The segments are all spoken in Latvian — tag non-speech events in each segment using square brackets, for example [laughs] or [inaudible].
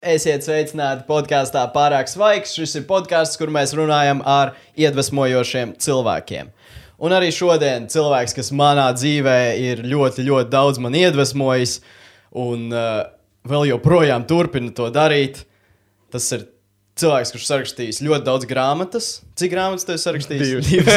Esiet sveicināti podkāstā Pārāk svaigs. Šis ir podkāsts, kur mēs runājam ar iedvesmojošiem cilvēkiem. Un arī šodien cilvēks, kas manā dzīvē ir ļoti, ļoti daudz man iedvesmojis, un uh, vēl joprojām turpina to darīt, tas ir cilvēks, kurš sarakstījis ļoti daudz grāmatas. Cik grāmatas tu esi sarakstījis? Divas.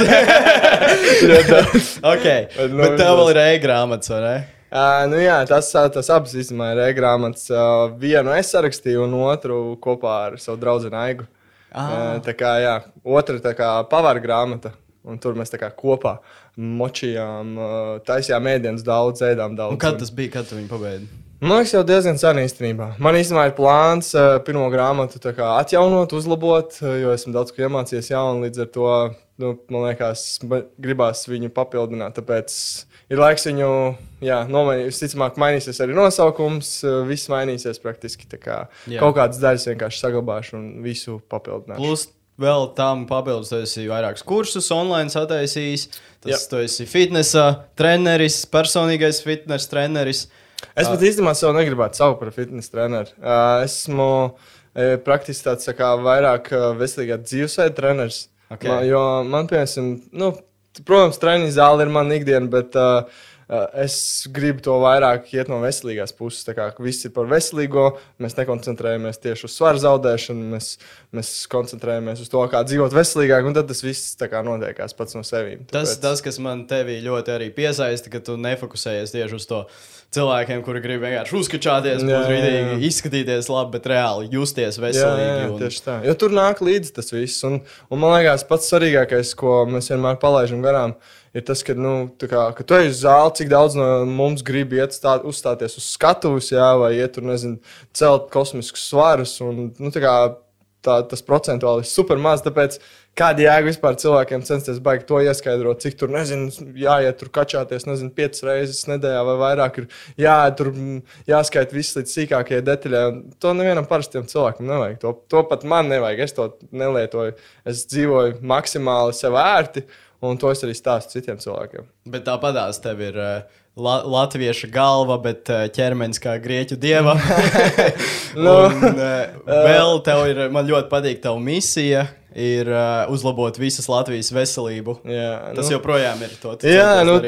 [laughs] [laughs] okay. Bet tev vēl ir e-grāmatas, vai ne? Uh, nu jā, tas, tas abas īstenībā ir e-grāmatas. Uh, vienu es sarakstīju, un otru kopā ar savu draugu Aigu. Ah. Uh, tā kā, jā, otra pavāra grāmata. Un tur mēs kā kopā močījām, taisījām ēdienus, daudz ēdām. Daudz, un kad tas bija, kad tu viņu pabeidzi? Man liekas, jau diezgan sen īstenībā. Man īstenībā ir plāns pirmo grāmatu atjaunot, uzlabot, jo esmu daudz ko iemācījies jaunu. Līdz ar to nu, man liekas, gribās viņu papildināt. Tāpēc ir laiks viņu jā, nomainīt. Visticamāk, mainīsies arī nosaukums. Eh, viss mainīsies praktiski. Kā jā. kaut kādas daļas vienkārši saglabāšu un visu papildināšu. Plus, vēl tam papildus, tu esi vairākus kursus online sataisījis. Tas, jā. tu esi fitnesa treneris, personīgais fitnesa treneris. Es pat īstenībā sev negribētu saukt par fitnesa treneru. Uh, esmu uh, praktiski tāds tā kā, vairāk veselīgā dzīvesveida treneris. Okay. Man, jo man, piemēram, nu, Protams, treniņa zāle ir mana ikdiena, bet uh, es gribu to vairāk iet no veselīgās puses. Tā kā viss ir par veselīgo, mēs nekoncentrējamies tieši uz svaru zaudēšanu, mēs, mēs koncentrējamies uz to, kā dzīvot veselīgāk, un tad tas viss notiekās pats no sevis. Tas, tas, kas man tevī ļoti arī piesaista, ka tu nefokusējies tieši uz to cilvēkiem, kuri grib vienkārši uzkačāties, būt rītīgi, izskatīties labi, bet reāli justies veselīgi. Jā, jā, un... Tieši tā. Jo tur nāk līdzi tas viss. Un, un man liekas, pats svarīgākais, ko mēs vienmēr palaidām garām, ir tas, ka, nu, kā, ka tu ej uz zāli, cik daudz no mums grib iet stāt, uzstāties uz skatuves, jā, vai iet tur, nezinu, celt kosmiskus svarus. Un, nu, kā, tā, tas procentuāli ir super maz. Tāpēc kāda jēga vispār cilvēkiem censties baigt to ieskaidrot, cik tur, nezinu, jāiet tur kačāties, nezinu, piecas reizes nedēļā vai vairāk. Ir jā, tur jāskaita viss līdz sīkākajai detaļai. To nevienam parastam cilvēkam nevajag. To, to pat man nevajag. Es to nelietoju. Es dzīvoju maksimāli sev ērti. Un to es arī stāstu citiem cilvēkiem. Bet tāpatās tev ir uh, la latviešu galva, bet uh, ķermenis kā grieķu dieva. [laughs] [laughs] nu, un, uh, vēl tev ir, man ļoti patīk tava misija. Ir uh, uzlabot visas Latvijas veselību. Jā, tas nu, joprojām ir to. Jā, nu,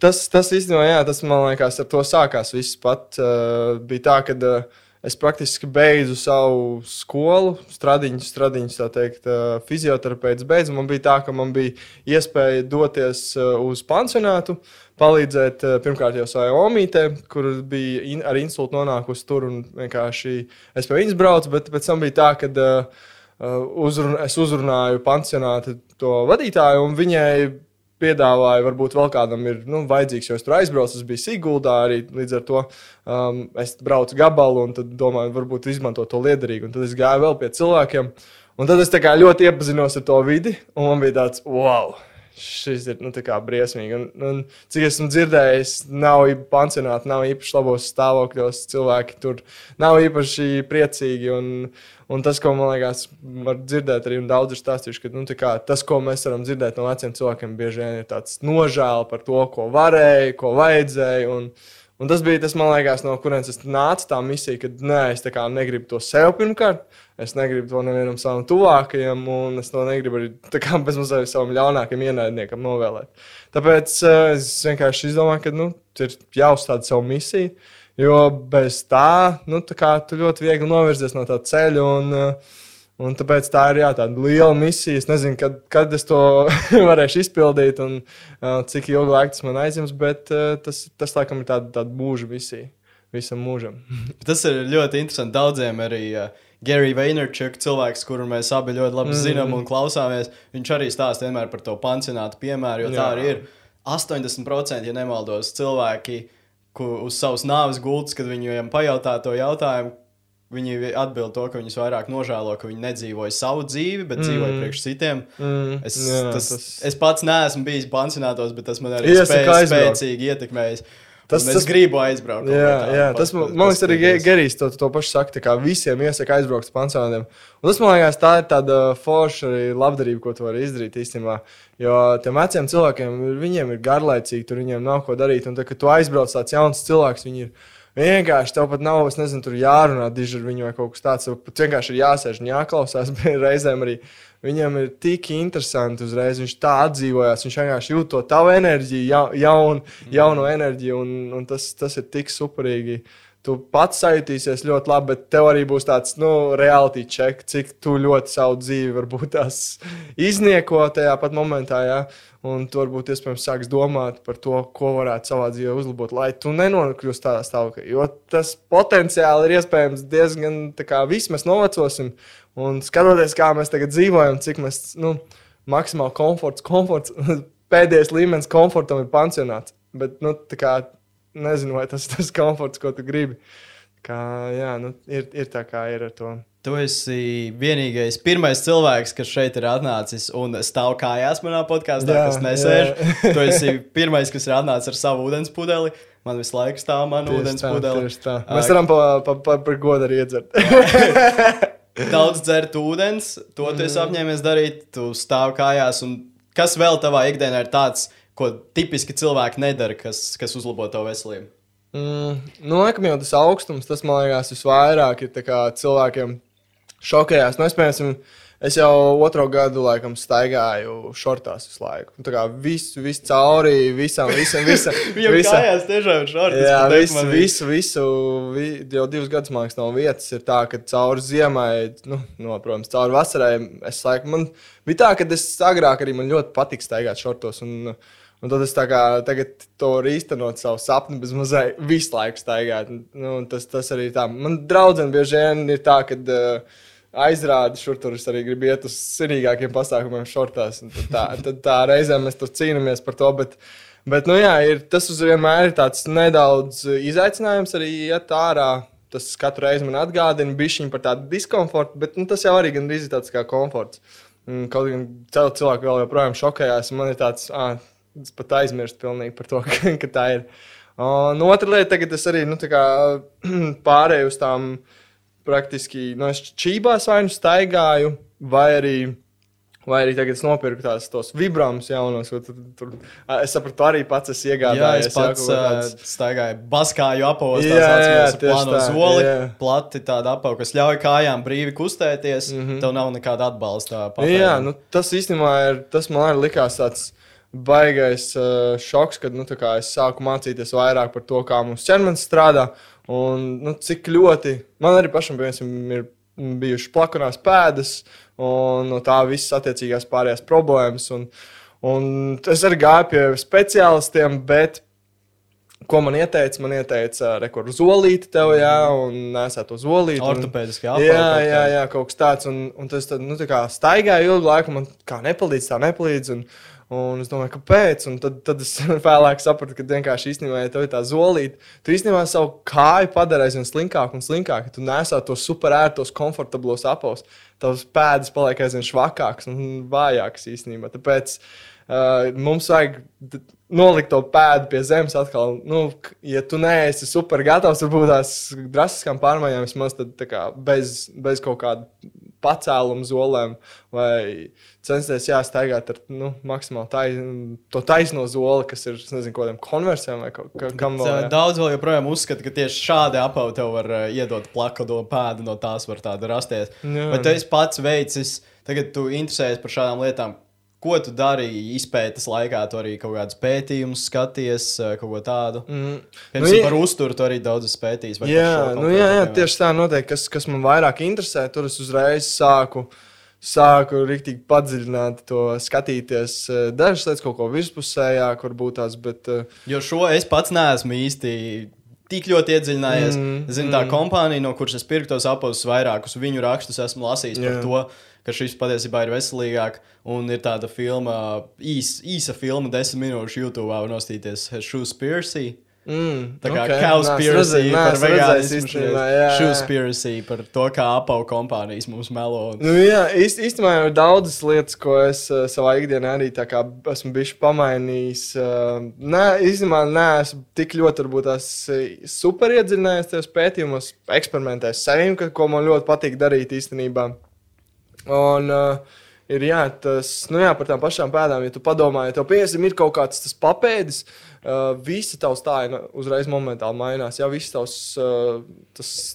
tas, tas īstenībā, jā, tas man liekas, ar to sākās. Viss pat uh, bija tā, ka uh, es praktiski beidzu savu skolu, stradiņus, stradiņus tā teikt, fizioterapeits beidzu. Man bija tā, ka man bija iespēja doties uz pansionātu, palīdzēt pirmkārt jau savai omītē, kur bija in, ar insultu nonākusi tur un vienkārši es pie viņas braucu, bet pēc tam bija tā, ka uzrun, es uzrunāju pansionātu to vadītāju un viņai piedāvāju, varbūt vēl kādam ir nu, vajadzīgs, jo es tur aizbraucu, tas bija Siguldā arī līdz ar to. Um, es braucu gabalu un domāju, varbūt izmantot to liederīgi. Un tad es gāju vēl pie cilvēkiem. Un tad es ļoti iepazinos ar to vidi, un man bija tāds, wow! Šis ir nu, briesmīgi. Un, un, cik esmu dzirdējis, nav pansionāti, nav īpaši labos stāvokļos. Cilvēki tur nav īpaši priecīgi. Un, un tas, ko man liekas, var dzirdēt arī daudz ir stāstījuši, ka nu, kā, tas, ko mēs varam dzirdēt no veciem cilvēkiem, bieži vien ir tāds nožēla par to, ko varēja, ko vajadzēja. Un, Un tas bija tas, man liekas, no kurienes nāca tā misija, ka nē, es negribu to sev pirmkārt, es negribu to nevienam savam tuvākajam, un es to negribu arī kā, bez mazliet savam ļaunākajam ienaidniekam novēlēt. Tāpēc uh, es vienkārši izdomāju, ka nu, ir jāuzstāda savu misiju, jo bez tā, nu, tā kā, tu ļoti viegli novirzies no tā ceļa. Un, uh, Un tāpēc tā ir jā, tāda liela misija. Es nezinu, kad, kad es to [laughs] varēšu izpildīt un uh, cik ilgu laiku tas man aizņems, bet uh, tas, tas laikam ir tāda, tāda mūža misija visam mūžam. [laughs] tas ir ļoti interesanti daudziem arī. Uh, Gary Vaynerchuk, cilvēks, kuru mēs abi ļoti labi mm. zinām un klausāmies, viņš arī stāsta vienmēr par to pansionātu piemēru, jo jā. tā arī ir. 80% ja nemaldos, cilvēki uz savas nāves gultas, kad viņiem pajautā to jautājumu, Viņi atbild to, ka viņus vairāk nožēlo, ka viņi nedzīvoja savu dzīvi, bet mm. dzīvoja priekš citiem. Mm. Es, jā, tas, tas... es pats neesmu bijis pansionātos, bet tas man arī spēj, spēcīgi ietekmējis. Tas, tas, gribu aizbraukt. Jā, jā tas man, man liekas, arī Gerijs to, to pašu saka. Kā visiem iesaka aizbraukt uz pansionātiem. Un tas man liekas, tā ir tāda forša arī labdarība, ko tu vari izdarīt īstenībā. Jo tiem veciem cilvēkiem, viņiem ir garlaicīgi, tur viņiem nav ko darīt. Un tad, kad tu aizbrauc tāds jauns cilvēks, viņi ir Vienkārši tev pat nav, es nezinu, tur jārunā diži ar viņu vai kaut kas tāds. Tev pat vienkārši ir jāsēž un jāklausās. [laughs] Reizēm arī viņam ir tik interesanti uzreiz. Viņš tā atdzīvojās, viņš vienkārši jūt to tavu enerģiju, ja, jaun, jauno enerģiju, un, un tas, tas ir tik superīgi. Tu pats sajūtīsies ļoti labi, bet tev arī būs tāds nu, reality check, cik tu ļoti savu dzīvi varbūt tās iznieko tajā pat momentā. Ja? Un tu varbūt iespējams sāks domāt par to, ko varētu savā dzīvē uzlabot, lai tu nenokļūst tādā stāvoklī. Jo tas potenciāli ir iespējams diezgan tā kā viss mēs novecosim. Un skatoties, kā mēs tagad dzīvojam, cik mēs nu, maksimāli komforts, komforts, [laughs] pēdējais līmenis komfortam ir pansionāts. Bet, nu, kā, nezinu, vai tas ir tas komforts, ko tu gribi. Kā, jā, nu, ir, ir tā kā ir ar to. Tu esi vienīgais, pirmais cilvēks, kas šeit ir atnācis un stāv kājās manā podkāstā, kas nesēž. [laughs] tu esi pirmais, kas ir atnācis ar savu ūdens pudeli. Man visu laiku stāv mana ūdens tā, pudele. Mēs varam par pa, pa, pa godu arī iedzert. [laughs] Daudz dzert ūdens, to tu esi mm. apņēmies darīt, tu stāv kājās. Kas vēl tavā ikdienā ir tāds, ko tipiski cilvēki nedara, kas, kas uzlabo tavu veselību? Mm, nu, laikam jau tas augstums, tas man liekas, visvairāk ir cilvēkiem šokējās. Nu, es, piemēram, es jau otro gadu laikam staigāju šortās visu laiku. Tā kā visu, visu cauri, visam, visam, [laughs] visam. Viņam visam. kājās tiešām šortas. Jā, visu, visu, visu, vi, jau divus gadus, man liekas, nav vietas. Ir tā, ka cauri ziemai, nu, no, protams, cauri vasarai, es laikam, man bija tā, ka es agrāk arī man ļoti patīk staigāt šortos. Un, Un tad es kā, tagad to īstenot savu sapni, bez mazliet visu laiku staigāt. Nu, tas, tas arī tā. Man draudzene bieži vien ir tā, ka uh, aizrādi šur tur es arī gribu iet uz sinīgākiem pasākumiem šortās. Tad tā, tad tā reizē mēs tur cīnāmies par to. Bet, bet nu, jā, ir, tas vienmēr ir tāds nedaudz izaicinājums arī iet ārā. Tas katru reizi man atgādina bišķiņu par tādu diskomfortu, bet nu, tas jau arī gandrīz ir tāds kā komforts. Kaut gan cilvēki vēl joprojām šokējās, man ir tāds, ah, Es pat aizmirstu pilnīgi par to, [laughs] ka, ka tā ir. Un otra lieta, tagad es arī nu, kā, [clears throat] pārēju uz tām praktiski no nu, čībās vai nu staigāju, vai arī. Vai arī tagad es nopirku tās tos vibrāmus jaunos, ko tur, tur es sapratu, arī pats es iegādājos. Jā, es pats jā, tāds... staigāju baskāju apavos, jā, jā, tieši tā, zoli, jā. plati tāda apava, kas ļauj kājām brīvi kustēties, mm -hmm. tev nav nekāda atbalsta. Papēļ. Jā, nu, tas īstenībā ir, tas man arī likās tāds baigais uh, šoks, kad nu, es sāku mācīties vairāk par to, kā mums ķermenis strādā. Un nu, cik ļoti man arī pašam piemēram, ir bijušas plakanās pēdas, un no tā visas attiecīgās pārējās problēmas. Un, un es arī gāju pie speciālistiem, bet Ko man ieteica? Man ieteica, rekur zolīti tev, jā, un nesēt to zolīti. Ortopēdiski jāpārāk. Jā, jā, jā, kaut kas tāds. Un, un tas tad, nu, tā kā staigāja ilgu laiku, man kā nepalīdz, tā nepalīdz. Un, Un es domāju, kāpēc? Un tad, tad es [laughs] vēlāk sapratu, ka vienkārši īstenībā, ja tev ir tā zolīta, tu īstenībā savu kāju padari aizvien slinkāku un slinkāku. Tu nesā tos superērtos, komfortablos apavus. Tavs pēdas paliek aizvien švakāks un vājāks īstenībā. Tāpēc uh, mums vajag nolikt to pēdu pie zemes atkal. Nu, ja tu neesi super gatavs, varbūt tās drastiskām pārmaiņām, vismaz tad, kā, bez, bez kaut kāda pacēluma zolēm, vai censties jāstaigāt ar nu, maksimāli tais, to taisno zoli, kas ir nezinu, kādiem konversiem vai kaut kam vēl. Daudz vēl joprojām uzskata, ka tieši šādi apavi tev var uh, iedot plakado pēdu, no tās var tāda rasties. Jā. Bet tu esi pats veicis, tagad tu interesējies par šādām lietām. Ko tu darīji izpētes laikā? Tu arī kaut kādus pētījumus skaties, kaut ko tādu. Mm. Pirms nu, par uzturu tu arī daudz pētījis. Jā, nu, jā, jā, tieši tā noteikti. Kas, kas man vairāk interesē, tur es uzreiz sāku. Sāku rīktīgi padziļināt to, skatīties dažas lietas, kaut ko virspusējāk, varbūt tās. Bet, jo šo es pats neesmu īsti tik ļoti iedziļinājies. Mm, Zinu, tā mm. kompānija, no kuras es pirku tos apelsīnus, vairākus viņu rakstus esmu lasījis yeah. par to, ka šis patiesībā ir veselīgāk. Un ir tāda filma, īs, īsa filma, desmit minūšu YouTube, var nostīties Shoespiracy. Mm, tā kā okay. Cowspiracy par vegānismu, Shoespiracy par to, kā apavu kompānijas mums melo. Nu, jā, īst, īstenībā ir daudzas lietas, ko es uh, savā ikdienā arī esmu bijis pamainījis. Uh, nē, īstenībā neesmu tik ļoti varbūt tās super iedziļinājies tajos pētījumos, eksperimentējis saviem, ko man ļoti patīk darīt īstenībā. Un, uh, ir jā, tas, nu jā, par tām pašām pēdām, ja tu padomā, ja tev piemēram ir kaut kāds tas papēdis, uh, visa tavs stāja uzreiz momentāli mainās. Jā, viss tavs uh,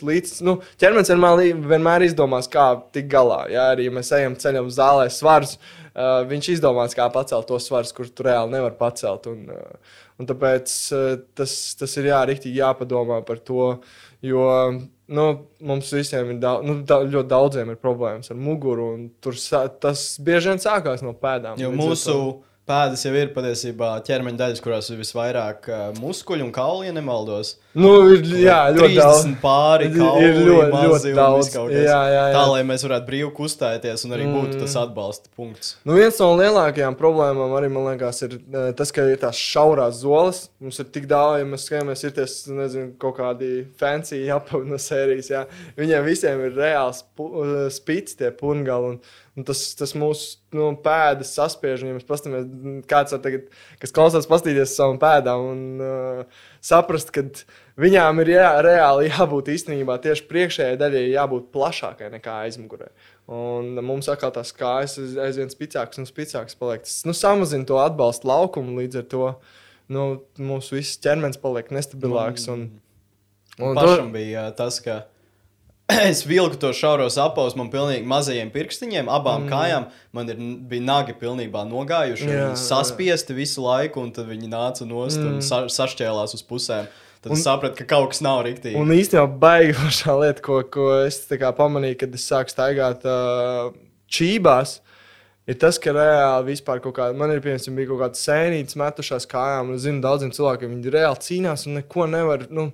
līdz, nu, ķermenis vienmēr, vienmēr izdomās, kā tikt galā. Jā, arī ja mēs ejam ceļam zālē svars, uh, viņš izdomās, kā pacelt tos svarus, kurus tu reāli nevar pacelt. Un, uh, un tāpēc uh, tas, tas ir jā, rīktīgi jāpadomā par to, jo nu, mums visiem ir daudz, nu, da, ļoti daudziem ir problēmas ar muguru. Tur tas bieži vien sākās no pēdām. Jo mūsu pēdas jau ir patiesībā ķermeņa daļas, kurās ir visvairāk uh, muskuļu un kaulu, ja nemaldos. Nu, ir, jā, ļoti daudz. Pāri kauli, ir ļoti, ļoti daudz. Jā, jā, jā. Tā, lai mēs varētu brīvi kustēties un arī mm. būtu tas atbalsta punkts. Nu, viens no lielākajām problēmām arī, man liekas, ir uh, tas, ka ir tās šaurās zoles. Mums ir tik daudz, ja mēs skatāmies, ir tas, nezinu, kaut kādi fancy apavi no [laughs] sērijas, jā. Viņiem visiem ir reāls uh, spīts tie pungali. Un, Un tas, tas mūsu nu, pēdas saspiež. Ja mēs paskatāmies, kāds ir tagad, kas klausās, paskatīties uz savām pēdām un uh, saprast, ka viņām ir jā, reāli jābūt īstenībā tieši priekšējai daļai, jābūt plašākai nekā aizmugurē. Un mums atkal tās kājas aizvien spēcīgākas un spēcīgākas paliek. Tas nu, samazina to atbalstu laukumu, līdz ar to nu, mūsu viss ķermenis paliek nestabilāks. Un, un, un pašam to... bija tas, ka [clears throat] es vilku to šauros apavus man pilnīgi mazajiem pirkstiņiem, abām mm. kājām. Man ir, bija nagi pilnībā nogājuši, jā, saspiesti jā. visu laiku, un tad viņi nāca nost mm. un sa sašķēlās uz pusēm. Tad un, sapratu, ka kaut kas nav rīktīgi. Un īstenībā baigi pašā lieta, ko, ko es pamanīju, kad es sāku staigāt uh, čībās. Ir tas, ka reāli vispār kaut kāda, man ir piemēram, bija kaut kāda sēnītes metušās kājām, un es zinu, daudziem cilvēkiem viņi reāli cīnās un neko nevar, nu,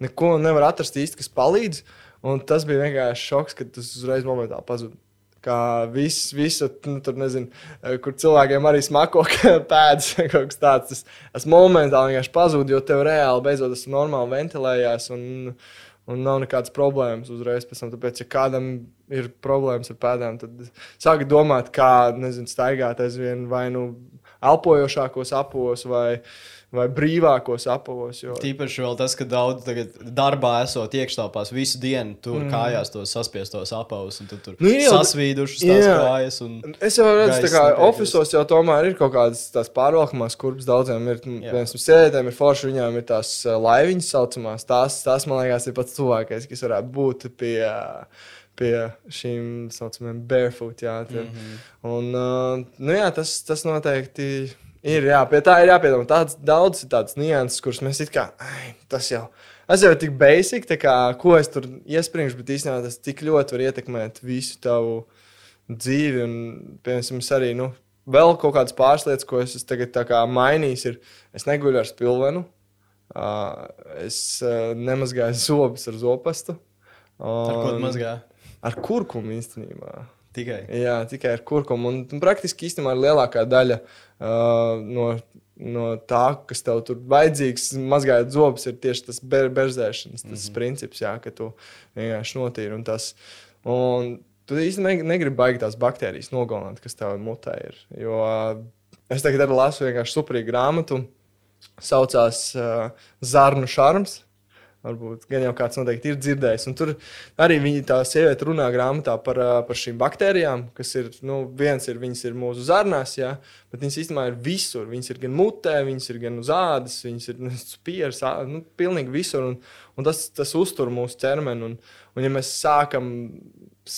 neko nevar atrast īsti, kas palīdz. Uh, Un tas bija vienkārši šoks, kad tas uzreiz momentā pazuda. Kā viss, visu, nu, tur nezinu, kur cilvēkiem arī smako [laughs] pēdas kaut kas tāds. Tas, tas momentāli vienkārši pazuda, jo tev reāli beidzot tas normāli ventilējās. Un, un nav nekādas problēmas uzreiz pēc tam. Tāpēc, ja kādam ir problēmas ar pēdām, tad sāka domāt, kā nezinu, staigāt aizvien vai nu elpojošākos apos vai, vai brīvākos apavos. Jo... Tīpaši vēl tas, ka daudz darbā esot iekštelpās visu dienu, tur mm. kājās tos saspiestos apavus, un tu tur nu, jau, sasvīdušas tās jā. kājas. Es jau redzu, ka oficiālos jau tomēr ir kaut kādas tās pārvalkamās kurpes. Daudziem ir, piemēram, sievietēm ir forši, viņām ir tās eh, laiviņas saucamās. Tās, tās man liekas, ir pats tuvākais, kas varētu būt pie. Pie šīm tā saucamajām barefoot. Jā, mm -hmm. un, uh, nu jā, tas, tas noteikti Ir, jā, pie tā ir jāpiedomā. Tāds daudz ir tādas nianses, kuras mēs it kā, ai, tas jau, tas jau tik basic, kā, ko es tur iespringšu, bet īstenībā tas tik ļoti var ietekmēt visu tavu dzīvi. Un, piemēram, es arī, nu, vēl kaut kādas pāris lietas, ko es tagad mainīju, ir, es neguļu ar spilvenu, uh, es uh, nemazgāju [laughs] zobus ar zopastu. Un, ar ko mazgāju? Ar kurkumu īstenībā. Tikai. Jā, tikai ar kurkumu. Un, un praktiski īstenībā lielākā daļa uh, no, no tā, kas tev tur vajadzīgs, mazgājot zobus, ir tieši tas ber berzēšanas tas mm -hmm. princips, jā, ka tu vienkārši notīri. Un tas, un tu īstenībā negribi baigt tās baktērijas nogalināt, kas tev mutē ir. Jo uh, es tagad lasu vienkārši superīgu grāmatu, saucās uh, Zarnu šarms. Varbūt gan jau kāds noteikti ir dzirdējis. Un tur arī viņa tā sieviete runā grāmatā par, par šīm baktērijām, kas ir, nu, viens ir, viņas ir mūsu zarnās, jā, bet viņas īstenībā ir visur. Viņas ir gan mutē, viņas ir gan uz ādas, viņas ir [laughs] spieras, nu, pilnīgi visur. Un, un tas, tas uztur mūsu ķermeni. Un, un ja mēs sākam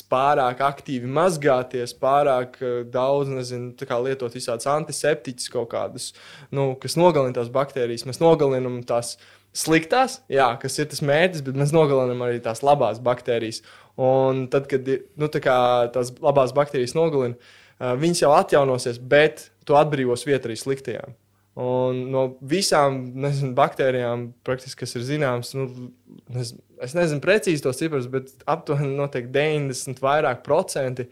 pārāk aktīvi mazgāties, pārāk daudz nezinu, lietot visādus antiseptiķus, kaut kādus, nu, kas nogalina tās baktērijas, mēs nogalinām tās sliktās, jā, kas ir tas mērķis, bet mēs nogalinām arī tās labās baktērijas. Un tad, kad nu, tā tās labās baktērijas nogalina, viņas jau atjaunosies, bet tu atbrīvos vietu arī sliktajām. Un no visām nezinu, baktērijām, kas ir zināmas, nu, nezinu, es nezinu precīzi tos ciprus, bet aptuveni 90 vairāk procenti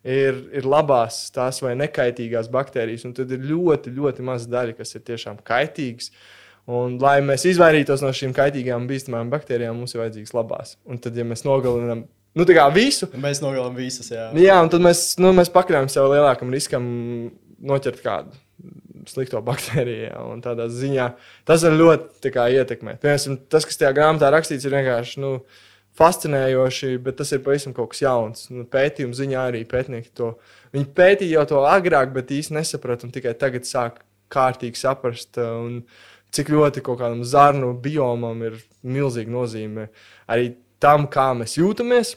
ir, ir labās, tās vai nekaitīgās baktērijas. Un tad ir ļoti, ļoti maza daļa, kas ir tiešām kaitīgas. Uh, Un, lai mēs izvairītos no šīm kaitīgām, bīstamām baktērijām, mums ir vajadzīgs labās. Un tad, ja mēs nogalinām nu, visu, mēs nogalinām visas. Jā, jā un tad mēs, nu, mēs pakļaujam sev lielākam riskam noķert kādu slikto baktēriju. Jā, tādā ziņā tas var ļoti kā, ietekmēt. Piemēram, tas, kas tajā grāmatā rakstīts, ir vienkārši. Nu, fascinējoši, bet tas ir pavisam kaut kas jauns. Nu, pētījuma ziņā arī pētnieki to viņi pētīja jau to agrāk, bet īsti nesaprata un tikai tagad sāk kārtīgi saprast. Un, Cik ļoti kaut kādam zarnu biomam ir milzīga nozīme arī tam, kā mēs jūtamies,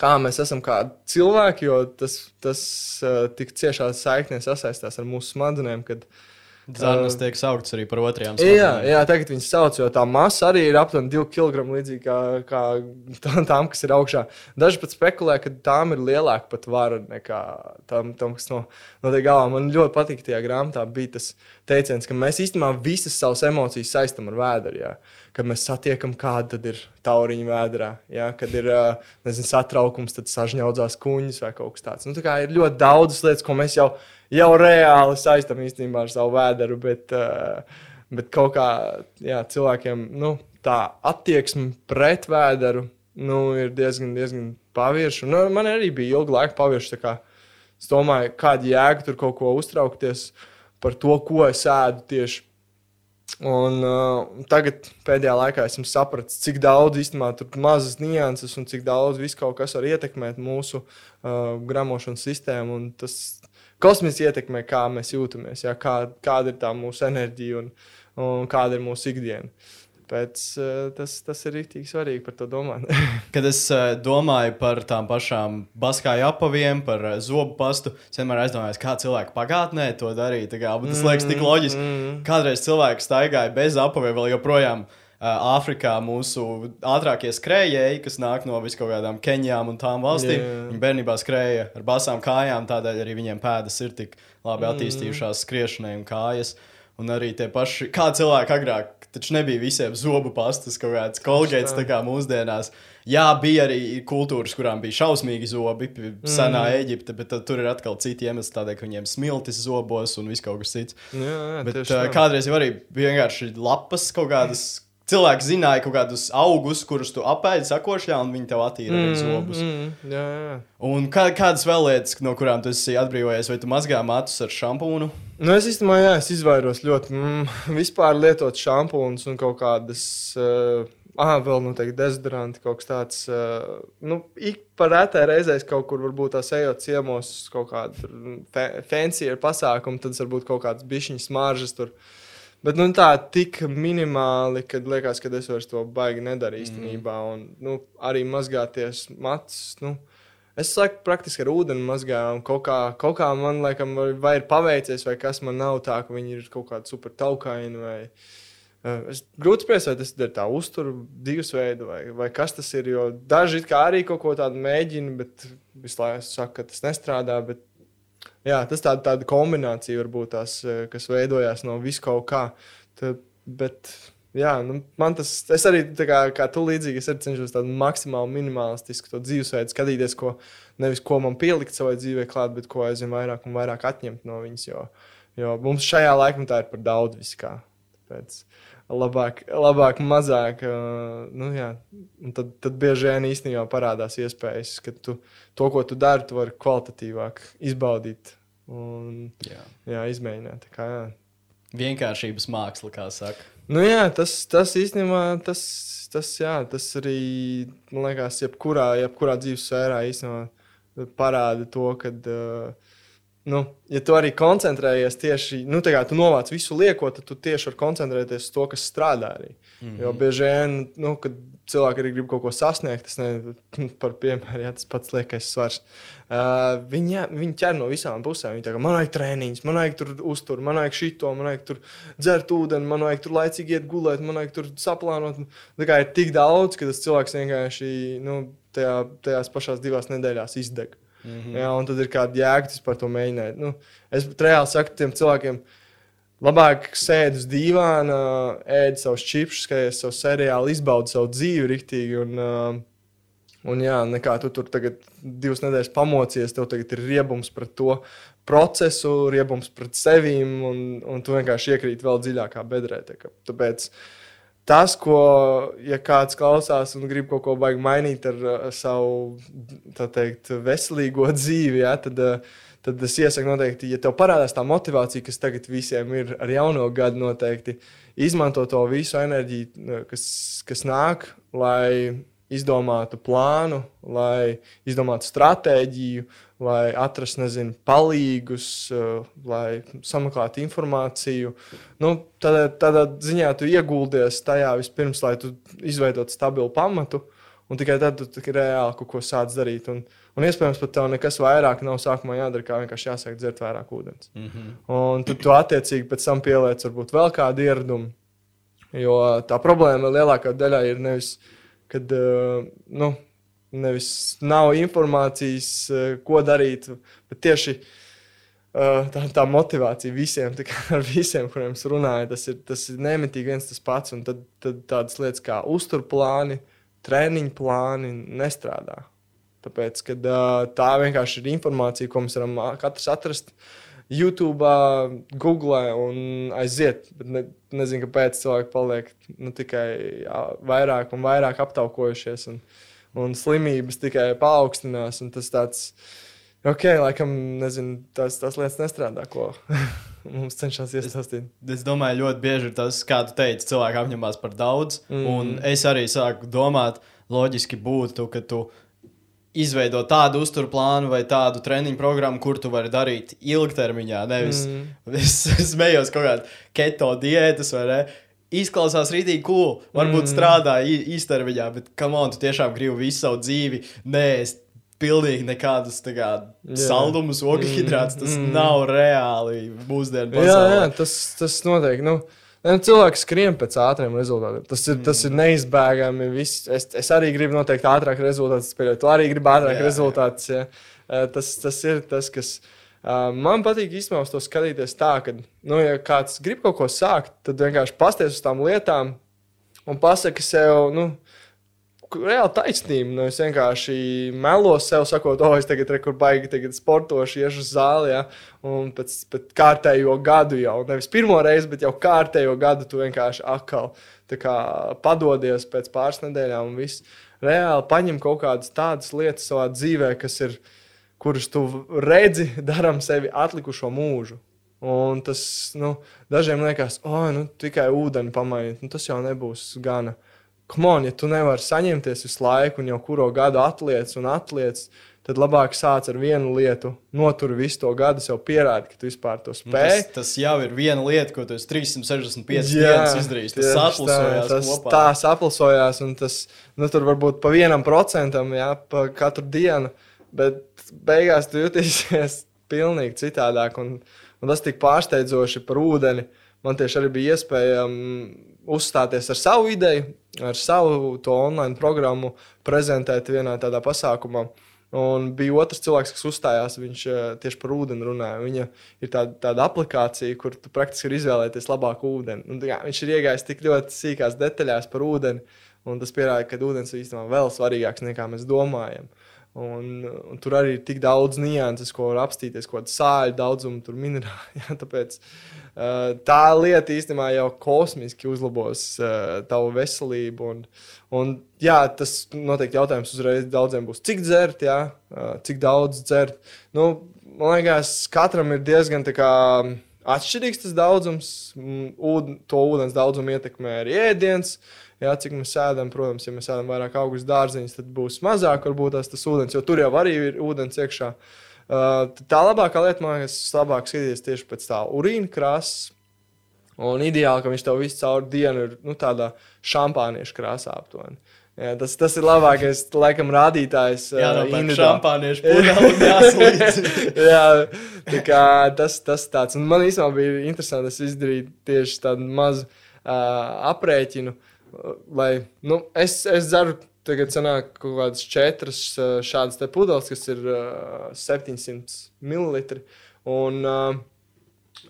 kā mēs esam kā cilvēki, jo tas, tas uh, tik ciešā saiknē sasaistās ar mūsu smadzenēm, kad uh, Zarnas tiek sauktas arī par otrajām smadzenēm. Jā, jā, tagad viņas sauc, jo tā masa arī ir aptuveni 2 kg līdzīgi kā, kā [laughs] tām, kas ir augšā. Daži pat spekulē, ka tām ir lielāka pat vara nekā tam, tam kas no, no tie galā. Man ļoti patīk tajā grāmatā bija tas teiciens, ka mēs īstenībā visas savas emocijas saistam ar vēdru. Jā. Kad mēs satiekam kādu, tad ir tauriņa vēdrā. Jā. Kad ir nezinu, satraukums, tad sažņaudzās kuņas vai kaut kas tāds. Nu, tā ir ļoti daudzas lietas, ko mēs jau jau reāli saistam īstenībā ar savu vēderu, bet, bet kaut kā jā, cilvēkiem nu, tā attieksme pret vēderu nu, ir diezgan, diezgan pavirša. Nu, man arī bija ilgu laiku pavirša. Es domāju, kāda jēga tur kaut ko uztraukties par to, ko es ēdu tieši. Un, uh, tagad pēdējā laikā esmu sapratis, cik daudz īstenībā tur mazas nianses un cik daudz viss kaut kas var ietekmēt mūsu uh, gramošanas sistēmu. Tas kosmos ietekmē, kā mēs jūtamies, jā, kā, kāda ir tā mūsu enerģija un, un kāda ir mūsu ikdiena. Pēc, eh, tas, tas ir rīktīgi svarīgi par to domāt. [laughs] Kad es uh, domāju par tām pašām baskāju apaviem, par uh, zobu pastu, es vienmēr aizdomājos, kā cilvēki pagātnē to darīja. Kā, tas liekas tik loģiski. Mm. Kādreiz cilvēki staigāja bez apaviem, vēl joprojām Āfrikā mūsu ātrākie skrejēji, kas nāk no viskaut kādām Kenijām un tām valstīm, yeah. viņi bērnībā skrēja ar basām kājām, tādēļ arī viņiem pēdas ir tik labi mm. attīstījušās skriešanai un kājas. Un arī tie paši, kā cilvēki agrāk, taču nebija visiem zobu pastas, kaut kāds kolgēts, tā kā mūsdienās. Jā, bija arī kultūras, kurām bija šausmīgi zobi, senā mm. Eģipte, bet tur ir atkal citi iemesli, tādēļ, ka viņiem smiltis zobos un viss kaut kas cits. Jā, jā, bet, uh, kādreiz jau arī vienkārši lapas kaut kādas cilvēki zināja kaut kādus augus, kurus tu apēdi sakošļā, un viņi tev attīra mm, zobus. Mm, jā, jā. Un kā, kādas vēl lietas, no kurām tu esi atbrīvojies, vai tu mazgā matus ar šampūnu? Nu, es īstenībā, jā, es izvairos ļoti mm, vispār lietot šampūnus un kaut kādas. Uh, Ah, vēl noteikti dezodoranti, kaut kas tāds. Uh, nu, ik par rētā reizēs kaut kur varbūt tās ejot ciemos, kaut kāda fancy ir pasākuma, tad varbūt kaut kādas bišķiņas smaržas tur. Uh, Bet nu, tā tik minimāli, kad liekas, ka es vairs to baigi nedaru īstenībā. Mm. Un, nu, arī mazgāties matus. Nu, es saku, praktiski ar ūdeni mazgāju. Kaut kā, kaut kā man liekas, vai ir paveicies, vai kas man nav tā, ka viņi ir kaut kādi super taukaini. Vai, uh, es grūti spriest, vai tas ir tā uzturu divas veidu, vai, vai kas tas ir. Jo daži arī kaut ko tādu mēģina, bet visu laiku saka, ka tas nestrādā. Bet jā, tas tāda, tāda kombinācija varbūt tās, eh, kas veidojās no vis kaut kā. Tad, bet, jā, nu, man tas, arī kā, kā tu līdzīgi, es arī cenšos tādu maksimāli minimalistisku to dzīvesveidu skatīties, ko nevis ko man pielikt savai dzīvē klāt, bet ko aizvien vairāk un vairāk atņemt no viņas. Jo, jo mums šajā laikmetā ir par daudz viskā. Tāpēc, labāk, labāk mazāk. Uh, nu, jā. un tad, tad bieži vien īstenībā parādās iespējas, ka tu, to, ko tu dari, tu vari kvalitatīvāk izbaudīt un jā. Jā, izmēģināt. Kā, jā. Vienkāršības māksla, kā saka. Nu, jā, tas, tas īstenībā tas, tas, jā, tas arī man liekas, jebkurā, jebkurā dzīves sfērā īstenībā parāda to, ka. Uh, nu, ja tu arī koncentrējies tieši, nu, tā kā tu novāc visu lieko, tad tu tieši vari koncentrēties uz to, kas strādā arī. Mm -hmm. Jo bieži vien, nu, kad cilvēki arī grib kaut ko sasniegt, tas ne [laughs] par piemēru, ja tas pats liekais svars. Uh, viņi, viņi ķer no visām pusēm. Viņi tā man vajag treniņus, man vajag tur uztur, man vajag šito, man vajag tur dzert ūdeni, man vajag tur laicīgi iet gulēt, man vajag tur saplānot. Tā kā ir tik daudz, ka tas cilvēks vienkārši, nu, tajā, tajās pašās divās nedēļās izdeg. Mm -hmm. Jā, un tad ir kāda jēga par to mēģināt. Nu, es reāli saku tiem cilvēkiem, labāk sēdi uz dīvāna, ēdi savus čipsus, skaties savu seriālu, izbaudi savu dzīvi rīktīgi. Un, uh, un jā, nekā tu tur tagad divas nedēļas pamocies, tev tagad ir riebums pret to procesu, riebums pret sevīm, un, un tu vienkārši iekrīt vēl dziļākā bedrē. Tāpēc tas, ko, ja kāds klausās un grib kaut ko baigi mainīt ar, ar savu teikt, veselīgo [laughs] dzīvi, ja, tad, tad es iesaku noteikti, ja tev parādās tā motivācija, kas tagad visiem ir ar jauno gadu, noteikti izmanto to visu enerģiju, kas, kas nāk, lai izdomātu plānu, lai izdomātu stratēģiju, lai atrastu, nezinu, palīgus, uh, lai sameklētu informāciju. Nu, tādā, tādā ziņā tu ieguldies tajā vispirms, lai tu izveidotu stabilu pamatu, un tikai tad tu reāli kaut ko sāc darīt. Un, un iespējams, pat tev nekas vairāk nav sākumā jādara, kā vienkārši jāsāk dzert vairāk ūdens. Mm -hmm. Un tad tu attiecīgi pēc tam pieliec varbūt vēl kādu ieradumu. Jo tā problēma lielākā daļā ir nevis, kad uh, nu, nevis nav informācijas, uh, ko darīt, bet tieši uh, tā, tā motivācija visiem, tā ar visiem, kuriem es runāju, tas ir, tas ir nemitīgi viens tas pats. Un tad, tad tādas lietas kā uzturplāni, uh, treniņu plāni nestrādā. Tāpēc, kad, uh, tā vienkārši ir informācija, ko mēs varam katrs atrast YouTube, Google un aiziet. Ne, nezinu, kāpēc cilvēki paliek nu, tikai jā, vairāk un vairāk aptaukojušies, un, un slimības tikai paaugstinās. Tas tāds, ok, laikam, nezinu, tas, tas lietas nestrādā, ko [laughs] mums cenšas iestāstīt. Es, es domāju, ļoti bieži ir tas, kā tu teici, cilvēki apņemās par daudz. Mm. Un es arī sāku domāt, loģiski būtu, ka tu izveido tādu uzturplānu vai tādu treniņu programmu, kur tu vari darīt ilgtermiņā. Nevis mm. [laughs] es smējos kaut kādā keto diētas vai ne. Izklausās rītīgi cool, varbūt mm. strādā īstermiņā, bet kam on, tu tiešām gribi visu savu dzīvi nēst pilnīgi nekādus kā, saldumus, ogļu hidrātus. Tas mm. nav reāli mūsdienu pasaulē. Jā, jā, tas, tas noteikti. Nu. Cilvēks skrien pēc ātriem rezultātiem. Tas ir, mm. tas ir neizbēgami. Viss. Es, es arī gribu noteikti ātrāk rezultātus. Tu arī gribi ātrāk jā, rezultātus. Ja? Tas, tas ir tas, kas. Uh, man patīk īstenībā to skatīties tā, ka, nu, ja kāds grib kaut ko sākt, tad vienkārši pasties uz tām lietām un pasaki sev, nu, reāli taisnība. Nu, es vienkārši melos sev, sakot, oh, es tagad tur baigi, tagad sportošu, iešu uz zāli. Ja? Un pēc, pēc kārtējo gadu jau, nevis pirmo reizi, bet jau kārtējo gadu tu vienkārši atkal kā, padodies pēc pāris nedēļām un viss. Reāli paņem kaut kādas tādas lietas savā dzīvē, kas ir, kuras tu redzi, darām sevi atlikušo mūžu. Un tas nu, dažiem liekas, oh, nu, tikai ūdeni pamainīt, nu, tas jau nebūs gana. Komon, ja tu nevari saņemties visu laiku un jau kuru gadu atliec un atliec, tad labāk sāc ar vienu lietu, notur visu to gadu, jau pierādi, ka tu vispār to spēj. Tas, tas jau ir viena lieta, ko tu 365 jā, dienas izdarījis. Tas sapulsojās. Tas kopā. tā sapulsojās, un tas nu, tur varbūt pa vienam procentam, jā, pa katru dienu, bet beigās tu jutīsies [laughs] pilnīgi citādāk. Un, un tas tik pārsteidzoši par ūdeni. Man tieši arī bija iespēja um, uzstāties ar savu ideju, ar savu to online programmu, prezentēt vienā tādā pasākumā. Un bija otrs cilvēks, kas uzstājās, viņš eh, tieši par ūdeni runāja. Viņa ir tāda, tāda aplikācija, kur tu praktiski vari izvēlēties labāku ūdeni. Un, jā, viņš ir iegājis tik ļoti sīkās detaļās par ūdeni, un tas pierāda, ka ūdens ir īstenībā vēl svarīgāks nekā mēs domājam. Un, un tur arī ir tik daudz nianses, ko var apstīties, ko sāļu daudzumu, tur minerāli. [laughs] Jā, tāpēc uh, tā lieta īstenībā jau kosmiski uzlabos uh, tavu veselību. Un, un, jā, tas noteikti jautājums uzreiz daudziem būs, cik dzert, jā, uh, cik daudz dzert. Nu, man liekas, katram ir diezgan kā, atšķirīgs tas daudzums. Ūd, to ūdens daudzumu ietekmē arī ēdiens. Uh, Jā, cik mēs sēdam, protams, ja mēs sēdam vairāk augstus dārziņus, tad būs mazāk varbūt tas, tas ūdens, jo tur jau arī ir ūdens iekšā. Uh, tā labākā lieta, man liekas, labāk skatīties tieši pēc tā urīna krāsas. Un ideāli, ka viņš tev visu caur dienu ir nu, tādā šampāniešu krāsā aptuveni. Jā, tas, tas ir labākais, laikam, rādītājs. Jā, no uh, šampāniešu [laughs] pudeles [laughs] Jā, tā kā tas, tas tāds. Un man īstenībā bija interesanti, es izdarīju tieši tādu mazu uh, aprēķinu. Uh, lai nu, es, es dzeru tagad sanāk kaut kādas četras šādas pudeles, kas ir uh, 700 ml. Un,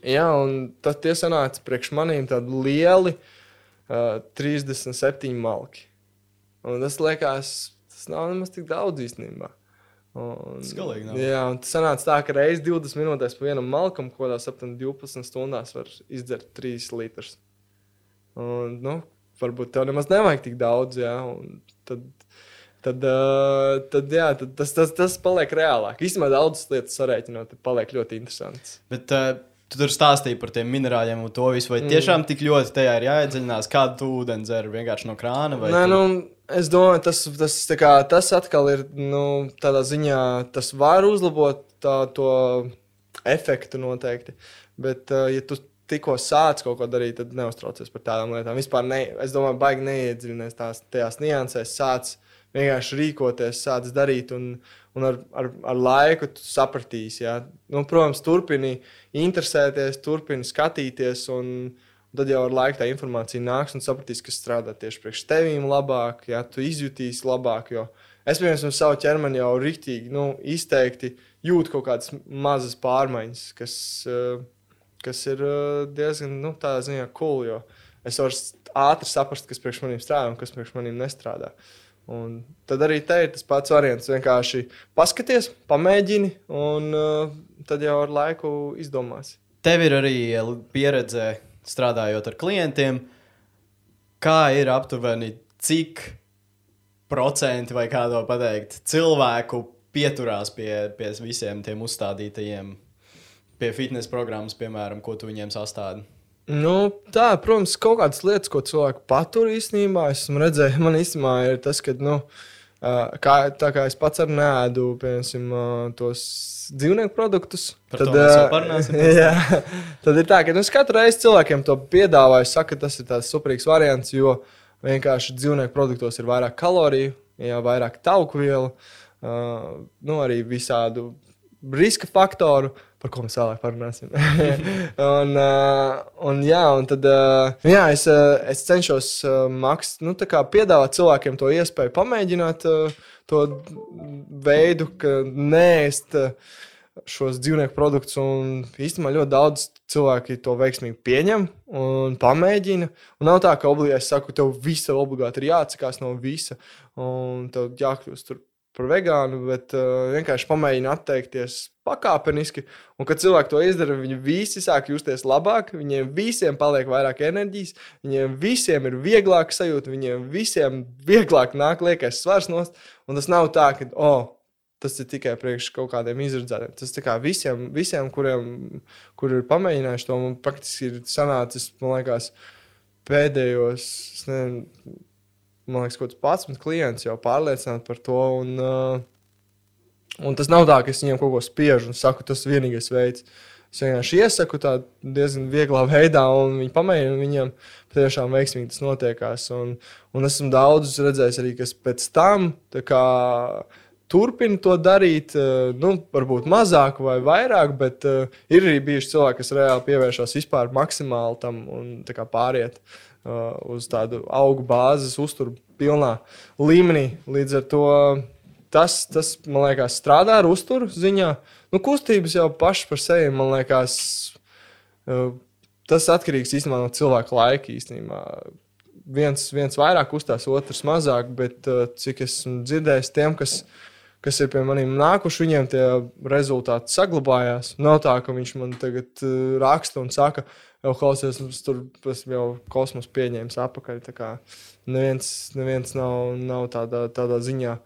jā, un tad tie sanāca priekš manīm tādi lieli uh, 37 malki. Un tas liekas, tas nav nemaz tik daudz īstenībā. Un, Skalīgi. Jā, un tas sanāca tā, ka reizes 20 minūtēs pa vienam malkam, ko tās aptuveni 12 stundās var izdzert 3 litrus. Un, nu, varbūt tev nemaz nevajag tik daudz. Jā, tad, tad, uh, tad, jā, tad tas, tas, tas paliek reālāk. Īstenībā daudzas lietas sarēķinot, paliek ļoti interesants. Bet, uh... Tu tur stāstīji par tiem minerāļiem un to visu. Vai mm. tiešām tik ļoti tajā ir jāiedziļinās, kādu tu ūdeni dzer vienkārši no krāna? Nē, tu... nu, Es domāju, tas, tas, kā, tas atkal ir nu, tādā ziņā, tas var uzlabot tā, to efektu noteikti. Bet, uh, ja tu tikko sāc kaut ko darīt, tad neuztraucies par tādām lietām. Vispār, ne, es domāju, baigi neiedziļināties tās tajās niansēs, sāc vienkārši rīkoties, sāc darīt, un, un ar, ar, ar laiku sapratīsi. Ja? Nu, protams, turpini interesēties, turpini skatīties. Un, Tad jau ar laiku tā informācija nāks un sapratīs, kas strādā tieši priekš tevīm labāk, ja tu izjutīsi labāk. Jo es, piemēram, savu ķermeni jau rīktīgi, nu, izteikti jūtu kaut kādas mazas pārmaiņas, kas, uh, kas ir diezgan, nu, tādā ziņā cool. Jo es varu ātri saprast, kas priekš maniem strādā un kas priekš maniem nestrādā. Un tad arī te ir tas pats variants. Vienkārši paskaties, pamēģini, un uh, tad jau ar laiku izdomāsi. Tev ir arī pieredze strādājot ar klientiem, kā ir aptuveni cik procenti vai kā to pateikt, cilvēku pieturās pie, pie visiem tiem uzstādītajiem, pie fitnesa programmas, piemēram, ko tu viņiem sastādi. Nu, tā, protams, kaut kādas lietas, ko cilvēki patur īstenībā. Es esmu redzējis, man īstenībā ir tas, ka, nu, kā, tā kā es pats ar nēdu, piemēram, tos dzīvnieku produktus. Par tad, [laughs] jā, tad ir tā, ka nu, katru reizi cilvēkiem to piedāvāju, saka, tas ir tāds superīgs variants, jo vienkārši dzīvnieku produktos ir vairāk kaloriju, jā, vairāk tauku vielu, nu, arī visādu riska faktoru, par ko mēs vēlāk parunāsim. [laughs] un, uh, un, jā, un tad uh, jā, es, uh, es cenšos uh, maks, nu, piedāvāt cilvēkiem to iespēju pamēģināt. Uh, to veidu, ka nēst eh, šos dzīvnieku produktus. Un īstenībā ļoti daudz cilvēki to veiksmīgi pieņem un pamēģina. Un nav tā, ka obligāti es saku, tev visa obligāti ir jāatsakās no visa, un tev jākļūst par vegānu, bet uh, vienkārši pamēģina atteikties pakāpeniski. Un, kad cilvēki to izdara, viņi visi sāk justies labāk, viņiem visiem paliek vairāk enerģijas, viņiem visiem ir vieglāk sajūta, viņiem visiem vieglāk nāk liekais svars nost. Un tas nav tā, ka, oh, tas ir tikai priekš kaut kādiem izredzētiem. Tas ir visiem, visiem, kuriem kur ir pamēģinājuši to, un praktiski ir sanācis, man liekas, pēdējos, nezinu, man liekas, kaut kāds 11 klients jau pārliecināti par to. Un, uh, un tas nav tā, ka es viņiem kaut ko spiežu un saku, tas ir vienīgais veids. Es vienkārši iesaku tā diezgan vieglā veidā, un viņi pamēģina, un viņiem tiešām veiksmīgi tas notiekās. Un, un esmu daudzus redzējis arī, kas pēc tam kā, turpina to darīt, uh, nu, varbūt mazāk vai vairāk, bet uh, ir arī bijuši cilvēki, kas reāli pievēršas vispār maksimāli tam un pāriet. Uh, Uh, uz tādu augu bāzes, uzturu pilnā līmenī. Līdz ar to tas, tas man liekas, strādā ar uzturu ziņā. Nu, kustības jau pašas par sevi, man liekas, uh, tas atkarīgs īstenībā no cilvēka laika. Īstenībā. Viens, viens vairāk uzstās, otrs mazāk, bet uh, cik esmu dzirdējis, tiem, kas, kas ir pie maniem nākuši, viņiem tie rezultāti saglabājās. Nav tā, ka viņš man tagad raksta un saka, ka jau klausies, tur jau kosmos pieņēmis apakaļ. Neviens, neviens nav, nav tādā, tādā ziņā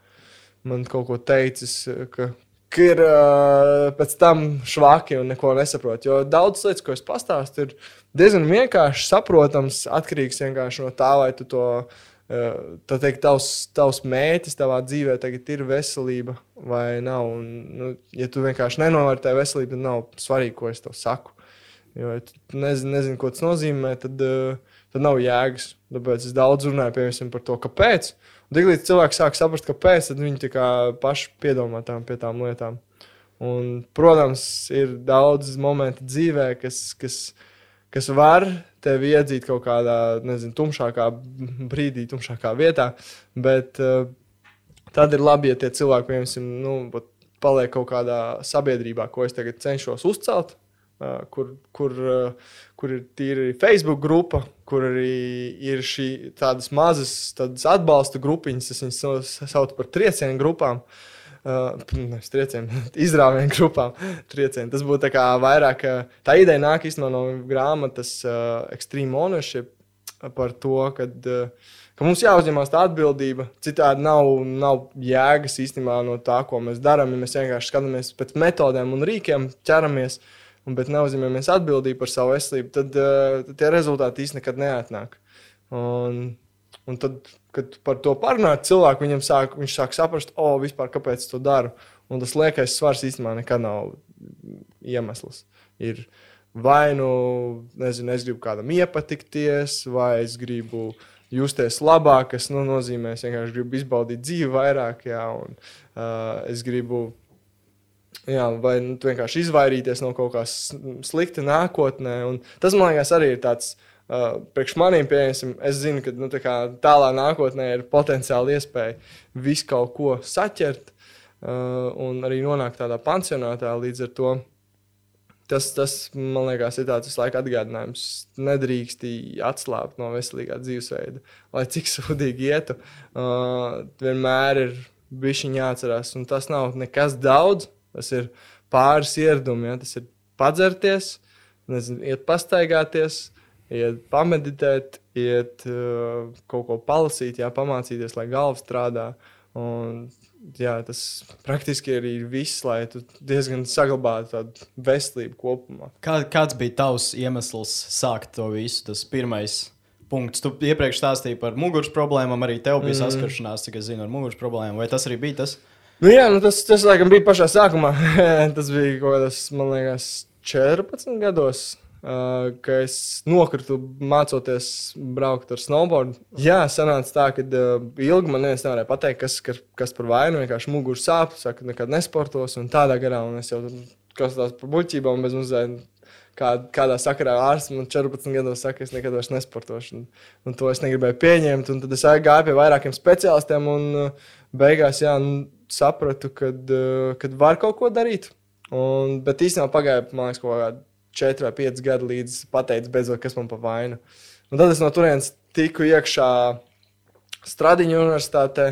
man kaut ko teicis, ka, ka ir uh, pēc tam švaki un neko nesaprot. Jo daudz lietas, ko es pastāstu, ir diezgan vienkārši saprotams, atkarīgs vienkārši no tā, vai tu to. Tā teikt, tavs, tavs mērķis tavā dzīvē ir veselība vai nav. Un, nu, ja tu vienkārši nenovērtē veselību, tad nav svarīgi, ko es tev saku. Jo, ja tu nezini, nezini, ko tas nozīmē, tad, uh, tad nav jēgas. Tāpēc es daudz runāju piemēram, par to, kāpēc. Tik līdz cilvēki sāk saprast, kāpēc, tad viņi paši piedomā tām, pie tām lietām. Un, protams, ir daudz momentu dzīvē, kas, kas, kas var tevi iedzīt kaut kādā nezinu, tumšākā brīdī, tumšākā vietā. Bet uh, tad ir labi, ja tie cilvēki, piemēram, nu, paliek kaut kādā sabiedrībā, ko es tagad cenšos uzcelt kur, kur, kur ir tīri Facebook grupa, kur arī ir šī, tādas mazas tādas atbalsta grupiņas, es viņas saucu par triecienu grupām. Uh, nevis triecienu, [laughs] izrāvienu grupām. Triecienu. Tas būtu tā vairāk. Tā ideja nāk īstenībā no grāmatas uh, Extreme Ownership par to, kad, uh, ka mums jāuzņemas tā atbildība. Citādi nav, nav jēgas īstenībā no tā, ko mēs darām. Ja mēs vienkārši skatāmies pēc metodēm un rīkiem, ķeramies. Uh, un, neuzņemamies atbildību par savu veselību, tad, tad tie rezultāti īstenībā nekad neatnāk. Un, Un tad, kad par to parunā cilvēku, viņam sāk, viņš sāk saprast, o, oh, vispār, kāpēc es to daru. Un tas liekais svars īstenībā nekad nav iemesls. Ir vai nu, nezinu, es gribu kādam iepatikties, vai es gribu justies labāk, kas nu, nozīmē, es vienkārši gribu izbaudīt dzīvi vairāk, jā, un uh, es gribu. Jā, vai nu, vienkārši izvairīties no kaut kā slikta nākotnē. Un tas, man liekas, arī ir tāds uh, priekš maniem pieejams. Es zinu, ka nu, tā tālā nākotnē ir potenciāli iespēja visu kaut ko saķert uh, un arī nonākt tādā pansionātā līdz ar to. Tas, tas, man liekas, ir tāds laika atgādinājums. Nedrīkst atslābt no veselīgā dzīvesveida, lai cik [laughs] sūdīgi ietu. Uh, vienmēr ir bijis jāatcerās, un tas nav nekas daudz. Tas ir pāris ieradumi, ja? tas ir padzerties, nezinu, iet pastaigāties, iet pameditēt, iet uh, kaut ko palasīt, jā, pamācīties, lai galva strādā. Un jā, tas praktiski ir viss, lai tu diezgan saglabātu tādu veselību kopumā. Kā, kāds bija tavs iemesls sākt to visu? Tas pirmais punkts. Tu iepriekš stāstīji par muguras problēmām, arī tev bija mm. saskaršanās, cik es zinu, ar muguras problēmām. Vai tas arī bija tas? Nu, jā, nu tas, tas laikam bija pašā sākumā. [laughs] tas bija kaut kādas, man liekas, 14 gados. Uh, ka es nokritu mācoties braukt ar snowboardu. Jā, sanāca tā, ka uh, ilgi man neviens nevarēja pateikt, kas, kas, kas par vainu. Vienkārši muguras sāp, saka, nekad nesportos un tādā garā. Un es jau kas tās par buļķībām bez mazliet. Kā, kādā sakarā ārsts man 14 gados saka, es nekad vairs nesportošu. Un, un to es negribēju pieņemt. Un tad es gāju pie vairākiem speciālistiem un uh, beigās jā, sapratu, ka uh, var kaut ko darīt. Un, bet īstenībā pagāja, man liekas, kaut kādā 4 vai 5 gadi līdz pateicu, beidzot, kas man pa vainu. Un tad es no turienes tiku iekšā Stradiņu universitātē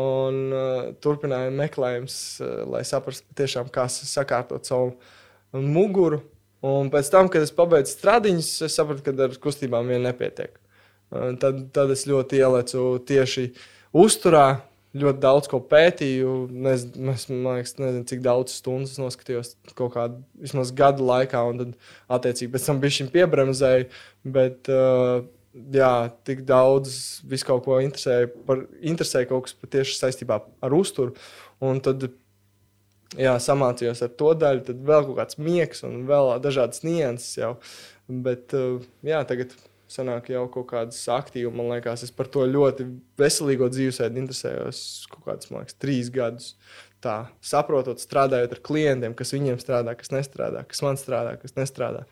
un uh, turpināju meklējumus, uh, lai saprastu, tiešām, kā sakārtot savu muguru. Un pēc tam, kad es pabeidzu stradiņus, es sapratu, ka ar kustībām vien nepietiek. Uh, tad, tad es ļoti ielecu tieši uzturā, ļoti daudz ko pētīju. Nez, es liekas, nezinu, cik daudz stundu noskatījos kaut kādā vismaz gada laikā, un tad, attiecīgi, pēc tam bija šim piebremzēju. Bet, uh, jā, tik daudz visu kaut ko interesēja, par, interesēja kaut kas tieši saistībā ar uzturu. Un tad jā, samācījos ar to daļu, tad vēl kaut kāds miegs un vēl dažādas nianses jau. Bet uh, jā, tagad sanāk jau kaut kādas aktīvas. Man liekas, es par to ļoti veselīgo dzīvesveidu interesējos kaut kādus, man liekas, trīs gadus. Tā saprotot, strādājot ar klientiem, kas viņiem strādā, kas nestrādā, kas man strādā, kas nestrādā.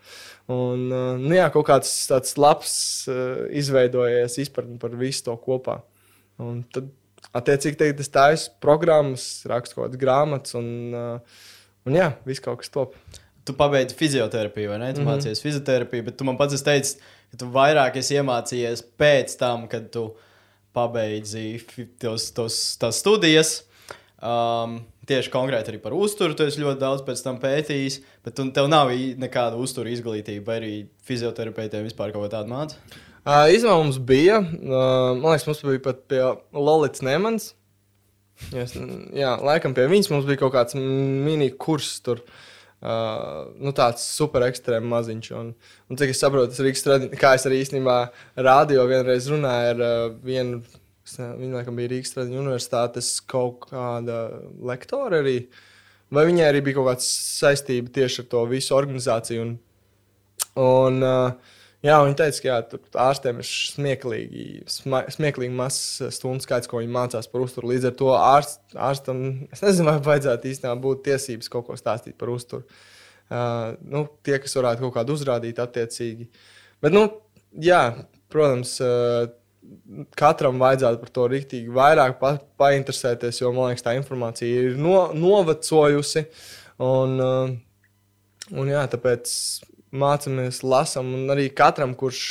Un, uh, nu, jā, kaut kāds tāds labs uh, izveidojies izpratni par visu to kopā. Un tad, attiecīgi, tagad es taisu programmas, rakstu kaut kādas grāmatas, un, uh, un jā, viss kaut kas top. Tu pabeidzi fizioterapiju, vai ne? Tu mm -hmm. mācījies fizioterapiju, bet tu man pats teici, ka tu vairāk esi iemācījies pēc tam, kad tu pabeidzi tos, tos, tās studijas. Um, tieši konkrēti arī par uzturu. Tu esi ļoti daudz pēc tam pētījis, bet tu, tev nav nekāda uzturu izglītība, vai arī fizioterapeitiem vispār kaut ko tādu mācīt. Uh, Izmā mums bija, uh, man liekas, mums bija pat pie Lorijas Nemans. Yes, jā, laikam pie viņas mums bija kaut kāds mini kurs tur. Uh, Uh, nu, tāds super ekstrēms maziņš. Un, un cik es saprotu, tas Rīgas tradiņš, kā es arī īstenībā rādio vienreiz runāju ar uh, vienu, viņa laikam bija Rīgas tradiņu universitātes kaut kāda lektora arī. Vai viņai arī bija kaut kāda saistība tieši ar to visu organizāciju? Un, un, uh, Jā, viņi teica, ka jā, ārstiem ir smieklīgi, sma, smieklīgi mazs stundu skaits, ko viņi mācās par uzturu. Līdz ar to ārst, ārstam, es nezinu, vai vajadzētu īstenībā būt tiesības kaut ko stāstīt par uzturu. Uh, nu, tie, kas varētu kaut kādu uzrādīt, attiecīgi. Bet, nu, jā, protams, uh, katram vajadzētu par to rīktīgi vairāk pa, painteresēties, jo man liekas, tā informācija ir no, novecojusi. Un, uh, un jā, tāpēc mācāmies, lasām, un arī katram, kurš,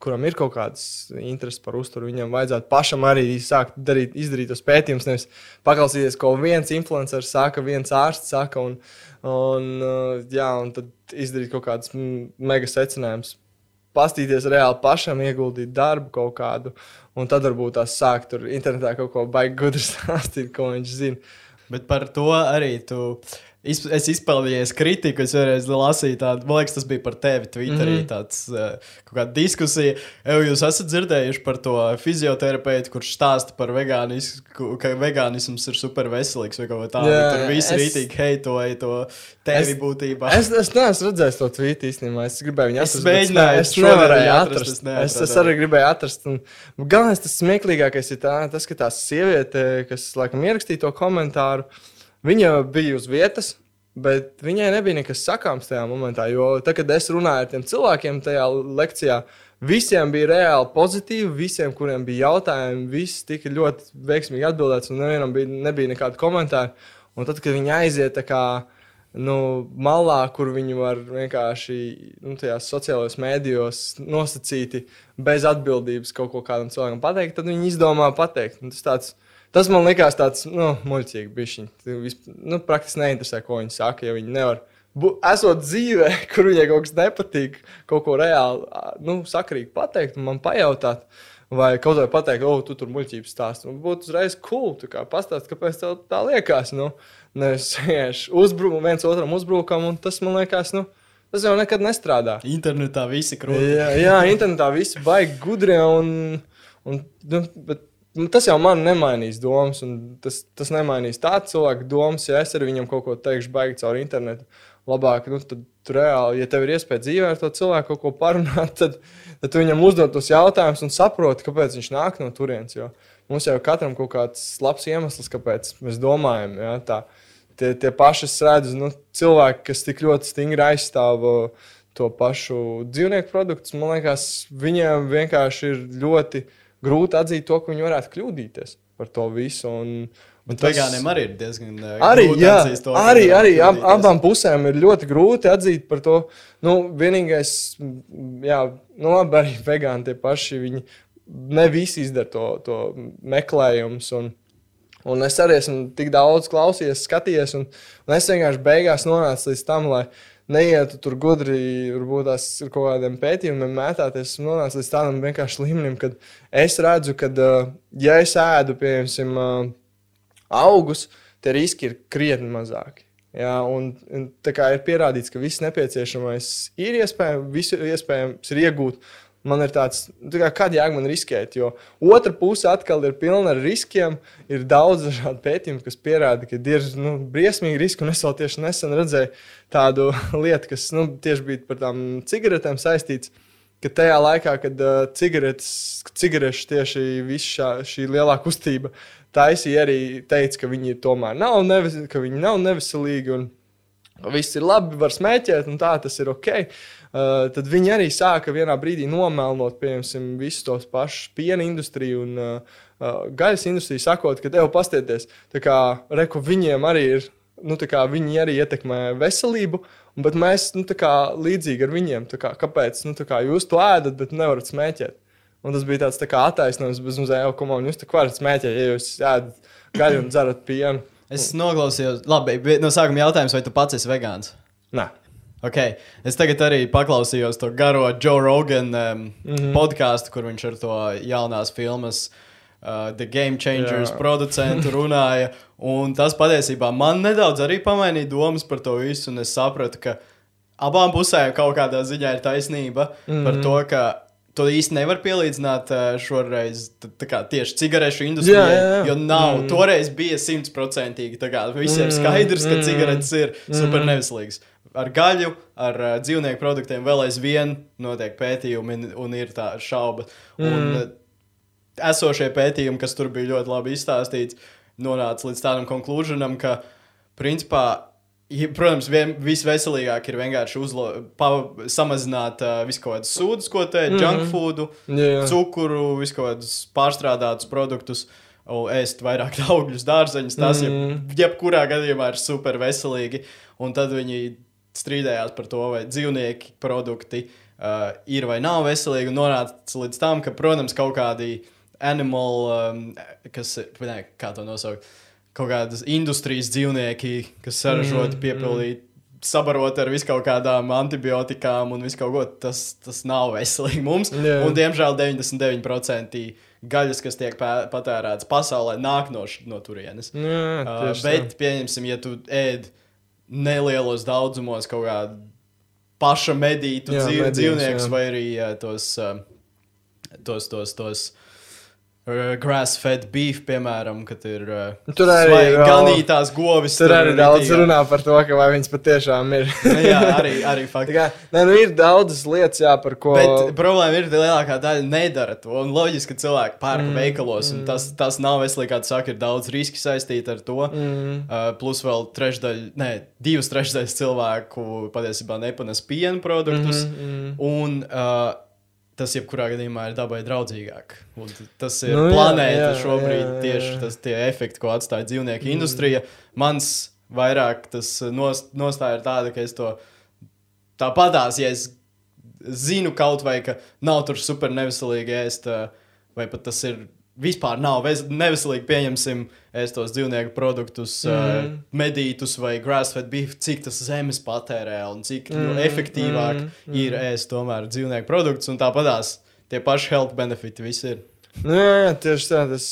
kuram ir kaut kādas intereses par uzturu, viņam vajadzētu pašam arī sākt darīt, izdarīt tos pētījumus. Nevis paklausīties, ko viens influenceris saka, viens ārsts saka, un, un, uh, jā, un tad izdarīt kaut kādus mega secinājumus. Pastīties reāli pašam, ieguldīt darbu kaut kādu, un tad varbūt tās sākt tur internetā kaut ko baigi gudri [laughs] stāstīt, ko viņš zina. Bet par to arī tu Es, es izpildīju kritiku, es vienreiz lasīju tādu, man liekas, tas bija par tevi Twitterī, mm -hmm. tāds uh, kaut kāda diskusija. Eju, jūs esat dzirdējuši par to fizioterapeitu, kurš stāsta par vegānismu, ka vegānisms ir super veselīgs vai kaut ko tādu. Yeah, Tur viss es... rītīgi heitoja to tevi es, būtībā. Es, es neesmu redzējis to tvītu īstenībā, es gribēju viņu atrast. Es mēģināju, es nevarēju atrast. atrast es, es arī gribēju atrast. Un, galvenais, tas smieklīgākais ir tā, tas, ka tā sieviete, kas laikam ierakstīja to komentāru, Viņa bija uz vietas, bet viņai nebija nekas sakāms tajā momentā. Jo tad, kad es runāju ar tiem cilvēkiem tajā lekcijā, visiem bija reāli pozitīvi, visiem, kuriem bija jautājumi, viss tika ļoti veiksmīgi atbildēts, un nevienam bija, nebija nekādu komentāru. Un tad, kad viņi aiziet kā, nu, malā, kur viņi var vienkārši nu, tajās sociālajos mēdījos nosacīti bez atbildības kaut ko kādam cilvēkam pateikt, tad viņi izdomā pateikt. Un tas tāds Tas man likās tāds nu, muļķīgi. Bišķiņ. Nu, praktiski neinteresē, ko viņi saka. Ja viņi nevar, esot dzīvē, [laughs] kur viņai kaut kas nepatīk, kaut ko reāli nu, sakrīgi pateikt, man pajautāt. Vai kaut vai pateikt, o, tu tur muļķības stāst. Nu, būtu uzreiz cool. Pastāst, kāpēc tev tā liekas. Nu, nevis vienkārši uzbrukam, viens otram uzbrukam, un tas man liekas, nu, tas jau nekad nestrādā. Internetā visi krūti. Jā, jā, internetā visi baigi gudri. Un, un, nu, bet, tas jau man nemainīs domas, un tas, tas nemainīs tādu cilvēku domas. Ja es ar viņam kaut ko teikšu, baigi caur internetu, labāk, nu, tad reāli, ja tev ir iespēja dzīvē ar to cilvēku kaut ko parunāt, [laughs] tad, tad tu viņam uzdod tos jautājumus un saproti, kāpēc viņš nāk no turienes. Jo mums jau katram kaut kāds labs iemesls, kāpēc mēs domājam. Ja, tā. Tie, tie paši redz, nu, cilvēki, kas tik ļoti stingri aizstāv uh, to pašu dzīvnieku produktus, man liekas, viņiem vienkārši ir ļoti grūti atzīt to, ka viņi varētu kļūdīties par to visu. Un, Bet tas... vegāniem arī ir diezgan uh, arī, jā, to, arī, arī ab, abām pusēm ir ļoti grūti atzīt par to. Nu, vienīgais, jā, nu, labi, arī vegāni tie paši, viņi ne visi izdara to, to meklējumus. Un, un es arī esmu tik daudz klausījies, skatījies, un, un es vienkārši beigās nonācu līdz tam, lai neietu tur gudri, varbūt tās ir kaut kādiem pētījumiem mētāties. Es nonācu līdz tādam vienkārši līmenim, kad es redzu, ka, ja es ēdu, piemēram, augus, tie riski ir krietni mazāki. Jā, un, un tā kā ir pierādīts, ka viss nepieciešamais ir iespējams, visu iespējams ir iegūt. Man ir tāds, tā kā, kāda jēga man riskēt, jo otra puse atkal ir pilna ar riskiem. Ir daudz dažādu pētījumu, kas pierāda, ka ir nu, briesmīgi riski. Un es vēl tieši nesen redzēju tādu [laughs] lietu, kas nu, tieši bija par tām cigaretēm saistīts. Ka tajā laikā, kad uh, cigaretes tieši šā, šī lielā kustība taisīja, arī teica, ka viņi tomēr nav, nevis, ka viņi nav neveselīgi un viss ir labi, var smēķēt, un tā tas ir ok. Uh, tad viņi arī sāka vienā brīdī nomelnot piemēram, visu tos pašus piena industriju un uh, uh, gaļas industriju, sakot, ka tev pastieties, kā reku viņiem arī ir. Nu, kā, viņi arī ietekmē veselību, bet mēs nu, kā, līdzīgi ar viņiem. Kā, kāpēc nu, kā, jūs to ēdat, bet nevarat smēķēt? Un tas bija tāds tā kā attaisnojums, mums jau kā jūs tā varat smēķēt, ja jūs ēdat gaļu un dzerat pienu. Es noklausījos, labi, no sākuma jautājums, vai tu pats esi vegāns? Nē. Okay. Es tagad arī paklausījos to garo Joe Rogan um, mm -hmm. podkāstu, kur viņš ar to jaunās filmas uh, The Game Changers Jā. producentu [laughs] runāja. Un tas patiesībā man nedaudz arī pamainīja domas par to visu, un es sapratu, ka abām pusēm kaut kādā ziņā ir taisnība mm -hmm. par to, ka To īsti nevar pielīdzināt šoreiz kā, tieši cigarešu industrijai. Jā, jā, jā. Jo nav, mm. toreiz bija simtprocentīgi. Visiem mm, skaidrs, ka mm, cigaretes ir mm. super neveselīgas ar gaļu, ar uh, dzīvnieku produktiem vēl aizvien notiek pētījumi, un, un ir tā šauba. Mm. Un, uh, esošie pētījumi, kas tur bija ļoti labi izstāstīts, nonāca līdz tādam konklūžionam, ka, principā, protams, vien, visveselīgāk ir vienkārši uzlo, pa, samazināt uh, visu kaut kādus sūdus, ko te mm -hmm. junk food, yeah. cukuru, visu kaut kādus pārstrādātus produktus, un ēst vairāk [laughs] augļus, dārzeņus. Tas, mm -hmm. ja, jebkurā gadījumā, ir super veselīgi. Un tad viņi strīdējās par to, vai dzīvnieki produkti uh, ir vai nav veselīgi, un nonāca līdz tam, ka, protams, kaut kādi animal, um, kas ne, kā to nosaukt, kaut kādas industrijas dzīvnieki, kas saražoti, mm, piepildīti. Mm. Sabarot ar visu kaut kādām antibiotikām un visu kaut ko, tas, tas nav veselīgi mums. Yeah. Un, diemžēl, 99% gaļas, kas tiek patērētas pasaulē, nāk no, no turienes. Yeah, uh, bet, tā. pieņemsim, ja tu ēdi nelielos daudzumos kaut kādu paša medītu Jā, dzīv, medījus, dzīvniekus, jā. vai arī uh, tos, tos, tos, tos grass-fed beef, piemēram, kad ir uh, Tur arī ganītās govis. Tur arī daudz ritīgi. runā par to, ka vai viņas patiešām ir. [laughs] Nu jā, arī, arī Tā fakti. kā, nē, nu ir daudzas lietas, jā, par ko. Bet problēma ir, ka lielākā daļa nedara to. Un loģiski, ka cilvēki pērk mm, veikalos, un tas, tas nav veselīgi, kā tu saki, ir daudz riski saistīti ar to. Mm. Uh, plus vēl trešdaļa, ne, divas trešdaļas cilvēku patiesībā nepanes piena produktus. Mm, mm. Un uh, tas, jebkurā gadījumā, ir dabai draudzīgāk. Un tas ir Nu nu, jā, planēta jā, šobrīd, jā, jā, tieši jā. tas tie efekti, ko atstāja dzīvnieku mm. industrija. Mans vairāk tas nost, nostāja ir tāda, ka es to tāpatās, ja es zinu kaut vai, ka nav tur super neveselīgi ēst, uh, vai pat tas ir. Vispār nav ves- neveselīgi, pieņemsim, tos dzīvnieku produktus, mm. uh, medītus vai grass-fed beef, cik tas zemes patērē un cik mm. nu, Mm, efektīvāk mm, mm. ir ēst tomēr dzīvnieku produktus. Un tāpatās tie paši health benefiti visi ir. Nu, jā, jā, tieši tā. Tas,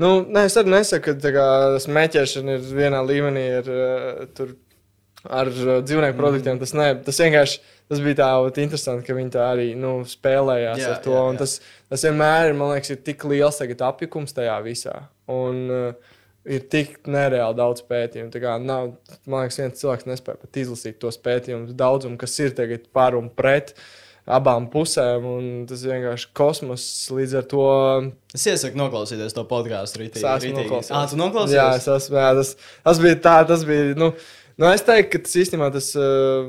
nu, nē, es arī nesaku, ka kā, smēķēšana ir vienā līmenī ar, uh, tur, ar uh, dzīvnieku produktiem. Tas, ne, tas vienkārši tas bija tā interesanti, ka viņi tā arī nu, spēlējās Jā, ar to. jā, jā. Tas, tas vienmēr ir, man liekas, ir tik liels apjukums tajā visā. Un, uh, Ir tik nereāli daudz pētījumu. Nav, man liekas, viens cilvēks nespēja pat izlasīt tos pētījumus, daudzumu, kas ir tagad par un pret abām pusēm. un Tas vienkārši kosmos līdz ar to Es iesaku noklausīties to podkāstu esmu noklausījies. Ah, tu noklausījies? Jā, es esmu. Jā, tas, tas bija tā, tas bija. Nu, nu es teiktu, ka tas īstenībā tas uh,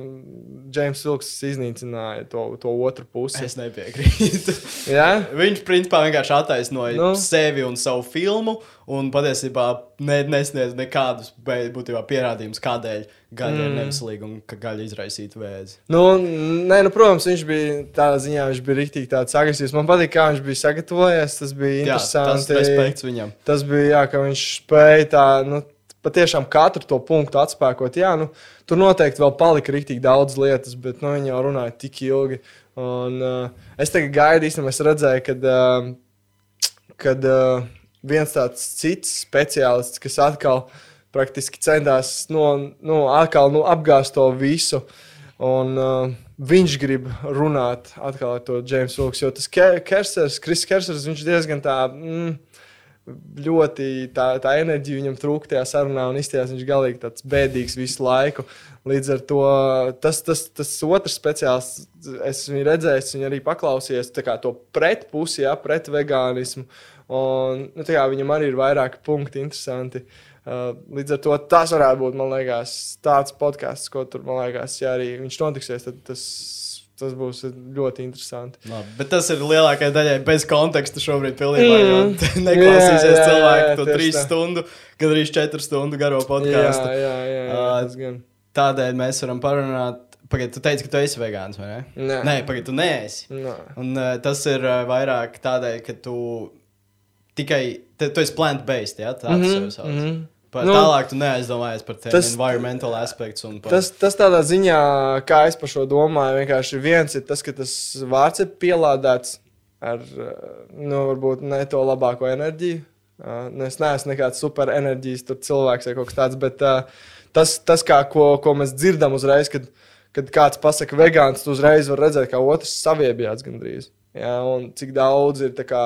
James Vilks iznīcināja to, to otru pusi. Es nepiekrītu. [laughs] Jā, Viņš principā vienkārši attaisnoja Nu. sevi un savu filmu, un patiesībā ne, nesniedz nekādus būtībā pierādījumus, kādēļ gaļa mm. ir neveselīga un ka gaļa izraisītu vēzi. nu, nē, nu, protams, viņš bija tādā ziņā, viņš bija rīktīgi tāds agresīvs. Man patīk, kā viņš bija sagatavojies. Tas bija Jā, tas interesanti. respekts viņam. Tas bija, jā, ka viņš spēja tā, nu, patiešām katru to punktu atspēkot. Jā, nu, tur noteikti vēl palika rīktīgi daudz lietas, bet nu, viņi jau runāja tik ilgi. Un, uh, es tagad gaidu, īstenībā, es redzēju, kad, uh, kad uh, viens tāds cits speciālists, kas atkal praktiski centās no, no, atkal, nu, apgāzt to visu. Un, uh, viņš grib runāt atkal ar to James Wilks, jo tas Ke- Kersers, Kris Kersers, viņš diezgan tā. Mm, ļoti tā, tā enerģija viņam trūka tajā sarunā, un izties viņš galīgi tāds bēdīgs visu laiku. Līdz ar to tas, tas, tas otrs speciālists, es viņu redzēju, viņu arī paklausījos, to pretpusi, ja, pret vegānismu. Un, nu, viņam arī ir vairāki punkti interesanti. Uh, līdz ar to tas varētu būt, liekas, tāds podkāsts, ko tur, man liekas, ja arī viņš notiksies, tad tas, tas būs ļoti interesanti. Labi, bet tas ir lielākajai daļai bez konteksta šobrīd. Pilnībā, Mm. mm. Neklausīsies Jā, jā, cilvēku jā, to trīs tā. stundu, gan arī četru stundu garo Jā, podkāstu. jā, jā, jā, Ā, tas gan. Tādēļ mēs varam parunāt. Pagaidiet, tu teici, ka tu esi vegāns, vai ne? Nē. Nē, pagaidiet, tu neesi. Nē. Un uh, tas ir uh, vairāk tādēļ, ka tu tikai. Te, tu esi plant-based, ja? Tā Mhm, tas jau sauc. mhm. Pa, Nu, tālāk tu neaizdomājies par tiem environmental aspektus. un par- Tas, tas tādā ziņā, kā es par šo domāju, vienkārši viens ir tas, ka tas vārds ir pielādēts ar, eh, nu, varbūt ne to labāko enerģiju. Uh, nu, es neesmu nekāds superenerģijas tur cilvēks vai kaut kas tāds, bet uh, tas, tas kā, ko, ko mēs dzirdam uzreiz, kad, kad kāds pasaka vegāns, tu uzreiz var redzēt, kā otrs saviebjāts gandrīz. Jā, un cik daudz ir tā kā,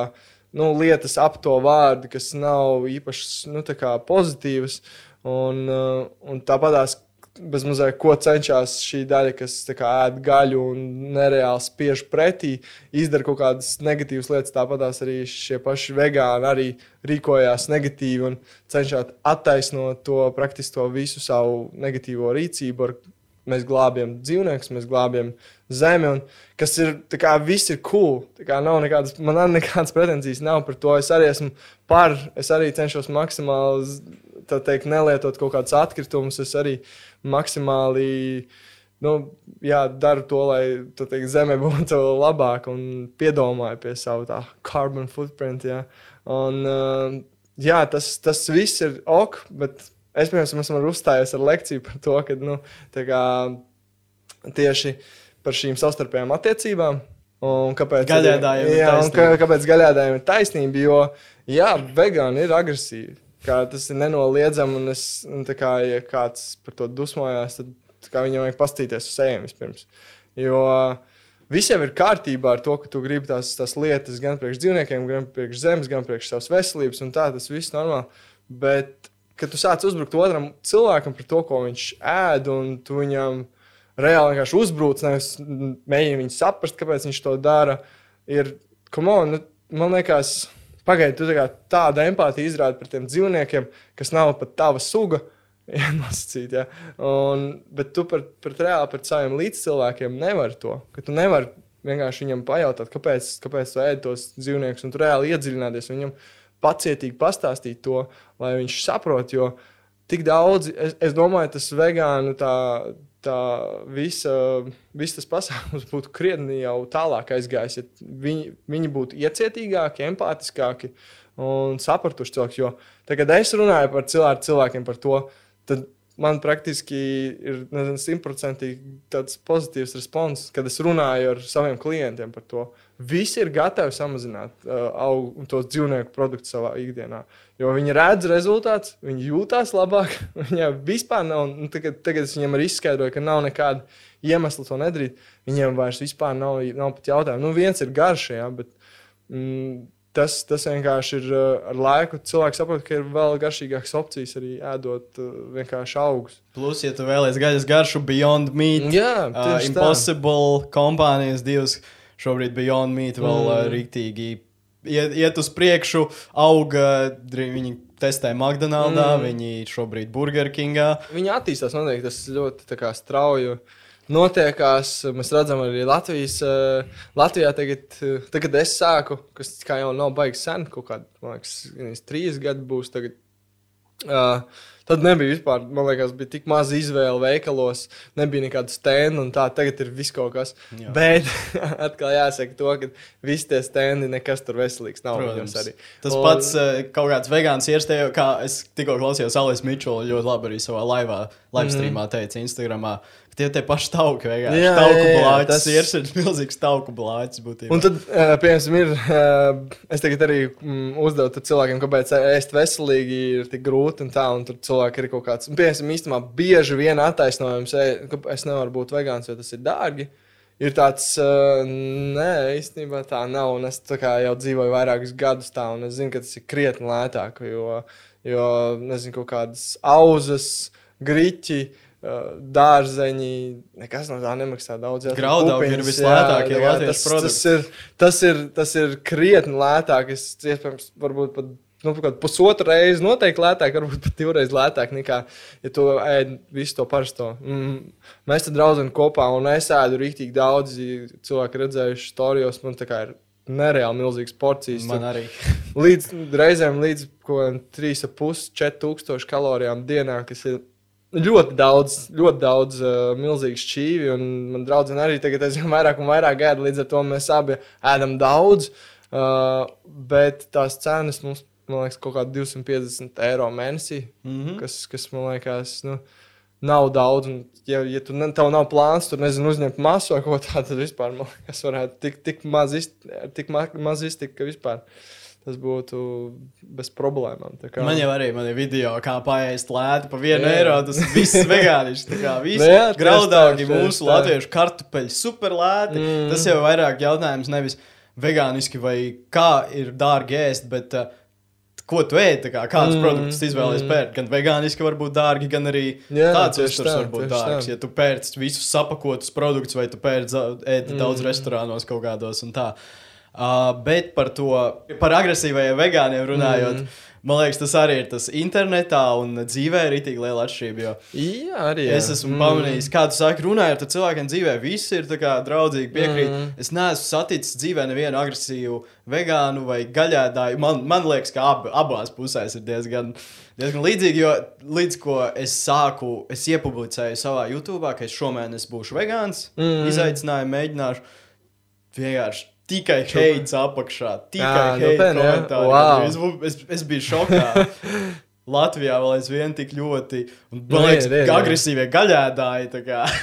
nu, lietas ap to vārdu, kas nav īpaši nu, pozitīvas. Un, uh, un tāpatās bezmazliet, ko cenšas šī daļa, kas kā, ēd gaļu un nereāli spiež pretī, izdara kaut kādas negatīvas lietas. Tāpatās arī šie paši vegāni arī rīkojās negatīvi un cenšas attaisnot to praktiski to visu savu negatīvo rīcību. Mēs glābjam dzīvniekus, mēs glābjam zemi, un kas ir, kā viss ir cool. Kā nav nekādas, man arī nekādas pretenzijas nav par to. Es arī esmu par, es arī cenšos maksimāli, tā teikt, nelietot kaut kādus atkritumus. Es arī maksimāli, nu, jā, daru to, lai tā teikt, zeme [laughs] būtu labāka un piedomāju pie savu tā carbon footprint. Jā, un, uh, jā tas, tas viss ir ok, bet es, piemēram, esmu uzstājies ar lekciju par to, ka, nu, tā kā tieši par šīm savstarpējām attiecībām. Un kāpēc Gaļēdājiem ir jā, un taisnība. kā, kāpēc gaļēdājiem ir taisnība? Jo, jā, vegāni ir agresīvi. Kā tas ir nenoliedzami, un, es, un kā, ja kāds par to dusmojās, tad kā viņam vajag pastīties uz sejām vispirms. Jo visiem ir kārtībā ar to, ka tu gribi tās, tās lietas gan priekš dzīvniekiem, gan priekš zemes, gan priekš savas veselības, un tā tas viss normāli. Bet, kad tu sāc uzbrukt otram cilvēkam par to, ko viņš ēd, un tu viņam reāli vienkārši uzbrūc, nevis mēģini viņu saprast, kāpēc viņš to dara, ir, on, nu, man liekas, Pagaidiet, tu tā tādu empātiju izrādi par tiem dzīvniekiem, kas nav pat tava suga. [laughs] Ja, nosacīt, ja. Un, bet tu par, par reāli par saviem līdzcilvēkiem nevari to. Tu nevari vienkārši viņam pajautāt, kāpēc, kāpēc tu ēd tos dzīvniekus, un tu reāli iedziļināties viņam, pacietīgi pastāstīt to, lai viņš saprot. Jo tik daudz, es, es domāju, tas vegānu tā, tā visa, viss tas pasākums [laughs] būtu krietni jau tālāk aizgājis, ja viņi, viņi būtu iecietīgāki, empātiskāki un sapratuši cilvēku. Jo tagad, kad es runāju par cilvēku, cilvēkiem par to, tad man praktiski ir simtprocentīgi tāds pozitīvs respons, kad es runāju ar saviem klientiem par to. Visi ir gatavi samazināt uh, augu, tos dzīvnieku produktus savā ikdienā. Jo viņi redz rezultātus, viņi jūtas labāk. [laughs] Viņiem vispār nav, nu, tagad, tagad es viņiem arī izskaidroju, ka nav nekāda iemesla to nedarīt. Viņiem vairs nav, nav pat jautājumu. Nu, viens ir garš, jā, bet mm, tas, tas vienkārši ir uh, ar laiku. Cilvēks saprot, ka ir vēl garšīgākas opcijas arī ēdot uh, vienkārši augus. Plus, ja tu vēlaties gaļas garšu, Beyond Meat, Jā, uh, Impossible tā. kompānijas divas. Šobrīd Beyond Meat vēl mm. rīktīgi iet, iet uz priekšu, auga. Viņi testē McDonald's, mm. viņi šobrīd Burger Kingā. Viņi attīstās noteikti tas ļoti strauji. Uh, notiekās. Mēs redzam, arī Latvijas, Latvijā tagad, tagad es sāku, kas jau nav baigs sen, kaut kādi, man liekas, trīs gadi būs. Tagad, uh, Tad nebija vispār, man liekas, bija tik maz izvēle veikalos, nebija nekāda stenda, un tā tagad ir viss kaut kas. Jā. Bet [laughs] atkal jāsaka to, ka visi tie stendi nekas tur veselīgs nav. Tas un... pats kaut kāds vegāns ierastējo, kā es tikko klausījos Alis Mičulu ļoti labi arī savā laivā, live streamā teica Instagramā. Tie tie paši tauki, vienkārši. Jā, tauku jā, jā, blāķis, tas ir iersēdz milzīgs tauku blāķis būtībā. Un tad, piemēram, ir, es tagad arī mm, uzdevu cilvēkiem, kāpēc ēst veselīgi ir tik grūti un tā, un tur cilvēki ir kaut kāds, un, piemēram, īstenībā bieži vien attaisnojums, ka es nevaru būt vegāns, jo tas ir dārgi. Ir tāds, nē, īstenībā tā nav, un es tā kā jau dzīvoju vairākus gadus tā, un es zinu, ka tas ir krietni lētāk, jo, jo nezinu, kaut kādas auzas, griķi, dārzeņi, nekas no tā nemaksā daudz. Graudaugi ir vislētākie latviešu produkti. Tas ir, tas, ir, tas ir krietni lētāk, es iespējams, varbūt pat nu, pusotru reizi noteikti lētāk, varbūt pat divreiz lētāk nekā, ja tu ēd visu to parasto. Mm. Mēs te draudzam kopā un es ēdu rīktīgi daudz, cilvēki redzējuši storijos, man tā kā ir nereāli milzīgas porcijas. Man arī. līdz reizēm līdz 3,5-4 tūkstošu kalorijām dienā, kas ir ļoti daudz, ļoti daudz uh, milzīgu šķīvi. Man draudzene arī tagad aizvien [laughs] vairāk un vairāk ēda. Līdz ar to mēs abi ēdam daudz. Uh, bet tās cenas mums, man liekas, kaut kādi 250 eiro mēnesī, mm -hmm. kas, kas man liekas. Nu, Nav daudz, un, ja, ja tu ne, tev nav plāns, tur nezinu, uzņemt masu vai ko tādu, tad vispār man liekas, varētu tik, tik maz iztikt, ka vispār. Uh, tas būtu bez problēmām. Man jau arī ir video, kā paēst lēti par vienu jā. eiro. Tas viss. Tā kā viss nu ir graudīgi, mūsu tā. latviešu kartupeļi super lēti. Mm. Tas jau ir vairāk jautājums nevis vegāniski vai kā ir dārgi ēst, bet uh, ko tu ēd, kā, kādus mm, produktus izvēlējies mm. pērt. Gan vegāniski var būt dārgi, gan arī jā, tāds uzturs var būt dārgs. Tā. Ja tu pērci visus sapakotus produktus, vai tu pērci ēd mm. daudz restorānos kaut kādos un tā. Uh, Uh, bet par to, par agresīvajiem vegāniem runājot, mm. man liekas, tas arī ir tas internetā un dzīvē ir itī liela atšķirība. Jā, arī. Jā. Es esmu mm. pamanījis, kā tu saki, runājot ar cilvēkiem dzīvē, visi ir draudzīgi piekrīt. Mm. Es neesmu saticis dzīvē nevienu agresīvu vegānu vai gaļēdāju. Man, man liekas, ka ab, abās pusēs ir diezgan. Diezgan līdzīgi, jo līdz ko es sāku, es iepublicēju savā YouTube, ka es šomēnes būšu vegāns, mm. izaicinājumu mēģināšu. Vienkārši tikai heits apakšā. Tikai heits komentāri. Wow. Es, es, es biju šokā. [laughs] Latvijā vēl aizvien tik ļoti, un, Nu, man liekas, ir, jā. agresīvie gaļēdāji.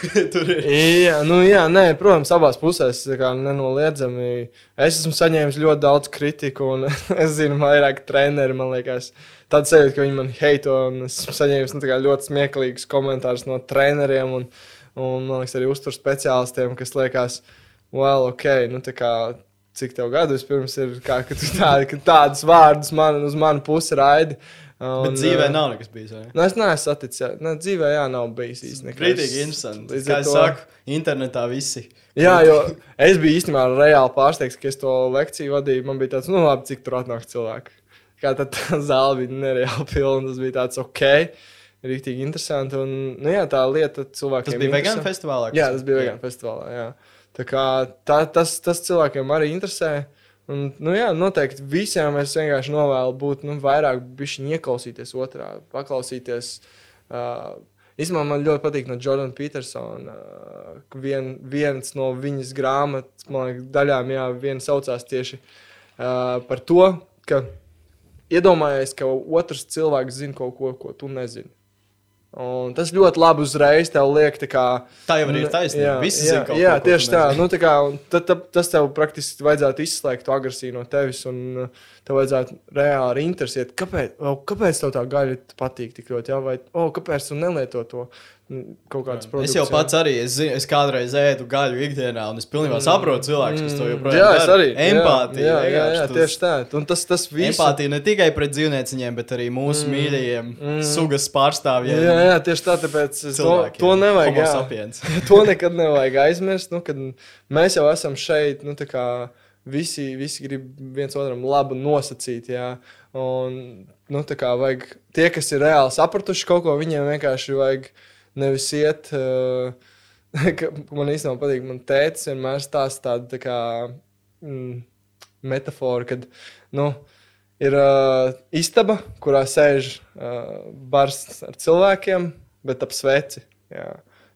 [laughs] ir. Jā, nu, jā, nē, protams, abās pusēs nenoliedzami. Es esmu saņēmis ļoti daudz kritiku, un [laughs] es zinu, vairāk treneri man liekas. Tad sajūta, ka viņi man heito, un es esmu saņēmis nu, ļoti smieklīgus komentārus no treneriem un, un man liekas, arī uzturu speciālistiem, kas liekas, well, ok, nu tā kā. Cik tev gadu pirms ir, kā, ka tu tādi, ka tādus vārdus man uz manu pusi raidi? Un, Bet dzīvē eh, nav nekas bijis. vai ne? Nu, es neesmu saticis. Nu, dzīvē, jā, nav bijis īstenībā. Brīdīgi interesanti. Līdz Kā ar es to- saku, internetā visi. Jā, jo es biju īstenībā reāli pārsteigts, ka es to lekciju vadīju. Man bija tāds, nu, labi, cik tur atnāk cilvēki. Kā tad tā [laughs] zāle bija nereāli pilna. Tas bija tāds ok, rīktīgi interesanti. Un, nu, jā, tā lieta cilvēkiem. Tas bija vegānu festivālā. Jā, tas bija vegānu festivālā. Jā. Tā kā tā, tas, tas cilvēkiem arī interesē. Un, nu, jā, noteikti visiem es vienkārši novēlu būt nu, vairāk ieklausīties otrā, paklausīties. Uh, Īsumā man ļoti patīk no Jordana Petersona. Uh, vien, viens no viņas grāmatas, liekas, daļām, jā, viena saucās tieši uh, par to, ka iedomājies, ka otrs cilvēks zina kaut ko, ko tu nezini. Un tas ļoti labi uzreiz tev liek, tā kā Tā jau ir taisnība. Jā, Visi jā, jā tu tieši tā. Nu, tā kā, tad, tad, tas tev praktiski vajadzētu izslēgt agresiju no tevis. Un uh, tev vajadzētu reāli interesēt, kāpēc, o, kāpēc tev tā gaļa patīk tik ļoti. Jā, vai o, kāpēc tu nelieto to mm, kaut kādas produktus. Es jau pats arī, es, zinu, es kādreiz ēdu gaļu ikdienā, un es pilnībā saprotu cilvēkus, kas to joprojām Jā, es dara. arī. Empātija. Jā, jā, jā, jā tieši tā. Un tas, tas viss. Empātija ne tikai pret dzīvnieciņiem, bet arī mūsu mm. mīļajiem mm. sugas pārstāvjiem. Jā, jā, tieši tā. Tāpēc to, to nevajag. [laughs] To nekad nevajag aizmirst. Nu, kad mēs jau esam šeit, nu, tā kā visi, visi grib viens otram labu nosacīt. Jā. Un, nu, vajag tie, kas ir reāli sapratuši kaut ko, viņiem vienkārši vajag nevis iet. [laughs] Uh, man īstenībā patīk, man tēvs vienmēr stāsta tādu tā kā, mm, metaforu, kad nu, ir uh, istaba, kurā sēž uh, bars ar cilvēkiem, bet ap sveci. Jā.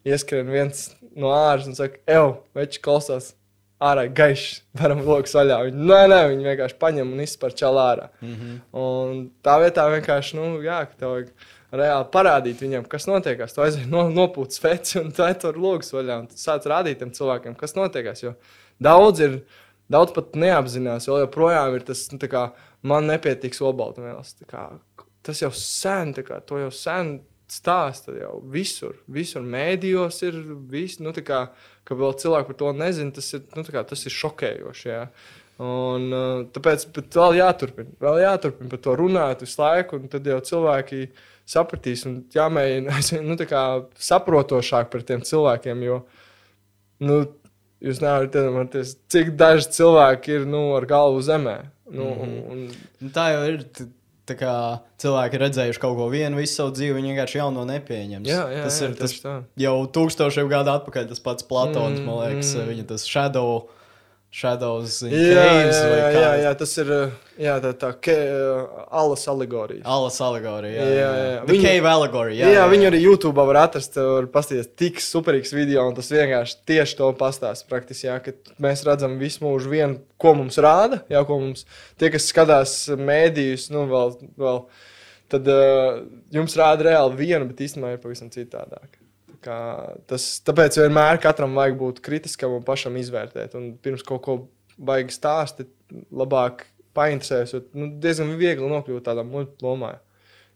Ieskrien viens no ārā un saka, ej, veči klausās. Ārā gaišs, varam lokus vaļā. Viņi, nē, nē, viņi vienkārši paņem un izspēr čālā ārā. Mm -hmm. Un tā vietā vienkārši, nu, jā, ka tev vajag reāli parādīt viņam, kas notiekās. Tu aizēji no, nopūt sveci un tu aiztur logus vaļā. Un tu sāc rādīt tiem cilvēkiem, kas notiekās. Jo daudz ir, daudz pat neapzinās, jo joprojām ir tas, nu, tā kā man nepietiks kā Tas jau sen, kā to jau sen stāsta jau visur. Visur mēdījos ir viss, nu, tā kā, ka vēl cilvēki par to nezina, tas ir, nu, kā, tas ir šokējoši. Jā. Un, uh, tāpēc vēl jāturpina, vēl jāturpina par to runāt visu laiku, un tad jau cilvēki sapratīs un jāmēģina [laughs] nu, kā saprotošāk par tiem cilvēkiem, jo, nu, jūs nevarat iedomāties, cik daži cilvēki ir, nu, ar galvu zemē. Nu, mm. -hmm. un, Nu, Tā jau ir. Kā cilvēki redzējuši kaut ko vienu visu savu dzīvi, viņi vienkārši jau no nepieņems. jā, jā, tas jā, ir tas tā. jau tūkstošiem gadu atpakaļ. Tas pats Platons, Mm, man liekas, mm. viņa tas shadow, shadows, in Jā, jā, caves, jā, kā. jā, jā, tas ir jā, tā, tā ke, uh, alas alegorija. Alas alegorija. Jā, Jā, jā, jā. jā. The Viņu- cave allegory. Jā, jā, jā, viņu arī YouTube var atrast, var paskatīties tik superīgs video, un tas vienkārši tieši to pastāsta. Praktiski, jā, ka mēs redzam visu mūžu vienu, ko mums rāda, jā, ko mums tie, kas skatās mēdījus, nu, vēl, vēl tad uh, jums rāda reāli vienu, bet īstenībā ir pavisam citādāk. Tas, tāpēc vienmēr katram vajag būt kritiskam un pašam izvērtēt. Un pirms kaut ko vajag stāstīt, labāk painteresēties. Nu, diezgan viegli nokļūt tādā lomā.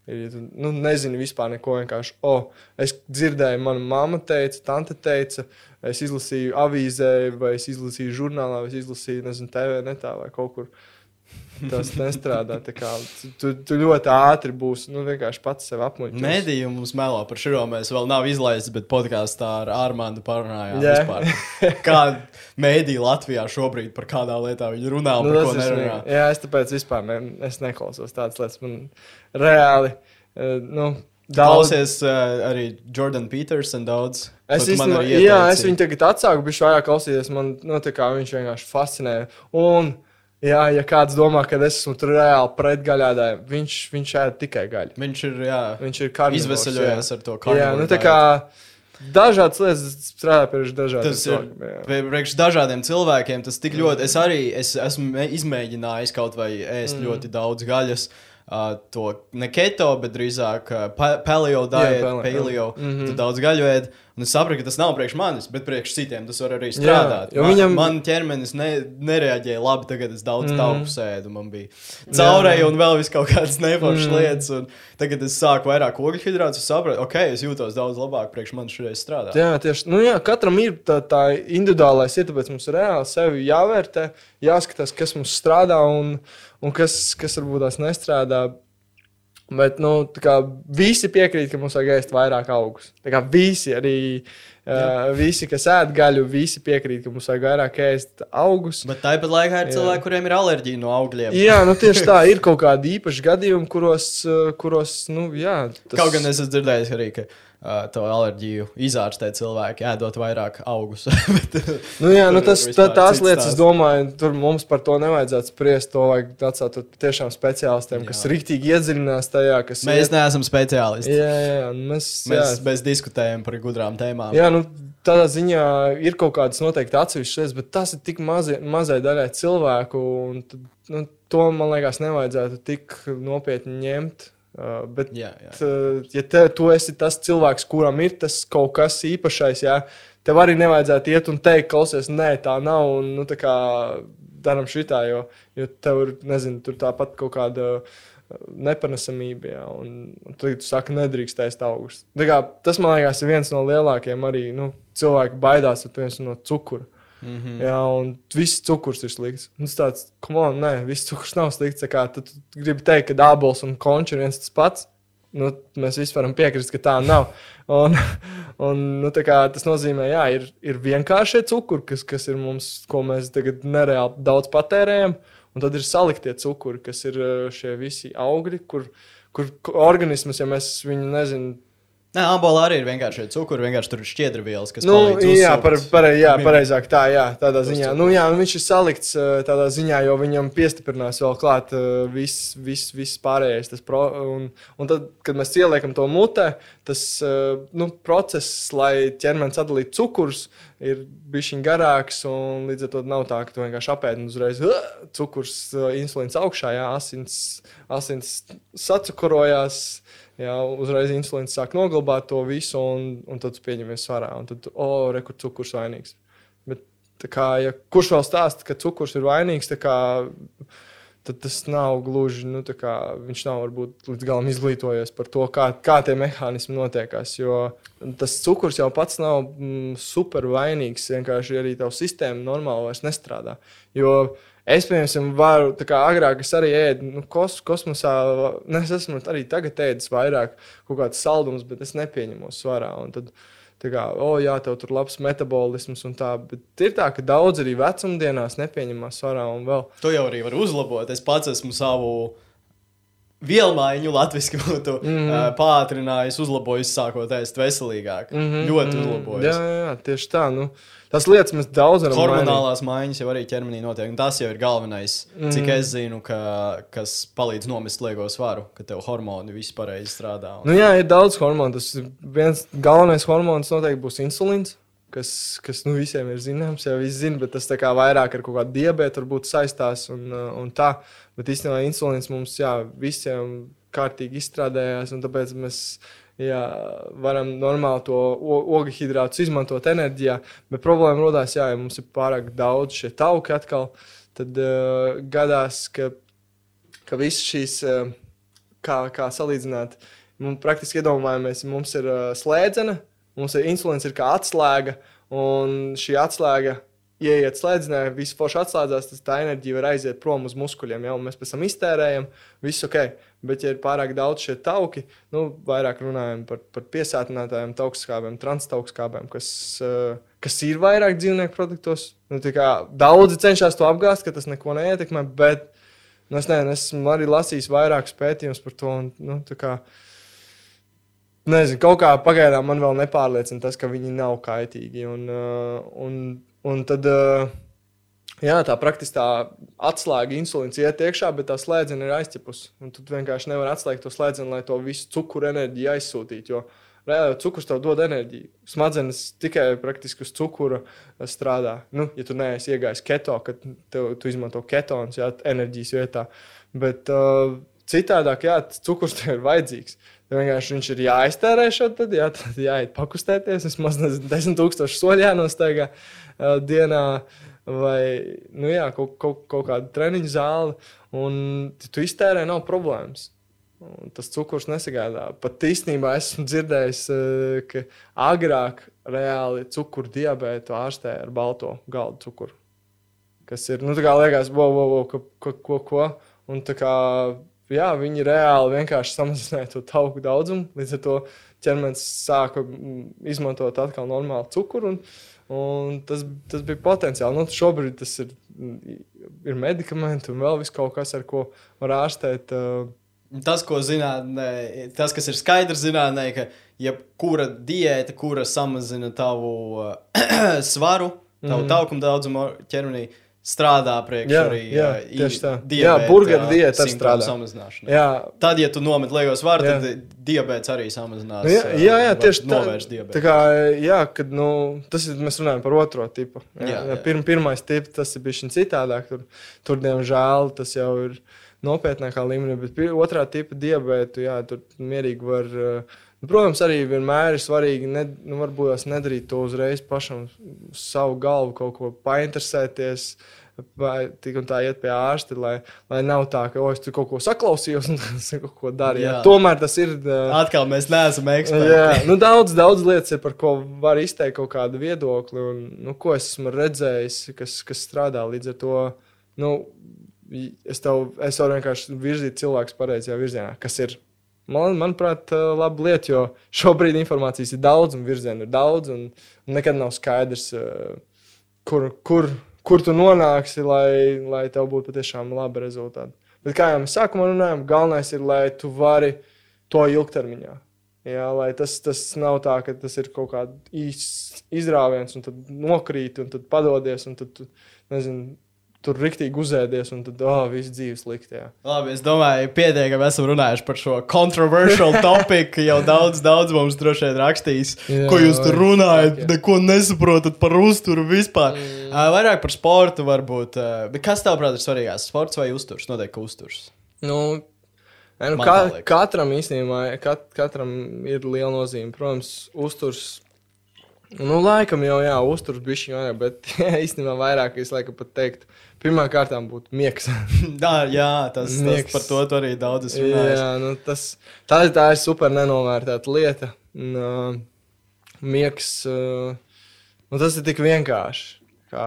Ir, nu, nezini vispār neko vienkārši. Oh, es dzirdēju, mana mamma teica, tante teica, es izlasīju avīzē, vai es izlasīju žurnālā, vai es izlasīju, nezinu, TV netā vai kaut kur. Tas nestrādā. Kā, tu, tu ļoti ātri būsi nu, vienkārši pats sev apmuļķis. Mēdīju mums melo par šo. Mēs vēl nav izlaists, bet podkāstā ar Armānu parunājām. Jā. vispār. Kā mēdīja Latvijā šobrīd par kādā lietā viņi runā un Nu, par ko nerunā. smieklīgi. Jā, es tāpēc vispār ne, es neklausos tādas lietas. Man reāli. Uh, nu, Daudz, Klausies uh, arī Jordan Peterson daudz. Es, īstenībā, jā, es viņu tagad atsāku, bija vairāk klausīties. Man nu, tā kā viņš vienkārši fascinē. Un, jā, ja kāds domā, ka es esmu tur reāli pret gaļādāju, viņš, viņš ēd tikai gaļu. Viņš ir jā, Viņš ir karnivors, izvesaļojies jā. ar to Jā, karnivore nu tā kā dažādas lietas strādā pie dažādiem cilvēkiem. jā. priekš dažādiem cilvēkiem. Tas tik ļoti. Es arī es esmu mē- izmēģinājis kaut vai ēst mm. ļoti daudz gaļas. uh, to ne keto, bet drīzāk uh, pa- paleo diet, paleo. paleo. Mm. -hmm. Daudz gaļu ēd. Un es sapratu, ka tas nav priekš manis, bet priekš citiem tas var arī strādāt. jo man, viņam- man ķermenis ne, nereaģēja labi, tagad es daudz mm. -hmm. tauku sēdu. Man bija caurēji un vēl vis kaut kādas neforšas Mhm. lietas. Un tagad es sāku vairāk ogļhidrātus, es sapratu, ok, es jūtos daudz labāk, priekš manis šoreiz strādā. Jā, tieši nu, jā, katram ir tā, tā individuālais iet, tāpēc mums reāli sevi jāvērtē, jāskatās, kas mums strādā un, un kas, kas varbūt tās nestrādā. Bet nu, kā visi piekrīt, ka mums vajag ēst vairāk augus. Visi, arī uh, visi, kas ēd gaļu, visi piekrīt, ka mums vajag vairāk ēst augus. Bet tāpat laikā ir cilvēki, kuriem ir alerģija no augļiem. Jā, nu tieši tā, [laughs] ir kaut kādi īpaši gadījumi, kuros, kuros nu, jā, Tas... Kaut gan es esmu dzirdējis arī, ka to alerģiju izārstē cilvēki, ēdot vairāk augus. [laughs] Bet, Nu, jā, nu tas, tā, tās lietas, es stāsts. domāju, tur mums par to nevajadzētu spriest. To vajag atstāt tiešām speciālistiem, kas Jā. rīktīgi iedziļinās tajā, kas Mēs iet- neesam speciālisti. Jā, jā, jā, un mēs, Mēs, jā, mēs diskutējam par gudrām tēmām. jā, nu, tādā ziņā ir kaut kādas noteikti atsevišķas lietas, bet tas ir tik mazi, mazai daļai cilvēku. un Nu, to man liekas, nevajadzētu tik nopietni ņemt. Uh, bet, Jā, jā. uh, ja te, tu esi tas cilvēks, kuram ir tas kaut kas īpašais, jā, tev arī nevajadzētu iet un teikt, klausies, nē, tā nav. Un, nu, tā kā darām šitā, jo, jo tev ir, nezinu, tur tāpat kaut kāda uh, nepanesamība, jā, un, un tu, tu saki, nedrīkstēs augstus. Tas, man liekas, ir viens no lielākajiem arī nu, cilvēku baidās no cukura. Mm -hmm. Jā, un viss cukurs ir slikts. Un Tas tāds, kam on, nē, viss cukurs nav slikts. Kā, tu gribi teikt, ka dābols un končs ir viens tas pats. Nu, mēs visi varam piekrist, ka tā nav. Un, un, nu, tā kā, tas nozīmē, ka ir, ir vienkāršie cukuri, kas, kas ir mums, ko mēs tagad nereāli daudz patērējam. Un tad ir saliktie cukuri, kas ir eh, šie visi augļi, kur, kur organisms, ja mēs viņu nezinām, Nē, abolā arī ir vienkārši cukuri, vienkārši tur ir šķiedrvielas, kas Nu, jā, par, par, jā, pareizāk tā, jā, tādā ziņā. Nu, jā, nu, viņš ir salikts uh, tādā ziņā, jo viņam piestiprinās vēl klāt uh, viss vis, vis pārējais. tas Pro, un, un tad, kad mēs ieliekam to mutē, tas uh, nu, process, lai ķermenis sadalītu cukurus, ir bijis garāks. un Līdz ar to nav tā, ka tu vienkārši apēdi uzreiz cukurs, insulīns augšā, jā, asins, asins sacukurojās. Jā, uzreiz insulīns sāk noglabāt to visu, un, un tad pieņemies svarā. Tad, oh, rekur, cukurs vainīgs. Bet, kā, ja kurš vēl stāsta, ka cukurs ir vainīgs, kā, tad tas nav gluži. Nu, kā, viņš nav varbūt līdz galam izglītojies par to, kā, kā tie mehānismi notiekās. Jo tas cukurs jau pats nav mm, super vainīgs. Vienkārši arī tā sistēma normāli vairs nestrādā. Jo Es, piemēram, varu, tā kā agrāk es arī ēdu nu, kos, kosmosā. Ne, es esmu arī tagad ēdis vairāk kaut kādas saldumus, bet es nepieņemu svarā. Un tad, kā, oh, jā, tev tur ir labs metabolisms un tā. Bet ir tā, ka daudz arī vecumdienās nepieņemās svarā un vēl. To jau arī var uzlabot. Es pats esmu savu vielmaiņu latviešu būtu mm. -hmm. uh, pātrinājis, uzlabojis, sākot ēst veselīgāk. Mm -hmm. Ļoti mhm. uzlabojis. Jā, jā, tieši tā. Nu, tas lietas mēs daudz mainīt. Hormonālās maiņas jau arī ķermenī notiek. Tas jau ir galvenais, mm. cik Mhm. es zinu, ka, kas palīdz nomest liego svaru, ka tev hormoni pareizi strādā. Un... Nu, jā, ir daudz hormonu. Tas viens galvenais hormons noteikti būs insulīns. Kas, kas nu, visiem ir zināms, jau viss zina, bet tas vairāk ar kaut kādu diabetu varbūt saistās un, uh, un tā. Bet īstenībā insulīns mums jā, visiem kārtīgi izstrādājās, un tāpēc mēs jā, varam normāli to ogļu hidrātus izmantot enerģijā. Bet problēma rodās, jā, ja mums ir pārāk daudz šie tauki atkal, tad uh, gadās, ka, ka visas šīs, uh, kā, kā salīdzināt, mums praktiski iedomājamies, mums ir uh, slēdzena, mums ir insulīns ir kā atslēga, un šī atslēga ieiet slēdzenē, viss forši atslēdzās, tad tā enerģija var aiziet prom uz muskuļiem, jau mēs pēc tam iztērējam, viss ok. Bet, ja ir pārāk daudz šie tauki, nu, vairāk runājam par, par piesātinātājiem, taukskābēm, transtaukskābēm, kas, uh, kas ir vairāk dzīvnieku produktos. Nu, daudzi cenšas to apgāzt, ka tas neko neietekmē, bet nu, es, ne, es esmu arī lasījis vairākus pētījumus par to. Un, nu, kā, Nezinu, kaut kā pagaidām man vēl nepārliecina tas, ka viņi nav kaitīgi. Un, uh, un, un tad, uh, jā, tā praktiski tā atslēga insulīns iet iekšā, bet tā slēdzena ir aizķepusi. Un tu vienkārši nevari atslēgt to slēdzenu, lai to visu cukuru enerģiju aizsūtītu. Jo reāli cukurs tev dod enerģiju. Smadzenes tikai praktiski uz cukura uh, strādā. Nu, ja tu neesi iegājis keto, tad tev, tu izmanto ketonus, jā, enerģijas vietā. Bet uh, citādāk, jā, cukurs tev ir vajadzīgs. Tev vienkārši viņš ir jāiztērē šo tad, jā, tad jāiet pakustēties, vismaz nezinu, 10 tūkstoši soļu jānostaigā uh, dienā. Vai nu jā, kaut, kaut, kaut kāda treniņa zāle, un tu iztērē, nav problēmas. Un tas cukurs nesagādā. Pat īstenībā esmu dzirdējis, ka agrāk reāli cukuru diabētu ārstē ar balto galdu cukuru. Kas ir, nu, tā kā liekas, wow, wow, wow, ko, ko, ko, ko. Un tā kā, jā, viņi reāli vienkārši samazināja to tauku daudzumu, līdz ar to ķermenis sāka izmantot atkal normālu cukuru. Un, un tas, tas bija potenciāli. Nu, šobrīd tas ir, ir medikamenti un vēl kaut kas, ar ko var ārstēt. Uh, Tas, ko zinātnē, tas, kas ir skaidrs zinātnē, ka jebkura diēta, kura samazina tavu uh, [clears throat] svaru, tavu mm. taukuma daudzumu ķermenī, strādā priekšā arī jā, tieši tā. Diabēta, jā, burgeru diēta strādā. Jā. Tad, ja tu nomet liegos vārdu, tad diabetes arī samazinās. Jā, jā, jā tieši tā. Tā kā, jā, kad, nu, tas ir, mēs runājam par otro tipu. Jā, jā, jā. Pirm, pirmais tips, tas ir bijis citādāk. Tur, tur, diemžēl, tas jau ir nopietnākā līmenī, bet otrā tipa diabetu, jā, tur mierīgi var. Nu, protams, arī vienmēr ir svarīgi, ne, nu, varbūt nedarīt to uzreiz pašam uz savu galvu, kaut ko painteresēties. Vai tik un tā iet pie ārsta, lai, lai nav tā, ka, oh, es tur kaut ko saklausījos un [laughs] kaut ko darīju. Tomēr tas ir. Uh, Atkal mēs neesam eksperti. Jā, nu, daudz, daudz lietas ir, par ko var izteikt kaut kādu viedokli, un nu, ko es esmu redzējis, kas, kas strādā līdz ar to. Nu, es tev es varu vienkārši virzīt cilvēku pareizajā virzienā, kas ir. Man, manuprāt, laba lieta, jo [laughs] šobrīd informācijas ir daudz, un virzienu ir daudz, un nekad nav skaidrs, kur, kur, kur tu nonāksi, lai, lai tev būtu patiešām labi rezultāti. Bet kā jau mēs sākumā runājām, galvenais ir, lai tu vari to ilgtermiņā. Jā, lai tas, tas nav tā, ka tas ir kaut kāds īsts izrāviens, un tad nokrīt, un tad padodies, un tad, tu, nezinu, tur rīktīgi uzēdies, un tad oh, viss dzīves likt. Jā. Labi, es domāju, pietiekami esam runājuši par šo kontroversiālu [laughs] topiku. Jau daudz, daudz mums droši vien rakstīs, jā, ko jūs tur runājat, jā. neko nesaprotat par uzturu vispār. Mm. Uh, vairāk par sportu varbūt. Uh, kas tev, prāt, ir svarīgāks? Sports vai uzturs? Noteikti uzturs. Nu, Ne, nu, ka, katram īstenībā kat, katram ir liela nozīme. Protams, uzturs Nu, laikam jau, jā, uzturs bišķiņu vairāk, bet [laughs] īstenībā vairāk es laikam pat teiktu, pirmā kārtā būtu miegs. [laughs] jā, jā, tas, tas par to tu arī daudz esmu runājis. Jā, nu, tas, tā, tā ir super nenovērtēta lieta. Un, uh, miegs, uh, nu, tas ir tik vienkārši. Kā,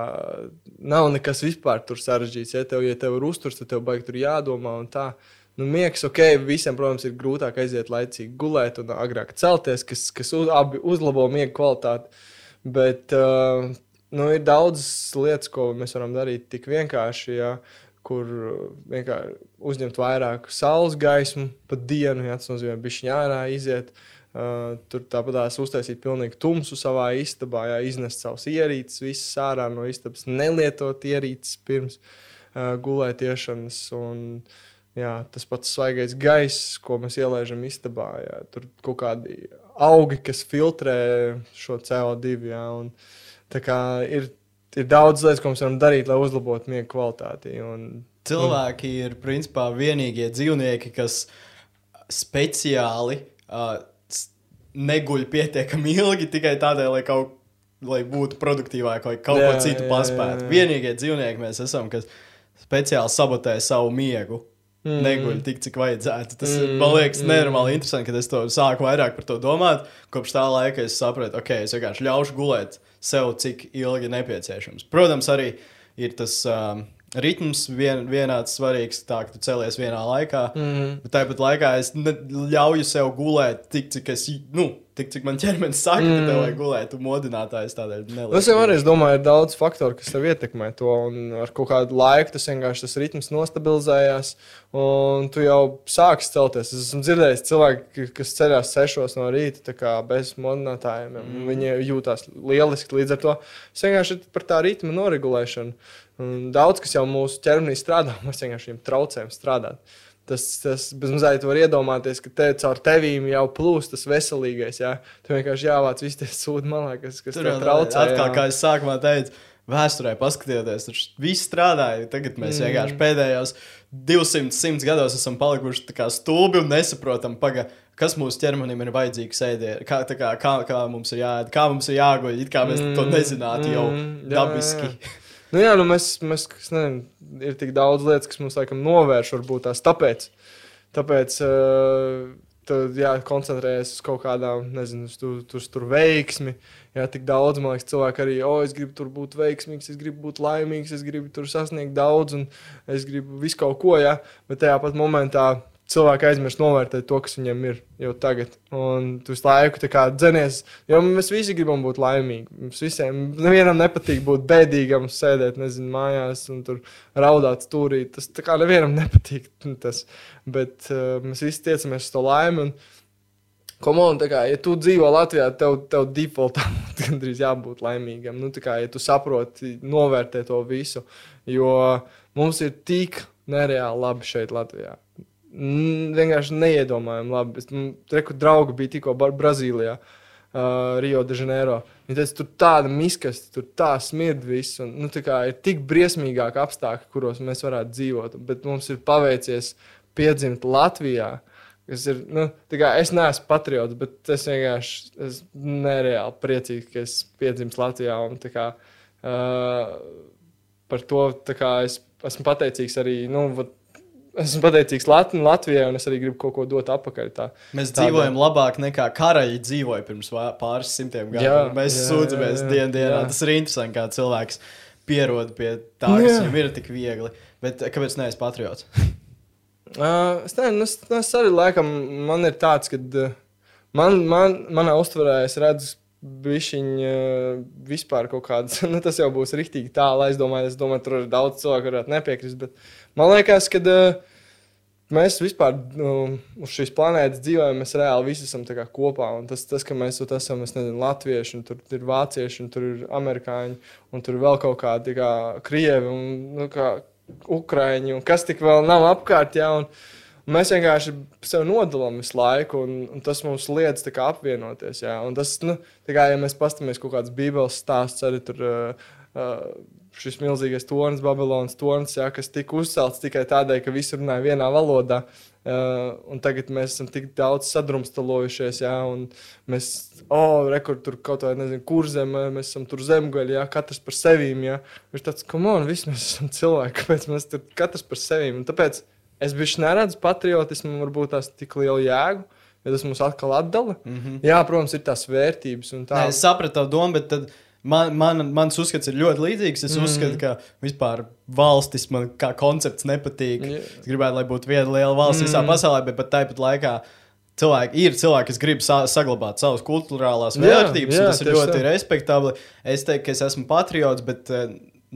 nav nekas vispār tur sarežģīts. Ja tev, ja tev ir uzturs, tad tev baigi tur jādomā un tā. Uh, Nu, miegs, ok, visiem, protams, ir grūtāk aiziet laicīgi gulēt un agrāk celties, kas, kas uz, abi uzlabo miega kvalitāti. Bet uh, nu, ir daudz lietas, ko mēs varam darīt tik vienkārši. Ja, kur vienkārši uzņemt vairāk saules gaismu pa dienu, ja tas nozīmē, viņš ārā iziet. Uh, tur tāpat uztaisīt pilnīgi tumsu savā istabā, jā, iznest savus ierīces, visas ārā no istabas, nelietot ierīces pirms uh, gulētiešanas. Un, uh, Jā, tas pats svaigais gaiss, ko mēs ielaidām istabā. Jā. Tur kaut kādi augi, kas filtrē šo CO2. Jā, un, ir, ir daudz lietas, ko mēs varam darīt, lai uzlabotu miega kvalitāti. Un, Cilvēki un... ir principā vienīgie dzīvnieki, kas speciāli uh, neguļ pietiekami ilgi tikai tādēļ, lai kaut lai būtu produktīvāk vai kaut jā, ko citu paspētu. Vienīgie dzīvnieki mēs esam, kas speciāli sabotē savu miegu mm. neguļ tik, cik vajadzētu. Tas mm. man liekas mm. nenormāli interesanti, kad es to sāku vairāk par to domāt. Kopš tā laika es sapratu, ok, es vienkārši ļaušu gulēt sev, cik ilgi nepieciešams. Protams, arī ir tas. Um, ritms vien, vienāds svarīgs, tā ka tu celies vienā laikā. Mm. Bet tāpat laikā es ļauju sev gulēt tik, cik es. Nu, tik cik man ķermenis saka, mm. ka tev vajag gulēt, tu modinātājs tādēļ nelieku. Es jau arī domāju, ir daudz faktoru, kas tev ietekmē to, un ar kaut kādu laiku tas vienkārši tas ritms nostabilizējās, un tu jau sāksi celties. Es esmu dzirdējis cilvēki, kas ceļās sešos no rīta bez modinātājiem, mm. viņi jūtās lieliski līdz ar to. Es vienkārši par tā ritma noregulēšanu. Un daudz kas jau mūsu ķermenī strādā, [laughs] mēs vienkārši traucējam strādāt. Tas, tas bezmazliet var iedomāties, ka te caur tevīm jau plūst tas veselīgais. Jā. Tu vienkārši jāvāc visi tie sūdi malā, kas, kas tur traucē. Atkal, jā. kā es sākumā teicu, vēsturē paskatieties, tur viss strādāja. Tagad mēs Mm. vienkārši pēdējos 200, 100 gados esam palikuši stulbi un nesaprotam, paga, kas mūsu ķermenim ir vajadzīgs ēdienā, kā, tā kā, kā, kā mums ir jāēd, kā mums ir jāguļ. It kā mēs to Mm, nezinātu jau mm, jā, dabiski. jā. Nu, jā, nu mēs, mēs nezinu, ir tik daudz lietas, kas mums laikam novērš, varbūt tās tāpēc. Tāpēc uh, tad jākoncentrējas uz kaut kādām, nezinu, uz tur, tur, tur veiksmi. Jā, tik daudz, man liekas, cilvēki arī, o, es gribu tur būt veiksmīgs, es gribu būt laimīgs, es gribu tur sasniegt daudz, un es gribu visu kaut ko, jā. Bet tajā pat momentā cilvēki aizmirst novērtēt to, kas viņiem ir jau tagad. Un tu visu laiku dzenies, jo mēs visi gribam būt laimīgi. Mums visiem, nevienam nepatīk būt bēdīgam, sēdēt, nezinu, mājās un tur raudāt stūrī. Tas tā kā nevienam nepatīk. [laughs] Tas. Bet uh, mēs visi tiecamies uz to laimi. Un, Komon, kā, ja tu dzīvo Latvijā, tev, tev defaultā [laughs] gandrīz jābūt laimīgam. Nu, kā, ja tu saproti, novērtē to visu, jo mums ir tik nereāli labi šeit, Latvijā. Vienkārši neiedomājami labi. Es, mm, Reku draugi bija tikko Brazīlijā, uh, Rio de Janeiro. Viņi teica, tur tāda miskasta, tur tā smird viss. Un, nu, tā kā ir tik briesmīgāki apstākļi, kuros mēs varētu dzīvot. Bet mums ir paveicies piedzimt Latvijā. Ir, nu, kā es neesmu patriots, bet es vienkārši esmu nereāli priecīgs, ka es piedzimu Latvijā. Un, kā, uh, par to kā, es esmu pateicīgs arī. Nu, vat, Esmu pateicīgs Lat Latvijai, un es arī gribu kaut ko dot atpakaļ. Tā. Mēs Tādā. dzīvojam labāk nekā karaļi dzīvoja pirms pāris simtiem Jā, gadiem. Mēs jā, sūdzamies jā, jā, dienas dienā. jā. Tas ir interesanti, kā cilvēks pierod pie tā, kas Jā. viņam ir tik viegli. Bet eh, kāpēc neesmu patriots? [laughs] Uh, es nezinu, es, es arī laikam, man ir tāds, ka man, man, manā uztverē es redzu. Bišķiņa uh, vispār kaut kādas, [laughs] nu, tas jau būs rīktīgi tālu. Es domāju, es domāju, tur ir daudz cilvēku, kuriem nepiekrist. Bet man liekas, ka uh, mēs vispār nu, uz šīs planētas dzīvojam, mēs reāli visi esam kopā. Un tas, tas, ka mēs tur esam, es nezinu, latvieši, un tur ir vācieši, un tur ir amerikāņi, un tur vēl kaut kādi kā, krievi un nu, kā, ukrāņi, un kas tik vēl nav apkārt. Jā, un, un mēs vienkārši sevi nodalām visu laiku, un, un tas mums liedz kā apvienoties. Jā, un tas, nu, kā ja mēs paskatāmies kaut kādas bībeles stāstus, arī tur. Uh, Šis milzīgais tornis, Babilonas tornis, jā, kas tika uzcelts tikai tādēļ, ka visi runāja vienā valodā. Uh, tagad mēs esam tik daudz sadrumstalojušies, un mēs, oh, rekur, tur kaut kā, nezinu, kur zemē, mēs esam tur zemgaļi, jā, katrs par sevīm, jā. Viņš tāds, kam on, visi mēs esam cilvēki, kāpēc mēs tur katrs par. Un tāpēc es bišķi neredzu patriotismu, varbūt tās tik lielu jēgu, ja tas mums atkal atdala. Mm -hmm. Jā, protams, ir tās vērtības un tā. Nē, es sapratu tavu domu, bet tad man, man, mans uzskats ir ļoti līdzīgs. Es mm. uzskatu, ka vispār valstis man kā koncepts nepatīk. Jā. Es gribētu, lai būtu viena liela valsts mm. visā pasaulē, bet pat tāpat laikā. Cilvēki, ir cilvēki, kas grib sa saglabāt savas kultūrālās Jā, vērtības, un jā, tas ir ļoti tā. respektabli. Es teiktu, ka es esmu patriots, bet uh,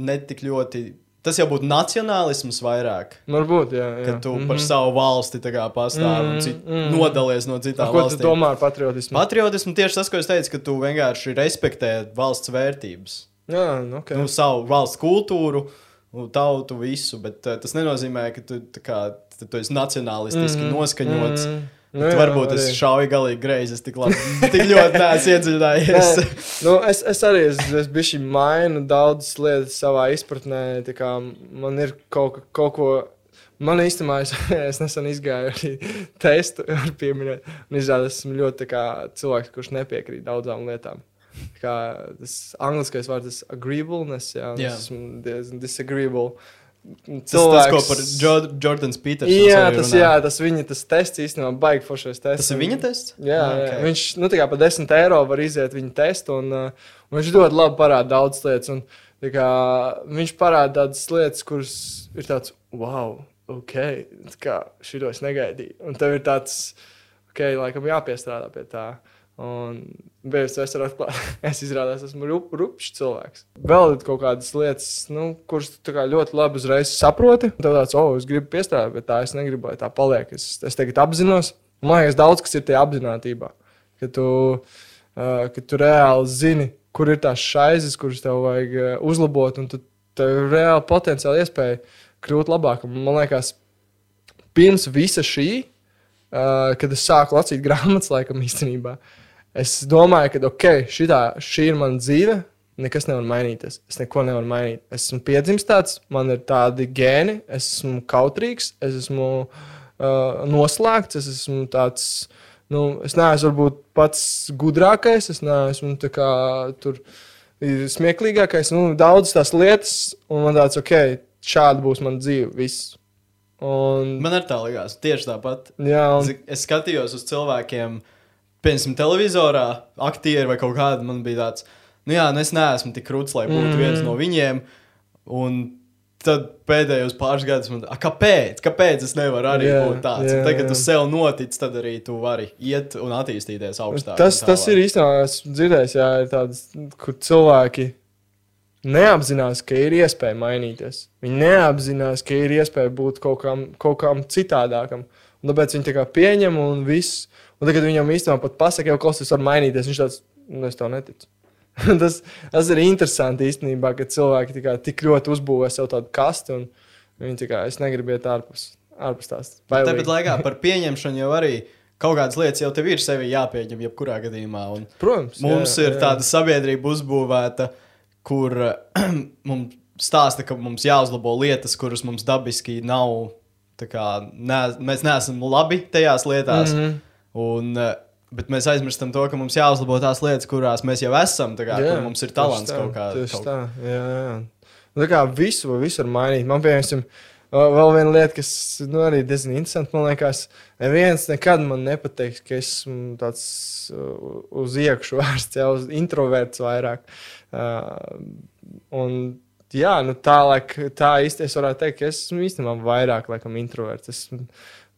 ne tik ļoti. Tas jau būtu nacionālisms vairāk. Varbūt, jā. jā. Ka tu mm. -hmm. par savu valsti pastāvi mm -hmm. un cit, mm -hmm. nodalies no citām Ko tu valstīm. domā par patriotismu? Patriotismu tieši tas, ko es teicu, ka tu vienkārši respektē valsts vērtības. Jā, nu, okay. Nu, savu valsts kultūru, nu, tautu, visu. Bet uh, tas nenozīmē, ka tu, kā, tu esi nacionālistiski mm -hmm. noskaņots. Mm -hmm. Nu, jā, varbūt es arī. šauju galīgi greizi. Es tik, labi, [laughs] tik ļoti neesmu iedziļinājies. Nē, nu, es, es arī esmu es bijuši mainu daudzas lietas savā izpratnē. Man ir kaut, ka- kaut ko. Man īstenībā, es, [laughs] es nesen izgāju arī [laughs] testu, var pieminēt. Un izrādās, esmu ļoti kā, cilvēks, kurš nepiekrīt daudzām lietām. Tā Kā, tas angliskais vārds ir agreeableness, jā, Jā. es esmu diezgan disagreeable. Tas, tas, ko par Jo- Jordans Peters. Jā, tas, jā, tas viņa tas tests īstenībā baigi foršais tests. tas ir viņa tests. Jā, okay. ok. jā. viņš nu, kā par 10 eiro var iziet viņa testu, un, uh, un viņš ļoti labi parāda daudzas lietas. Un, kā, viņš parāda tādas lietas, kuras ir tāds, wow, ok, tā kā šito es negaidīju. Un tev ir tāds, ok, laikam jāpiestrādā pie tā. Un beigās es varu atklāt, [laughs] es izrādās, esmu rup, rupšs cilvēks. Vēl ir kaut kādas lietas, nu, kuras tu ļoti labi uzreiz saproti. Tev tāds, oh, es gribu piestrādāt, bet tā es negribu, lai tā paliek. Es, es tagad apzinos. Man liekas, daudz kas ir tajā apziņotībā. Ka tu, uh, ka tu reāli zini, kur ir tās šaizes, kuras tev vajag uh, uzlabot, un tu tev ir reāli potenciāli iespēja kļūt labākam. Man liekas, pirms visa šī, uh, kad es sāku lasīt grāmatas, laikam [laughs] īstenībā, es domāju, ka ok, šitā, šī ir mana dzīve. nekas nevar mainīties. Es neko nevaru mainīt. Es esmu piedzimis tāds, man ir tādi gēni, es esmu kautrīgs, es esmu uh, noslēgts, es esmu tāds. Nu, es neesmu varbūt pats gudrākais, es neesmu kā, tur smieklīgākais. Nu, daudz tās lietas, un man tāds, ok, šāda būs mana dzīve. Viss. Un... Man arī tā likās, tieši tāpat. Jā, un... Es skatījos uz cilvēkiem, piemēram, televizorā, aktieri vai kaut kāda. Man bija tāds, nu jā, nu es neesmu tik krūts, lai būtu mm. viens no viņiem. Un tad pēdējos pāris gadus man liekas, kāpēc? Kāpēc es nevaru arī yeah, būt tāds? Yeah, tagad, kad tu sev notic, tad arī tu vari iet un attīstīties augstāk. Tas, tas ir īstenībā, es dzirdēju, jā, ir tādas, kur cilvēki neapzinās, ka ir iespēja mainīties. Viņi neapzinās, ka ir iespēja būt kaut kam, kaut kam citādākam. Un tāpēc viņi tā kā pieņem un viss. Un tagad viņam īstenībā pat pasaka, jau kaut kas var mainīties. Viņš tāds, nu es tev neticu. [laughs] tas, tas ir interesanti īstenībā, ka cilvēki kā, tik ļoti uzbūvē sev tādu kastu un viņi kā es negribu iet ārpus, ārpus tās. Tāpat laikā par [laughs] pieņemšanu jau arī. Kaut kādas lietas jau tev ir sevi jāpieņem, jebkurā gadījumā. Un Protams. Mums jā, ir jā. tāda sabiedrība uzbūvēta, kur [clears throat] mums stāsta, ka mums jāuzlabo lietas, kuras mums dabiski nav. Kā, ne, mēs neesam labi tajās lietās. Mm -hmm. Un, eh, Bet mēs aizmirstam to, ka mums jāuzlabo tās lietas, kurās mēs jau esam. Kā, jā, kur mums ir talants tā, kaut veidā. Tieši kaut... tā, jā, jā. Tā kā visu, visu var mainīt. Man, piemēram, vēl viena lieta, kas nu, arī diezgan interesanta, man liekas, neviens nekad man nepateiks, ka esmu tāds uh, uz iekšā [laughs] vērsts, jau introverts vairāk. Uh, un, jā, nu, tā, laik, tā es varētu teikt, ka es esmu īstenībā vairāk laikam, introverts. Esmu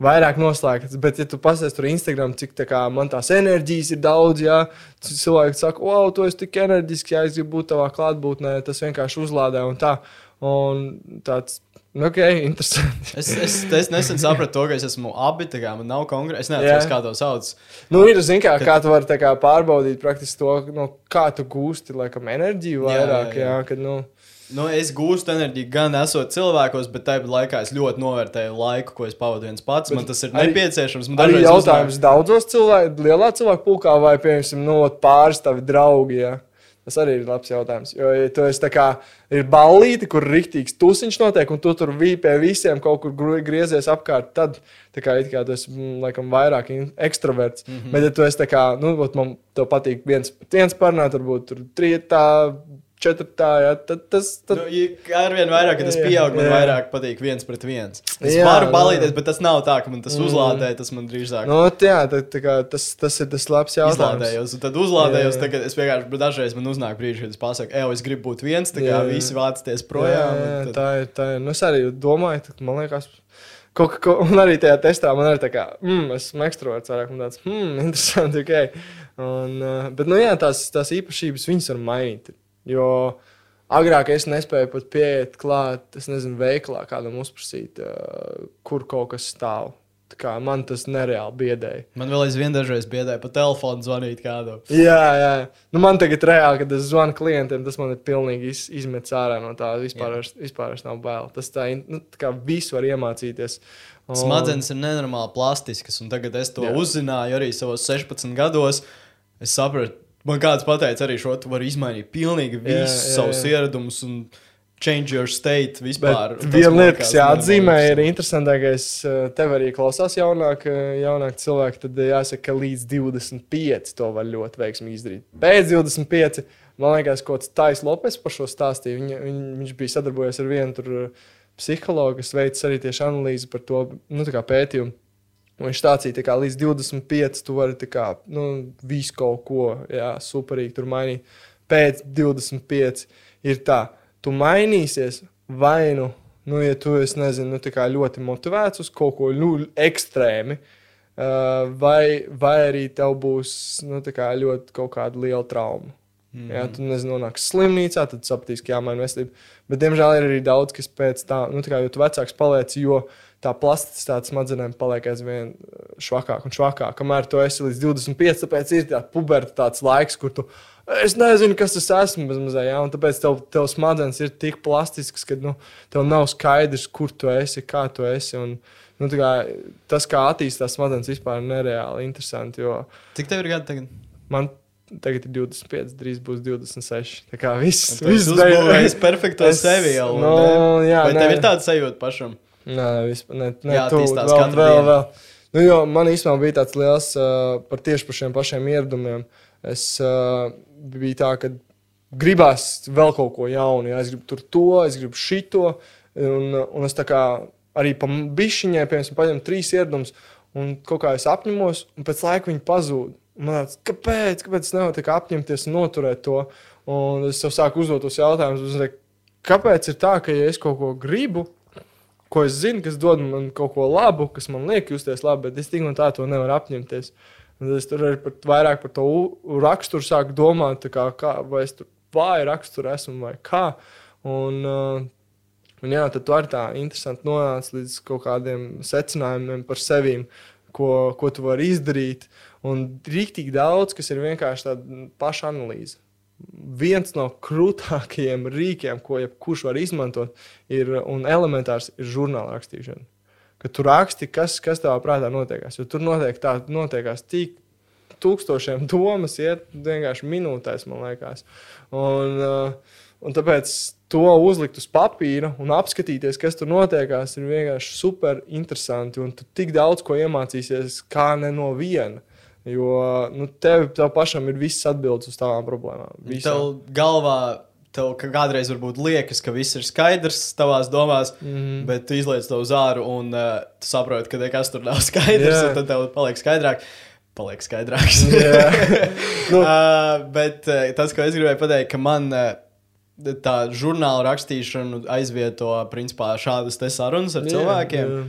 vairāk noslēgts. Bet, ja tu pasies tur Instagram, cik tā kā, man tās enerģijas ir daudz, jā, cilvēki saka, wow, tu esi tik enerģisks, ja es gribu būt tavā klātbūtnē, tas vienkārši uzlādē un tā. Un tāds ok, [laughs] interesanti. es, es, es nesen sapratu to, ka es esmu abi. Kā, man nav konkrēti, es neatceros, kā to sauc. Nu, ir zināms, kā, kad... kā tu vari kā, pārbaudīt praktiski to, nu, kā tu gūsti laikam, enerģiju vairāk. Jā, jā, jā. Jā, kad, nu... Nu, es gūstu enerģiju gan esot cilvēkos, bet tajā laikā es ļoti novērtēju laiku, ko es pavadu viens pats. Man tas ir arī, nepieciešams. Man arī jautājums uznāk... daudzos cilvēku, lielā cilvēku pulkā vai, piemēram, no nu, pāris tavi draugi. Jā. Tas arī ir labs jautājums. Jo, ja tu esi tā kā ir ballīte, kur rīktīgs tusiņš notiek, un tu tur pie visiem kaut kur griezies apkārt, tad kā, kā tu esi mm, laikam, vairāk ekstroverts. Mm -hmm. Bet, ja tu esi tā kā, nu, man patīk viens, viens parunāt, varbūt tur trijotā četrtā, jā, tad tas. Tad... Nu, ar vien vairāk, kad tas pieaug, man jā. vairāk patīk viens pret viens. Es jā, varu balīties, bet tas nav tā, ka man tas mm. uzlādē, tas man drīzāk. Nu, jā, tā, tā kā, tas, tas ir tas labs jautājums. Izlādējos, tad uzlādējos, tagad es vienkārši dažreiz man uznāk brīži, kad es pasaku, ej, es gribu būt viens, tā kā jā, visi vācties projām. Jā, jā, tad... tā ir, tā ir. Nu, es arī domāju, tad, man liekas. Kaut, ko, un arī tajā testā man ir tā kā, mm, esmu ekstraverts, vairāk man tāds, hmm, [laughs] interesanti, ok. Un, uh, bet, nu jā, tās, tās īpašības viņas var mainīt. Jo agrāk es nespēju pat pieiet klāt, es nezinu, veiklā kādam uzprasīt, uh, kur kaut kas stāv. Kā, man tas nereāli biedēja. Man vēl aizvien dažreiz biedēja pa telefonu zvanīt kādam. Jā, jā. Nu, man tagad reāli, kad es zvanu klientiem, tas man ir pilnīgi iz, izmetis ārā no tā. Vispār, vairs, vispār nav bail. Tas tā, nu, tā kā visu var iemācīties. Un... Smadzenes ir nenormāli plastiskas, un tagad es to jā. uzzināju arī savos 16 gados. Es sapratu, Man kāds pateica, arī šo tu vari izmainīt pilnīgi visus savus ieradumus. Un... Change your state vispār. Viena lieta, kas jāatzīmē, ir interesantākais. Eh, tev arī klausās jaunāk, eh, jaunāk cilvēki. Tad jāsaka, ka līdz 25 to var ļoti veiksmīgi izdarīt. Pēc 25, man liekas, kaut kāds Tais Lopes par šo stāstīja. Viņ, viņ, viņš bija sadarbojies ar vienu tur eh, psihologu, kas veids arī tieši analīzi par to nu, pētījumu. Un viņš stāstīja, ka līdz 25 tu vari kā, nu, visu kaut ko jā, superīgi tur mainīt. Pēc 25 ir tā, tu mainīsies vai nu, nu ja tu esi nezinu, nu, ļoti motivēts uz kaut ko nu, ekstrēmu. Uh, vai, vai arī tev būs nu, ļoti kaut kāda liela trauma. Mm. Jā, tu nezini, nonāks slimnīcā, tad sapratīsi, ka jāmaina veselība. Bet, diemžēl, ir arī daudz, kas pēc tam, nu, kā, jo vecāks paliec, jo tā plasticitāte smadzenēm paliek aizvien švakāk un švakāk. Kamēr tu esi līdz 25, tāpēc ir tā pubertāts laiks, kur tu es nezinu, kas tas esmu. Mazā, ja? Tāpēc tev, tev smadzenes ir tik plastiskas, ka nu, tev nav skaidrs, kur tu esi, kā tu esi. Un, nu, kā, tas, kā attīstās smadzenes, vispār ir nereāli interesanti. Jo... Cik tev ir gadi tagad? Man tagad ir 25, drīz būs 26. Tā kā viss uzbūvējis perfekto [laughs] Es- sevi jau. no, un, jā, Vai nē. tev ir tāda sajūta pašam? Nē, vispār ne. ne Jā, tu, vēl, vēl, dienu. vēl. Nu, jo man īstenībā bija tāds liels uh, par tieši par šiem pašiem ieradumiem. Es uh, biju tā, ka gribās vēl kaut ko jaunu. Jā, es gribu tur to, es gribu šito. Un, un es tā kā arī pa bišķiņai, piemēram, paņemu trīs ieradumus, un kaut kā es apņemos, un pēc laika viņi pazūd. Man liekas, kāpēc, kāpēc es nevaru apņemties un noturēt to? Un es sev sāku uzdot tos jautājumus, kāpēc ir tā, ka ja es kaut ko gribu, ko es zinu, kas dod man kaut ko labu, kas man liek justies labi, bet es tik un tā to nevaru apņemties. Un es tur arī par, vairāk par to raksturu sāku domāt, kā, kā, vai es tur vāju raksturu esmu vai kā. Un, uh, un jā, tad tu arī tā interesanti nonāc līdz kaut kādiem secinājumiem par sevi, ko, ko tu vari izdarīt. Un rīktīgi daudz, kas ir vienkārši tāda paša analīze viens no krūtākajiem rīkiem, ko jebkurš var izmantot, ir un elementārs ir žurnāla rakstīšana. Kad tu raksti, kas, kas tavā prātā notiekās, jo tur notiek tā, notiekās tik tūkstošiem domas, iet vienkārši minūtēs, man liekas. Un, uh, un tāpēc to uzlikt uz papīra un apskatīties, kas tur notiekās, ir vienkārši super interesanti. Un tu tik daudz ko iemācīsies, kā ne no viena. Jo nu, tev, tev pašam ir visas atbildes uz tavām problēmām. Visām. Tev galvā. Tev kādreiz varbūt liekas, ka viss ir skaidrs tavās domās, mm. -hmm. bet tu izlaiž to uz āru un uh, tu saproti, ka nekas tur nav [laughs] skaidrs. Yeah. Tad tev paliek skaidrāk. Paliek skaidrāks. [laughs] [laughs] Nu. uh, bet uh, tas, ko es gribēju pateikt, ka man uh, tā žurnāla rakstīšana aizvieto principā šādas sarunas ar Jā, cilvēkiem. jā.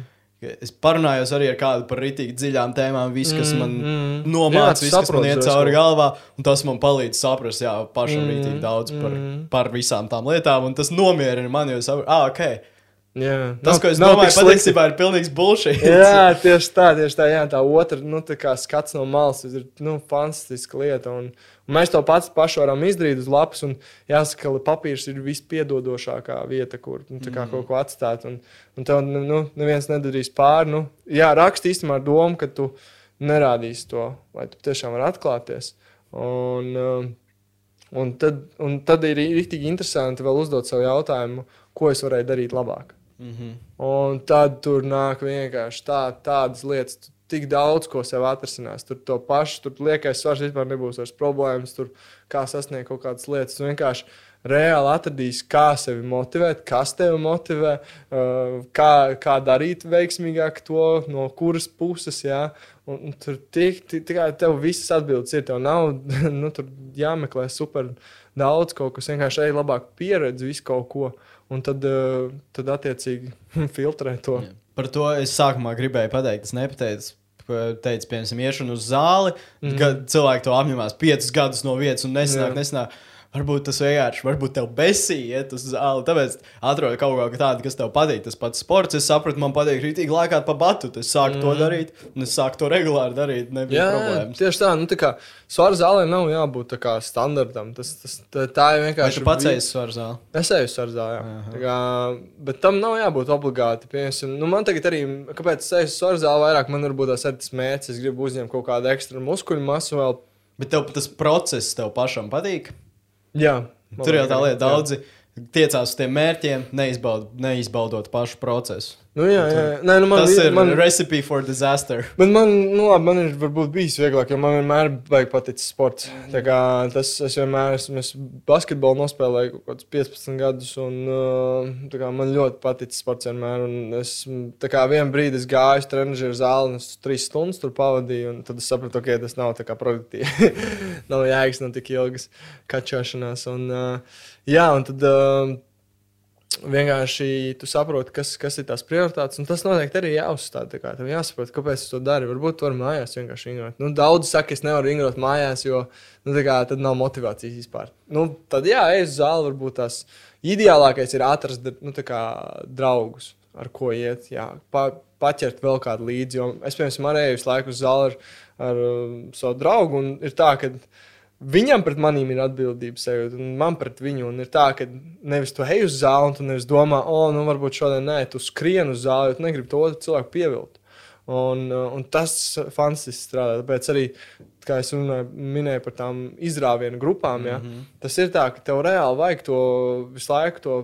Es parunājos arī ar kādu par rītīgi dziļām tēmām, viss, kas Mm, man mm. nomāca, Jā, tu viss, kas man iet cauri galvā, un tas man palīdz saprast, jā, pašam Mm, rītīgi daudz par, mm. par visām tām lietām, un tas nomierina mani, jo es saprotu, ah, ok. Jā. Tas, Nav- ko es domāju, patiesībā ir pilnīgs bullshit. [laughs] Jā, tieši tā, tieši tā. Jā, tā otra nu, tā skats no malas ir nu, fantastiska lieta. Un, un mēs to pats pašu varam izdarīt uz lapas. Un jāsaka, ka papīrs ir vispiedodošākā vieta, kur nu, tā kā, kaut ko atstāt. Un, un tev nu, neviens nedarīs pāri. Nu, jā, raksti īstenībā ar domu, ka tu nerādīsi to, lai tu tiešām vari atklāties. Un, um, un, tad, un tad ir rīktīgi interesanti vēl uzdot sev jautājumu, ko es varēju darīt labāk. Mm -hmm. Un tad tur nāk vienkārši tā, tādas lietas, tik daudz ko sev atrisinās. Tur to pašu, tur liekais svars vispār nebūs vairs problēmas, tur kā sasniegt kaut kādas lietas. Vienkārši reāli atradīsi, kā sevi motivēt, kas tevi motivē, uh, kā, kā darīt veiksmīgāk to, no kuras puses. Jā. Un, un tur tik, tik, tikai tev visas atbildes ir. Tev nav [laughs] nu, jāmeklē super daudz kaut kas, vienkārši ej labāk pieredzi visu kaut ko. Un tad, uh, tad attiecīgi [laughs] filtrē to. Jā. Par to es sākumā gribēju pateikt. Es nepateicu, pa- teicu, piemēram, iešanu uz zāli, mm. -hmm. kad cilvēki to apņemās piecus gadus no vietas un nesanāk, Jā. nesanāk. Varbūt tas vienkārši, varbūt tev besī iet uz zāli. Tāpēc atrod kaut ko tādu, kas tev patīk. Tas pats sports, es sapratu, man patīk rītīgi laikāt pa batu. Es sāku mm. to darīt, un es sāku to regulāri darīt. Nebija Jā, jā, problēmas. tieši tā. Nu, tā kā svara zālē nav jābūt tā kā standartam. Tas, tas, tā, tā ir Vai vienkārši. tu pats esi svaru zāli? Es eju uz svara zālē. jā. Tā Kā, bet tam nav jābūt obligāti. Piemēram, nu, man tagad arī, kāpēc es eju uz svara zāli vairāk, man varbūt tās ir tas mērķis. Es gribu uzņemt kaut kādu ekstra muskuļu masu vēl. Bet tev tas process tev pašam patīk. Jā, Tur jau tā lieta, daudzi tiecās uz tiem mērķiem, neizbaud, neizbaudot pašu procesu. Nu, jā, jā. Nē, nu, man, Tas ir man, recipe for disaster. Bet man, nu, labi, man ir varbūt bijis vieglāk, jo man vienmēr ir paticis sports. Tā kā tas es vienmēr esmu es basketbolu nospēlēju kaut kādus 15 gadus, un uh, kā man ļoti patīk sports vienmēr. un Es tā kā vienā brīdī es gāju uz trenižera zāli, un es trīs stundas tur pavadīju, un tad es sapratu, ka okay, tas nav tā kā produktīvi. [laughs] nav jēgas, nav tik ilgas kačošanās. Un, uh, jā, un tad. Vienkārši tu saproti, kas, kas ir tās prioritātes. Tas noteikti arī jāuzstāda. Tev jāsaprot, kāpēc tu to dari. Varbūt tu vari mājās vienkārši ingrot. Nu, daudz saka, es nevaru ingrot mājās, jo nu, kā, tad nav motivācijas vispār. Nu, tad jā, ej uz zāli. Varbūt tās ideālākais ir atrast nu, kā, draugus, ar ko iet. Jā, pa, paķert vēl kādu līdzi. Jo es, piemēram, arī visu laiku uz zāli ar, ar um, savu draugu. un Ir tā, ka Viņam pret maniem ir atbildība sajūta, un man pret viņu. Ir tā, ka nevis tu ej uz zāli, un tu nevis domā, o, nu, varbūt šodien nē, tu skrien uz zāli, jo tu negribi to otru cilvēku pievilkt. Un, un tas fantastiski strādā. Tāpēc arī, kā es runāju, minēju par tām izrāvienu grupām, ja, mm -hmm. tas ir tā, ka tev reāli vajag to visu laiku. To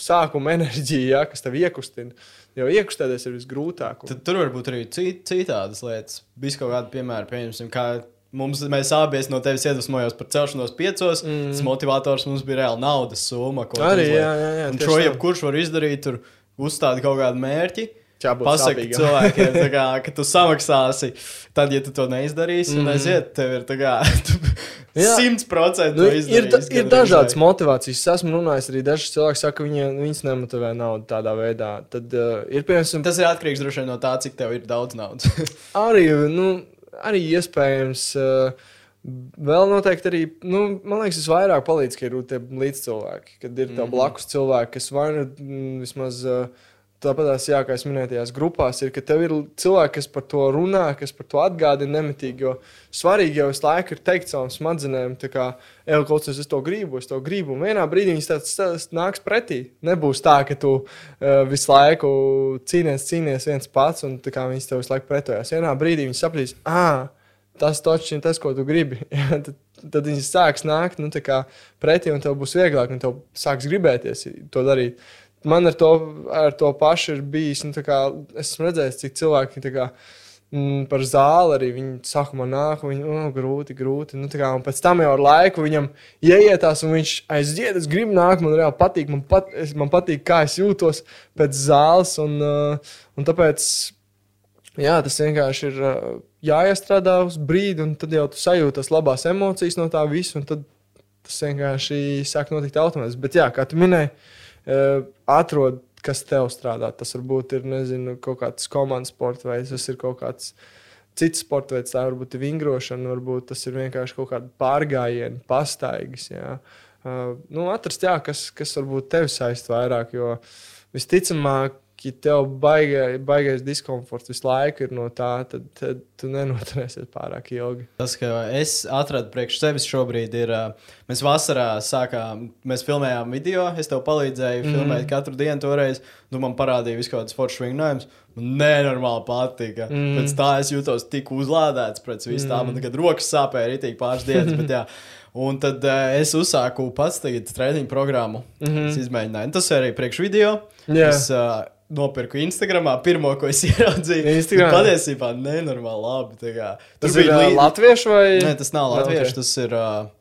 Sākuma [laughs] enerģija, ja, kas tev iekustina. Jo iekustēties ir visgrūtāk. Un... Tad tur var būt arī cit, citādas lietas. Bija kaut kāda piemēra, pieņemsim, kā Mums, mēs abi no tevis iedvesmojāmies par celšanos piecos. Mm. Tas motivators mums bija reāli naudas summa. Arī, jā, jā, jā, un šo jebkurš var izdarīt, tur uzstādīt kaut kādu mērķi. Pasaki cilvēkiem, kā, [laughs] ka tu samaksāsi, tad, ja tu to neizdarīsi, mm. un aiziet, tev ir [laughs] simt procenti. Nu, ir, da, ir dažādas motivācijas. Es esmu runājis arī daži cilvēki, saka, ka viņi, viņus nemotivē naudu tādā veidā. Tad, uh, ir, piemēram, Tas ir atkarīgs droši vien no tā, cik tev ir daudz naudas. [laughs] arī, nu, arī iespējams. Uh, Vēl noteikti arī, nu, man liekas, tas vairāk palīdz, ka ir tie līdzcilvēki, kad ir tā mhm. blakus cilvēki, kas vai nu mm, vismaz uh, Tāpat, jā, kā es minēju, tajās grupās ir, ka tev ir cilvēki, kas par to runā, kas par to atgādina nemitīgi. Jo svarīgi jau visu laiku ir teikt savām smadzenēm, kā, ej, kaut kas, es to gribu, es to gribu. Un vienā brīdī viņas tāds, tāds nāks pretī. Nebūs tā, ka tu uh, visu laiku cīnies, cīnies viens pats, un viņas tev visu laiku pretojās. Vienā brīdī viņas sapratīs, ah, tas taču ir tas, ko tu gribi. [laughs] tad, tad viņas sāks nākt nu, pretī, un tev būs vieglāk, un tev sāks gribēties to darīt man ar to, ar to pašu ir bijis. Nu, kā, es esmu redzējis, cik cilvēki kā, mm, par zāli arī viņi sākumā nāk, un viņi oh, grūti, grūti. Nu, kā, pēc tam jau ar laiku viņam ieietās, un viņš aiziet, es gribu nākt, man reāli patīk, man, pat, es, man patīk, kā es jūtos pēc zāles. Un, uh, un tāpēc jā, tas vienkārši ir uh, jāiestrādā uz brīdi, un tad jau tu sajūti tās labās emocijas no tā visa, tas vienkārši sāk notikt automātiski. Bet jā, kā tu minēji, uh, atrod, kas tev strādā. Tas varbūt ir nezinu, kaut kāds komandas sports veids, tas ir kaut kāds cits sports veids, tā varbūt ir vingrošana, varbūt tas ir vienkārši kaut kāda pārgājiena, pastaigas. Jā. Uh, nu, atrast, jā, kas, kas varbūt tevi saist vairāk, jo visticamāk, ja tev baigais, baigais diskomforts visu laiku ir no tā, tad, tad tu nenoturēsies pārāk ilgi. Tas, ka es atradu priekš sevis šobrīd, ir. Mēs vasarā sākām, mēs filmējām video, es tev palīdzēju mm. filmēt katru dienu toreiz. Nu, man parādīja visu kaut kādus foršus vingrinājumus. Man nenormāli patika. Mm. Pēc tā es jutos tik uzlādēts pēc vis tā. Mm. Man tagad rokas sāpēja arī pāris dienas. bet, jā. [laughs] Un tad uh, es uzsāku pats treniņu programmu. Mm -hmm. Es izmēģināju. Tas arī priekš video. Yeah. Es, uh, nopirku Instagramā. Pirmo, ko es [laughs] ieraudzīju, Instagram. patiesībā nenormāli labi. Tas, tas bija līdz... latviešu vai? Nē, tas nav latviešu. Okay. Tas ir. Uh,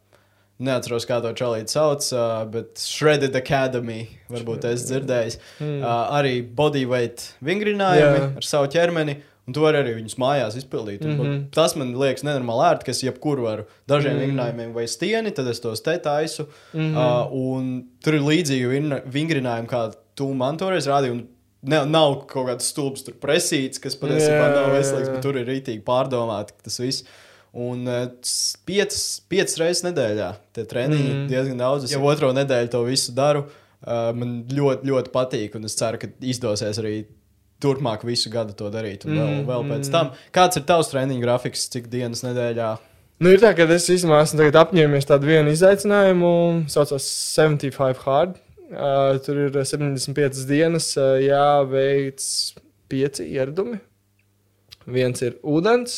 Neatceros, kā to čalīti sauc, uh, bet Shredded Academy, varbūt es dzirdēju. Mm. Uh, arī bodyweight vingrinājumi yeah. ar savu ķermeni. Un tu vari arī viņus mājās izpildīt. Mm -hmm. Tas man liekas nenormāli ērti, ka es jebkuru varu dažiem mm -hmm. vingrinājumiem vai stieni, tad es tos te taisu. Mm -hmm. uh, un tur ir līdzīgi vingrinājumi, kā tu man toreiz rādīji ne, nav kaut kāds stulbs presīts, kas patiesībā nav veselīgs, bet tur ir rītīgi pārdomāti tas viss. Un uh, piecas, piecas reizes nedēļā tie treniņi mm. diezgan daudz. Es jau otro nedēļu to visu daru. Uh, man ļoti, ļoti patīk, un es ceru, ka izdosies arī turpmāk visu gadu to darīt. Un vēl, mm. vēl pēc tam, kāds ir tavs treniņu grafiks, cik dienas nedēļā? Nu, ir tā, ka es īstenībā esmu apņēmies tādu vienu izaicinājumu, saucās 75 Hard. Uh, tur ir 75 dienas, uh, jāveic pieci ieradumi. Viens ir ūdens,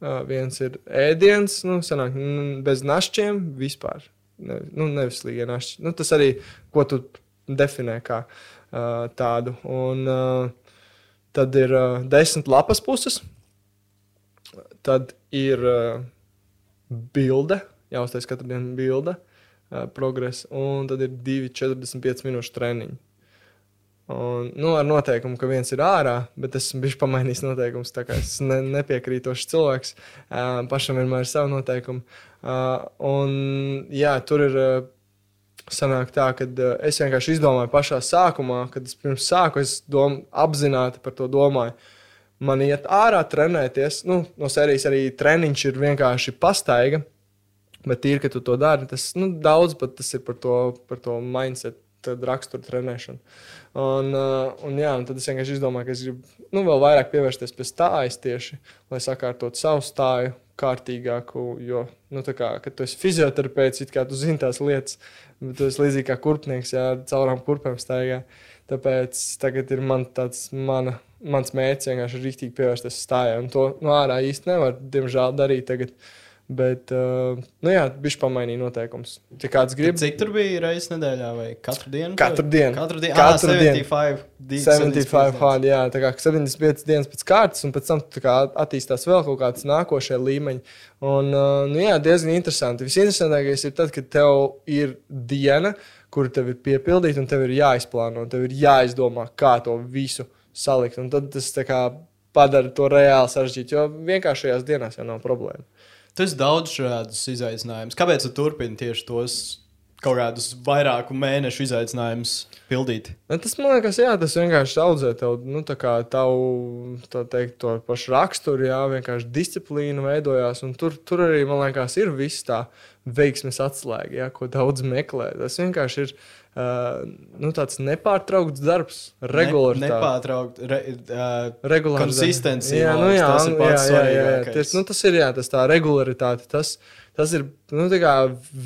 uh, viens ir ēdiens, nu, sanāk, bez našķiem vispār. Ne, nu, nevislīgie našķi. Nu, tas arī, ko tu definē kā uh, tādu. Un uh, tad ir uh, desmit lapas puses, tad ir uh, bilde, jāuztais katru dienu bilde. Uh, progresu, un tad ir 2,45 minūšu treniņi. Un, nu, ar noteikumu, ka viens ir ārā, bet es biju pamainījis noteikumus. Es ne, nepiekrītošs cilvēks. Pašam vienmēr ir savi noteikumi. Un, jā, tur ir sanāk tā, ka es vienkārši izdomāju pašā sākumā, kad es pirms sāku, es dom, apzināti par to domāju. Man iet ārā trenēties, nu, no sērijas arī treniņš ir vienkārši pastaiga. Bet tīri, ka tu to dari, tas nu, daudz pat tas ir par to, par to mindset, raksturu trenēšanu. Un, uh, un, jā, un tad es vienkārši izdomāju, ka es gribu nu, vēl vairāk pievērsties pie stājas tieši, lai sakārtotu savu stāju kārtīgāku. Jo, nu, kā, kad tu esi fizioterapeits, kā tu zini tās lietas, bet tu esi līdzīgi kā kurpnieks, jā, caurām kurpēm staigā. Tāpēc tagad ir man tāds mana mans mērķis vienkārši rīktīgi pievērsties stājai. Un to no ārā īsti nevar, diemžēl, darīt tagad. Bet, uh, nu jā, viņš pamainīja noteikumus. Ja kāds grib, Cik tur bija reizes nedēļā vai katru dienu? Katru dienu. Katru dienu. Katru ah, dienu. 75. di- 75 hard, jā, tā kā 75 dienas pēc kārtas, un pēc tam kā attīstās vēl kaut kāds nākošie līmeņi. Un, uh, nu, jā, diezgan interesanti. Visinteresantākais ir tad, kad tev ir diena, kur tev ir piepildīta, un tev ir jāizplāno, un tev ir jāizdomā, kā to visu salikt. Un tad tas kā padara to reāli sarežģītu, jo vienkāršajās dienās jau nav problēma. Tas daudz šādus izaicinājumus. Kāpēc tu turpini tieši tos kaut kādus vairāku mēnešu izaicinājumus pildīt? Nu, Tas man liekas, jā, tas vienkārši audzē tev, nu, tā kā tavu, tā teikt, to pašu raksturu, jā, vienkārši disciplīna veidojās. Tur, tur arī, man liekas, ir viss tā veiksmes atslēga, jā, ko daudz meklē. Tas vienkārši ir uh, nu, tāds nepārtraukts darbs, regulārs. Ne, nepārtraukt. Re, uh, Regulārs. Konsistencija, Jā, nu, jā, tas ir nu, pats jā, jā, jā, jā. Ties, nu, tas ir jā, tas tā regularitāte. Tas, tas ir nu, kā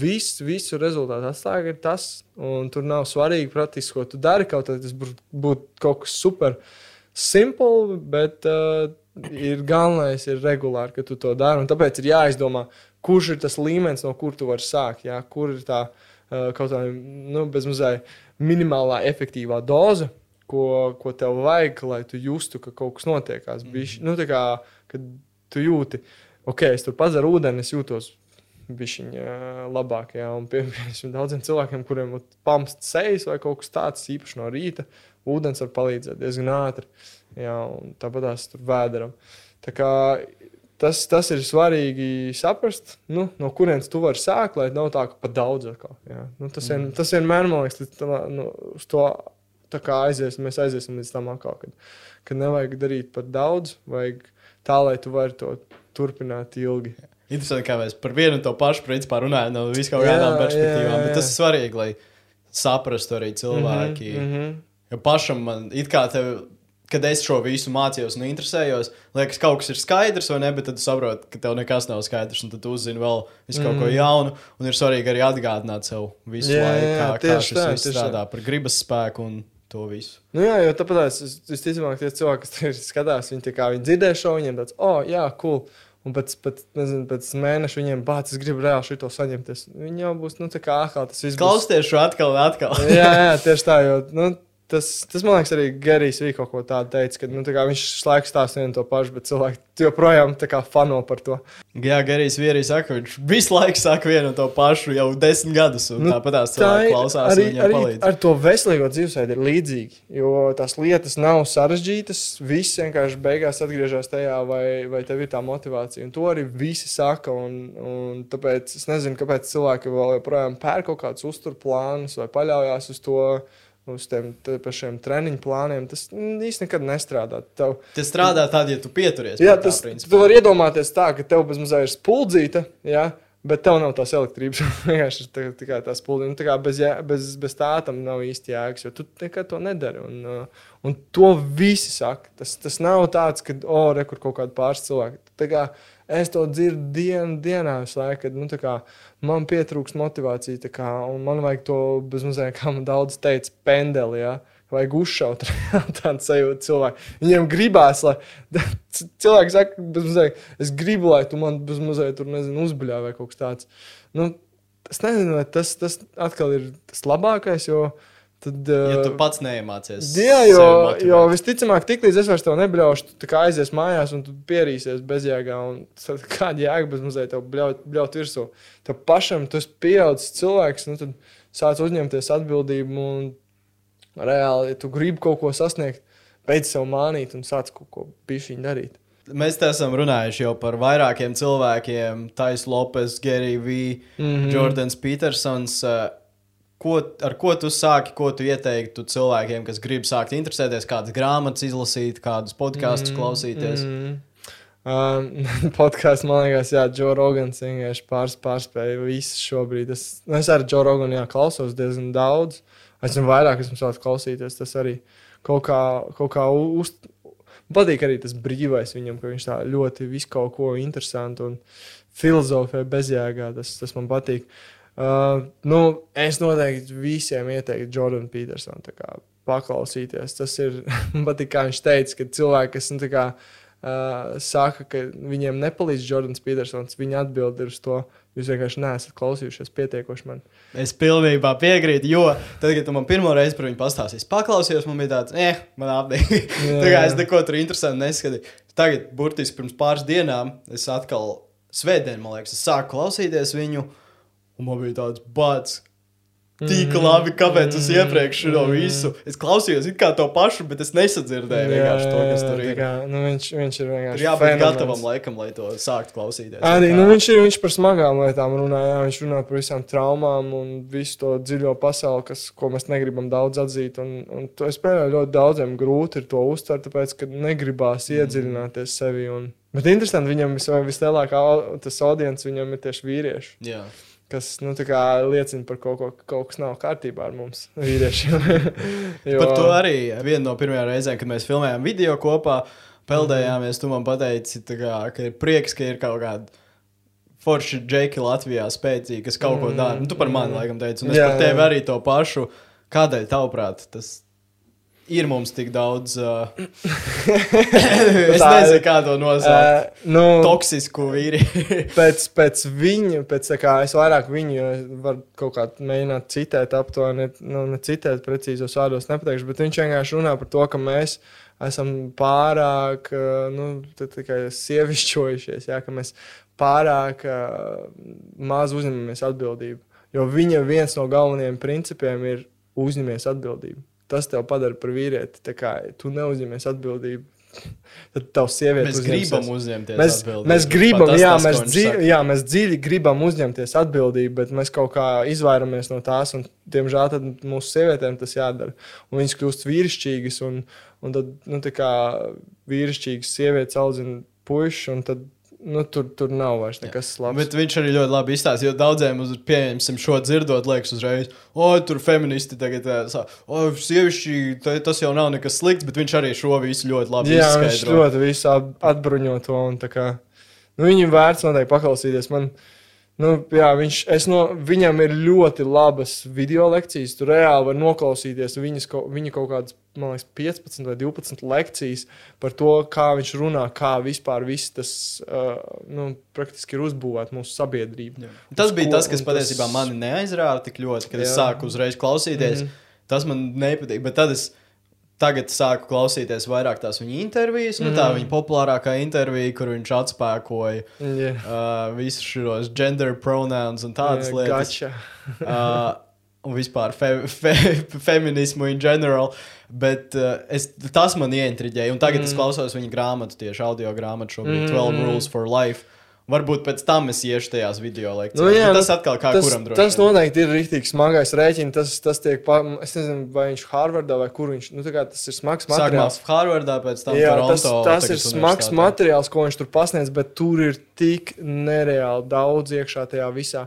viss, visu rezultātu atslēga ir tas. Un tur nav svarīgi, praktiski, ko tu dari. Kaut arī tas būtu būt kaut kas super simple, bet uh, ir galvenais ir regulāri, ka tu to dari. Tāpēc ir jāizdomā, kurš ir tas līmenis, no kur tu vari sākt. Jā, kur ir tā uh, kaut kāda nu, bezmazliet minimālā efektīvā doze. Ko, ko tev vajag, lai tu justu, ka kaut kas notiekās. Mm -hmm. nu, kā, kad tu jūti, ok, es tur padzeru ūdeni, es jūtos bišķiņa labāk. Jā, un pie, [laughs] piemēram, daudziem cilvēkiem, kuriem ir pamsts sejas vai kaut kas tāds, īpaši no rīta, ūdens var palīdzēt diezgan ātri. Jā, un tāpat tās tur vēderam. Tā kā tas, tas ir svarīgi saprast, nu, no kurienes tu vari sākt, lai nav tā, ka pat daudz atkal. Nu, tas, vien, tas vienmēr, man liekas, tam, nu, uz to tā aizies, mēs aiziesim līdz tam atkal, kad, kad nevajag darīt par daudz, vajag tā, lai tu vari to turpināt ilgi. Interesanti, kā mēs par vienu un to pašu principā runājam no viskām kādām perspektīvām. jā, Bet jā. tas ir svarīgi, lai saprastu arī cilvēki. Mm -hmm. Jo pašam man it kā tev. Kad es šo visu mācījos un interesējos, liekas, kaut kas ir skaidrs, vai ne? Bet tad tu saproti, ka tev nekas nav skaidrs, un tad tu uzzini vēl visu kaut ko Mhm. jaunu. Un ir svarīgi arī atgādināt sev visu Jā, laiku, jā, kā, kā tieši šis tā, viss tieši tā. strādā par gribas spēku un to visu. Nu, jā, jo tāpat es, es, es ticamāk, tie cilvēki, kas skatās, viņi, kā, viņi dzirdēja šo, viņiem tāds, oh, jā, cool. Un pēc, pēc, nezinu, pēc mēneša viņiem bācis, es gribu reāli šo saņemties. Viņi jau būs, nu, tā kā atkal tas viss. Klausieties šo atkal un atkal. jā, jā, tieši tā. Jo, nu, tas, tas, man liekas, arī Gerijs bija kaut ko tādu teicis, ka nu, tā kā viņš laiku stāsta vienu to pašu, bet cilvēki joprojām fano par to. Jā, Gerijs Vierīs saka, viņš visu laiku saka vienu to pašu jau desmit gadus. Nu, tāpat tās Tā klausās arī, arī palīdz. ar to veselīgo dzīvesveidu ir līdzīgi. Jo tās lietas nav sarežģītas. Viss vienkārši beigās atgriežas tajā, vai, vai tev ir tā motivācija. Un to arī visi saka. Un, un tāpēc es nezinu, kāpēc cilvēki vēl joprojām pērk kaut kādus uzturplānus vai paļaujas uz to. Uz tiem pašiem treniņu plāniem tas īstenībā nekad nestrādā. Tev, Tas strādā tad, ja tu pieturies. Jā, tas tu vari iedomāties tā, ka tev bez mazliet ir spuldzīta, jā, bet tev nav tās elektrības. [laughs] Vienkārši tā- tikai tā. Nu, tā kā bez, jā- bez, bez tā tam nav īsti jēgas, jo tu nekad to nedari. Un, uh, un to visi saka. Tas, tas nav tāds, ka, oh, re, kur kaut kāda pāris cilvēki. Es to dzirdu dienu, dienā, visu laiku, kad nu, kā, man pietrūkst motivācija, kā, man vajag to bezmazliet, kā [laughs] man daudz teica, pendeli. Ja? Vajag uzšaut [laughs] tādu sajūtu cilvēku. Viņiem gribās, lai [laughs] cilvēki saka, bezmazliet, es gribu, lai tu man nezinu, uzbuļā vai kaut kas tāds. Nu, es nezinu, vai tas, tas atkal ir tas labākais, jo tad. Ja tu uh, pats neiemācies. Jā, jo, jo visticamāk, tiklīdz es vairs to nebļaušu, tu aizies mājās un pierīsies bezjēgā. un [laughs] Kāda jēga bez mazliet tev bļaut, bļaut virsū? Tev pašam tas pieaudzis cilvēks, nu tad sāc uzņemties atbildību un reāli, ja tu gribi kaut ko sasniegt, beidz sev mānīt un sāc kaut ko pišķiņu darīt. Mēs te esam runājuši jau par vairākiem cilvēkiem. Tais Lopes, Gerija V, mm. -hmm. Jordans Petersons. uh, Ko, ar ko tu sāki, ko tu ieteiktu cilvēkiem, kas grib sākt interesēties, kādas grāmatas izlasīt, kādus podkāstus klausīties? Mm. Um, [laughs] Podkāsts, man liekas, Jā, Džo Rogans vienkārši pārs, pārspēja visu šobrīd. Es, nu, es ar Džo Roganu jā, klausos diezgan daudz. Es zinu, vairāk esmu sācis klausīties. Tas arī kaut kā, kaut kā uz. Patīk arī tas brīvais viņam, ka viņš tā ļoti visu kaut ko interesantu un filozofē bezjēgā. Tas, tas man patīk. Uh, nu, es noteikti visiem ieteiktu Jordanu Petersonu. paklausīties. Tas ir [laughs] patīk, kā viņš teica, ka cilvēki, kas nu, kā, uh, saka, ka viņiem nepalīdz Jordans Petersons, viņa atbild ir uz to. Jūs vienkārši neesat klausījušies pietiekoši man. Es pilnībā piekrītu, jo tad, kad tu man pirmo reizi par viņu pastāstīji, paklausījos, man bija tāds, eh, man apgādāja. [laughs] tā kā es neko tur interesantu neskatīju. Tagad, burtiski pirms pāris dienām, es atkal svētdien, man liekas, es sāku klausīties viņu, un man bija tāds bats Tik mhm. labi, kāpēc es iepriekš to mhm. visu. Es klausījos kā to pašu, bet es nesadzirdēju vienkārši to, kas tur ir. Kā, nu, viņš, viņš ir vienkārši. Jābūt fenomens. gatavam laikam, lai to sāktu klausīties. Arī nu, viņš ir viņš par smagām lietām runā. Jā, viņš runā par visām traumām un visu to dziļo pasauli, kas, ko mēs negribam daudz atzīt. Un, un to es pēdējā ļoti daudziem grūti ir to uztvert, tāpēc, ka negribās mm. iedziļināties sevi. Un... Bet interesanti, viņam vis, vislielākā tas audience viņam ir tieši vīrieši. Jā kas nu, liecina par kaut ko, ka kaut kas nav kārtībā ar mums, [laughs] vīriešiem. [laughs] jo... Par to arī viena no pirmajām reizēm, kad mēs filmējām video kopā, peldējāmies. Tu man pateici, kā, ka ir prieks, ka ir kaut kāda. Forši džeki Latvijā spēcīgi, kas kaut ko dara. Nu, tu par mani, laikam, teici, un es jā, par tevi jā. arī to pašu. Kādēļ, tavuprāt, tas ir mums tik daudz. Uh, [laughs] es nezinu, kā to nosaukt. Uh, nu, Toksisku vīri. [laughs] pēc, pēc viņa, pēc kā es vairāk viņu varu kaut kā mēģināt citēt, aptuveni, nu, ne citēt precīzos vārdos, nepateikšu, bet viņš vienkārši runā par to, ka mēs esam pārāk nu, tikai sievišķojušies, jā, ka mēs pārāk uh, maz uzņemamies atbildību. Jo viņa viens no galvenajiem principiem ir uzņemies atbildību tas tev padara par vīrieti. Tā kā tu neuzņemies atbildību. [laughs] Tad tavs sieviete mēs gribam uzņemties mēs, atbildību. Mēs gribam, jā, tas, mēs dziļi, jā, mēs dziļi gribam uzņemties atbildību, bet mēs kaut kā izvairamies no tās. Un, diemžēl mūsu sievietēm tas jādara. Un viņas kļūst vīrišķīgas, un, un tad nu, vīrišķīgas sievietes audzina puikas, un tad nu, tur, tur nav vairs nekas labs. Bet viņš arī ļoti labi izstāstīja, jo daudziem, uz, pieņemsim, šo dzirdot, liekas, uzreiz, o, tur feministi tagad, o, sievišķi, tas jau nav nekas slikts, bet viņš arī šo visu ļoti labi Jā, izskaidro. viņš ļoti visu atbruņo to, un tā kā, nu, viņam vērts noteikti paklausīties. Man, uh, Nu, jā, viņš, no, viņam ir ļoti labas video lekcijas. Tur reāli var noklausīties viņas, viņa kaut kādas, man liekas, 15 vai 12 lekcijas par to, kā viņš runā, kā vispār viss tas uh, nu, praktiski ir uzbūvēts mūsu sabiedrībā. Tas bija tas, kas patiesībā tas... mani neaizrāva tik ļoti, kad jā. es sāku uzreiz klausīties. Mm -hmm. Tas man nepatīk, bet tad es Tagad sāku klausīties vairāk tās viņa intervijas, mm. nu, tā mhm. viņa populārākā intervija, kur viņš atspēkoja yeah. uh, visus šos gender pronouns un tādas yeah, lietas. Gotcha. [laughs] uh, un vispār fe, fe, feminismu in general. Bet uh, es, tas man ieintriģēja. Un tagad mm. es klausos viņa grāmatu, tieši audio grāmatu, šobrīd mm. 12 Rules for Life. Varbūt pēc tam es iešu tajās video lekcijās. Nu, jā, tas atkal kā tas, kuram droši. Tas noteikti ir rīktīgi smagais rēķins. Tas, tas tiek, pa, es nezinu, vai viņš Harvardā vai kur viņš, nu tas ir smags materiāls. Sākumā Harvardā, pēc tam jā, Toronto, tas, tas ir smags materiāls, ko viņš tur pasniedz, bet tur ir tik nereāli daudz iekšā tajā visā.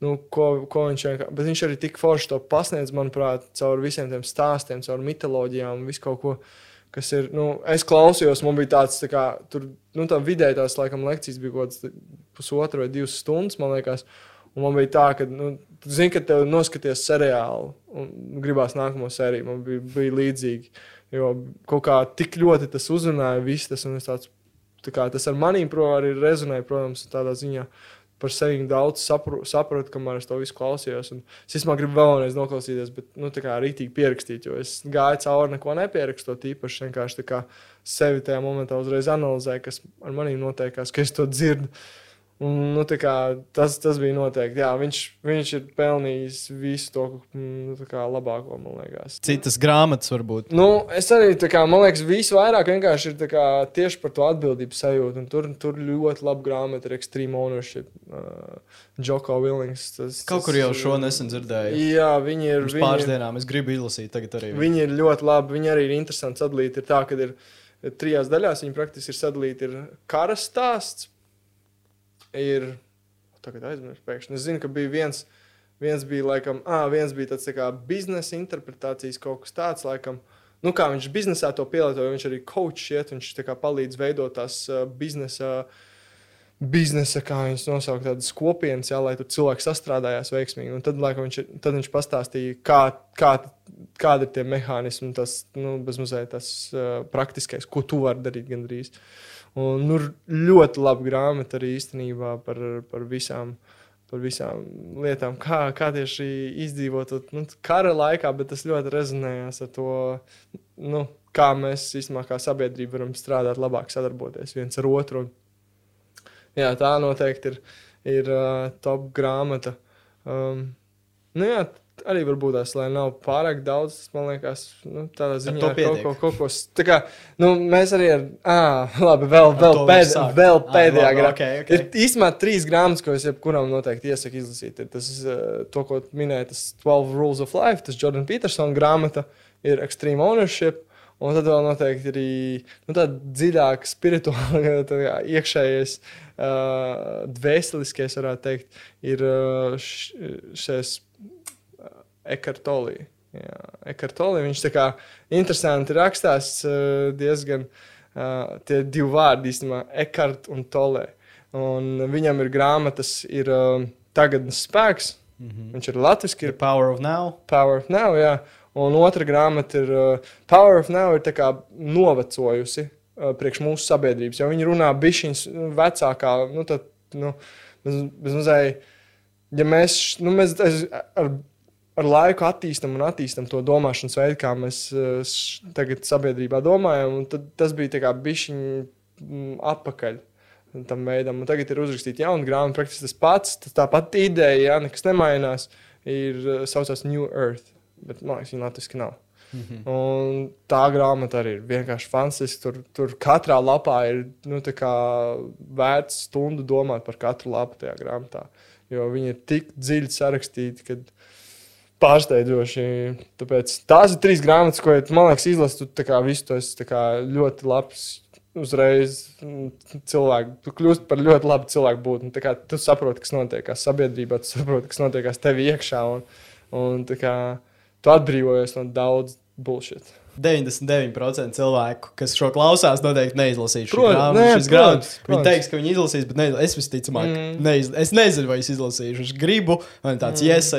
Nu, ko, ko viņš, bet viņš arī tik forši to pasniedz, manuprāt, caur visiem tiem stāstiem, caur mitoloģijām un visu kaut ko. Uh, kas ir, nu, es klausījos, man bija tāds, tā kā, tur, nu, tā vidēji tās, laikam, lekcijas bija kaut kāds pusotra vai divas stundas, man liekas. Un man bija tā, ka, nu, tu zini, ka tev noskaties seriālu un gribās nākamo sēriju. Man bija, bija līdzīgi, jo kaut kā tik ļoti tas uzrunāja, viss tas, un es tāds, tā kā tas ar manīm, pro, arī rezonēja, protams, tādā ziņā par sevi daudz sapru, sapratu, kamēr es to visu klausījos. Un es īstenībā gribu vēlreiz noklausīties, bet nu, tā kā rītīgi pierakstīt, jo es gāju cauri neko nepierakstot. Īpaši vienkārši sevi tajā momentā uzreiz analizēju, kas ar maniem notiekās, ka es to dzirdu. Un, nu, kā, tas, tas bija noteikti. Jā, viņš, viņš ir pelnījis visu to nu, kā, labāko, man liekas. Citas grāmatas, varbūt. Nu, es arī, kā, man liekas, visvairāk vienkārši ir kā, tieši par to atbildības sajūtu. Tur, tur ļoti labi grāmata ir Extreme Ownership. Uh, Joko Willings. Tas, Kaut kur jau šo nesen dzirdēju. Jā, viņi ir. Pirms pāris dienām es gribu izlasīt, tagad arī. Viņi ir ļoti labi. Viņi arī ir interesanti sadalīti. Ir tā, ka ir trijās daļās viņi praktiski ir sadalīti. Ir kara stāsts ir. Tagad aizmirsu, pēkšņi. Es zinu, ka bija viens, viens bija, laikam, ah, viens bija tāds tā kā biznesa interpretācijas kaut kas tāds, laikam. Nu, kā viņš biznesā to pielietoja, viņš arī coach iet, viņš palīdz veidot tās uh, biznesa. Biznesa, kā viņas nosaukt, tādas kopienas, jā, lai tur cilvēki sastrādājās veiksmīgi. Un tad, laikam, viņš, tad viņš pastāstīja, kā, kā kādi ir tie mehānismi, tas nu, bezmazliet tas uh, praktiskais, ko tu vari darīt gandrīz. Un, nu, ļoti laba grāmata arī īstenībā par, par visām. Par visām lietām, kā, kā tieši izdzīvot nu, kara laikā, bet tas ļoti rezonējās ar to, nu, kā mēs īstenībā kā sabiedrība varam strādāt, labāk sadarboties viens ar otru. Un, jā, tā noteikti ir, ir uh, top grāmata. Um, nu, jā, arī varbūt tās, lai nav pārāk daudz, tas man liekas, nu, tādā ziņā to kaut ko, kaut ko. Tā kā, nu, mēs arī ar, ah, [laughs] labi, vēl, vēl, pēd, vēl pēdējā labi, grāmatā. ok, ok. Ir īstenībā trīs grāmatas, ko es jebkuram noteikti iesaku izlasīt. Ir tas, to, ko minēja, tas 12 Rules of Life, tas Jordan Petersona grāmata, ir Extreme Ownership. Un tad vēl noteikti ir nu, tāda dziļāka, spirituāla, [laughs] tā kā iekšējais, uh, dvēseliskais, varētu teikt, ir uh, šis Ekartolī. Ekartolī viņš tā kā interesanti rakstās uh, diezgan uh, tie divi vārdi īstenībā - Ekart un Tolē. Un viņam ir grāmatas, ir uh, tagadnes spēks, Mm -hmm. viņš ir latviski, ir Power of Now. Power of Now, jā. Un otra grāmata ir uh, Power of Now, ir tā kā novecojusi uh, priekš mūsu sabiedrības. Jo viņi runā bišķiņas nu, vecākā, nu, tad, nu, bez, bez mazai, ja mēs, nu, mēs es, ar, ar laiku attīstam un attīstam to domāšanas veidu, kā mēs š- tagad sabiedrībā domājam, tas bija kā bišķiņ mm, atpakaļ. Tam veidam. Un tagad ir uzrakstīta jauna grāmata, praktiski tas pats, tā pati ideja, ja nekas nemainās. Ir uh, saucās New Earth, bet man liekas, viņa latviešu nav. Mm -hmm. Un tā grāmata arī ir vienkārši fantastiska. Tur, tur katrā lapā ir nu, vērts stundu domāt par katru lapu tajā grāmatā. Jo viņi ir tik dziļi sarakstīti, ka pārsteidzoši. Tāpēc tās ir trīs grāmatas, ko man liekas, izlasīt. Tu kā visu to esi ļoti labs. Uzreiz mm, cilvēku, tu kļūsi par ļoti labu cilvēku būtni. Tā kā Tu saproti, kas notiek sabiedrībā, tu saproti, kas notiek tev iekšā. Un, un tā kā tu atbrīvojies no daudz bullshit. 99% cilvēku, kas šo klausās, noteikti neizlasīs šo grāmatu. Viņi teiks, ka viņi izlasīs, bet neizla- es visticamāk, Mm. neiz, es nezinu, vai es izlasīšu. Es gribu, man tāds Mm. mm. yes,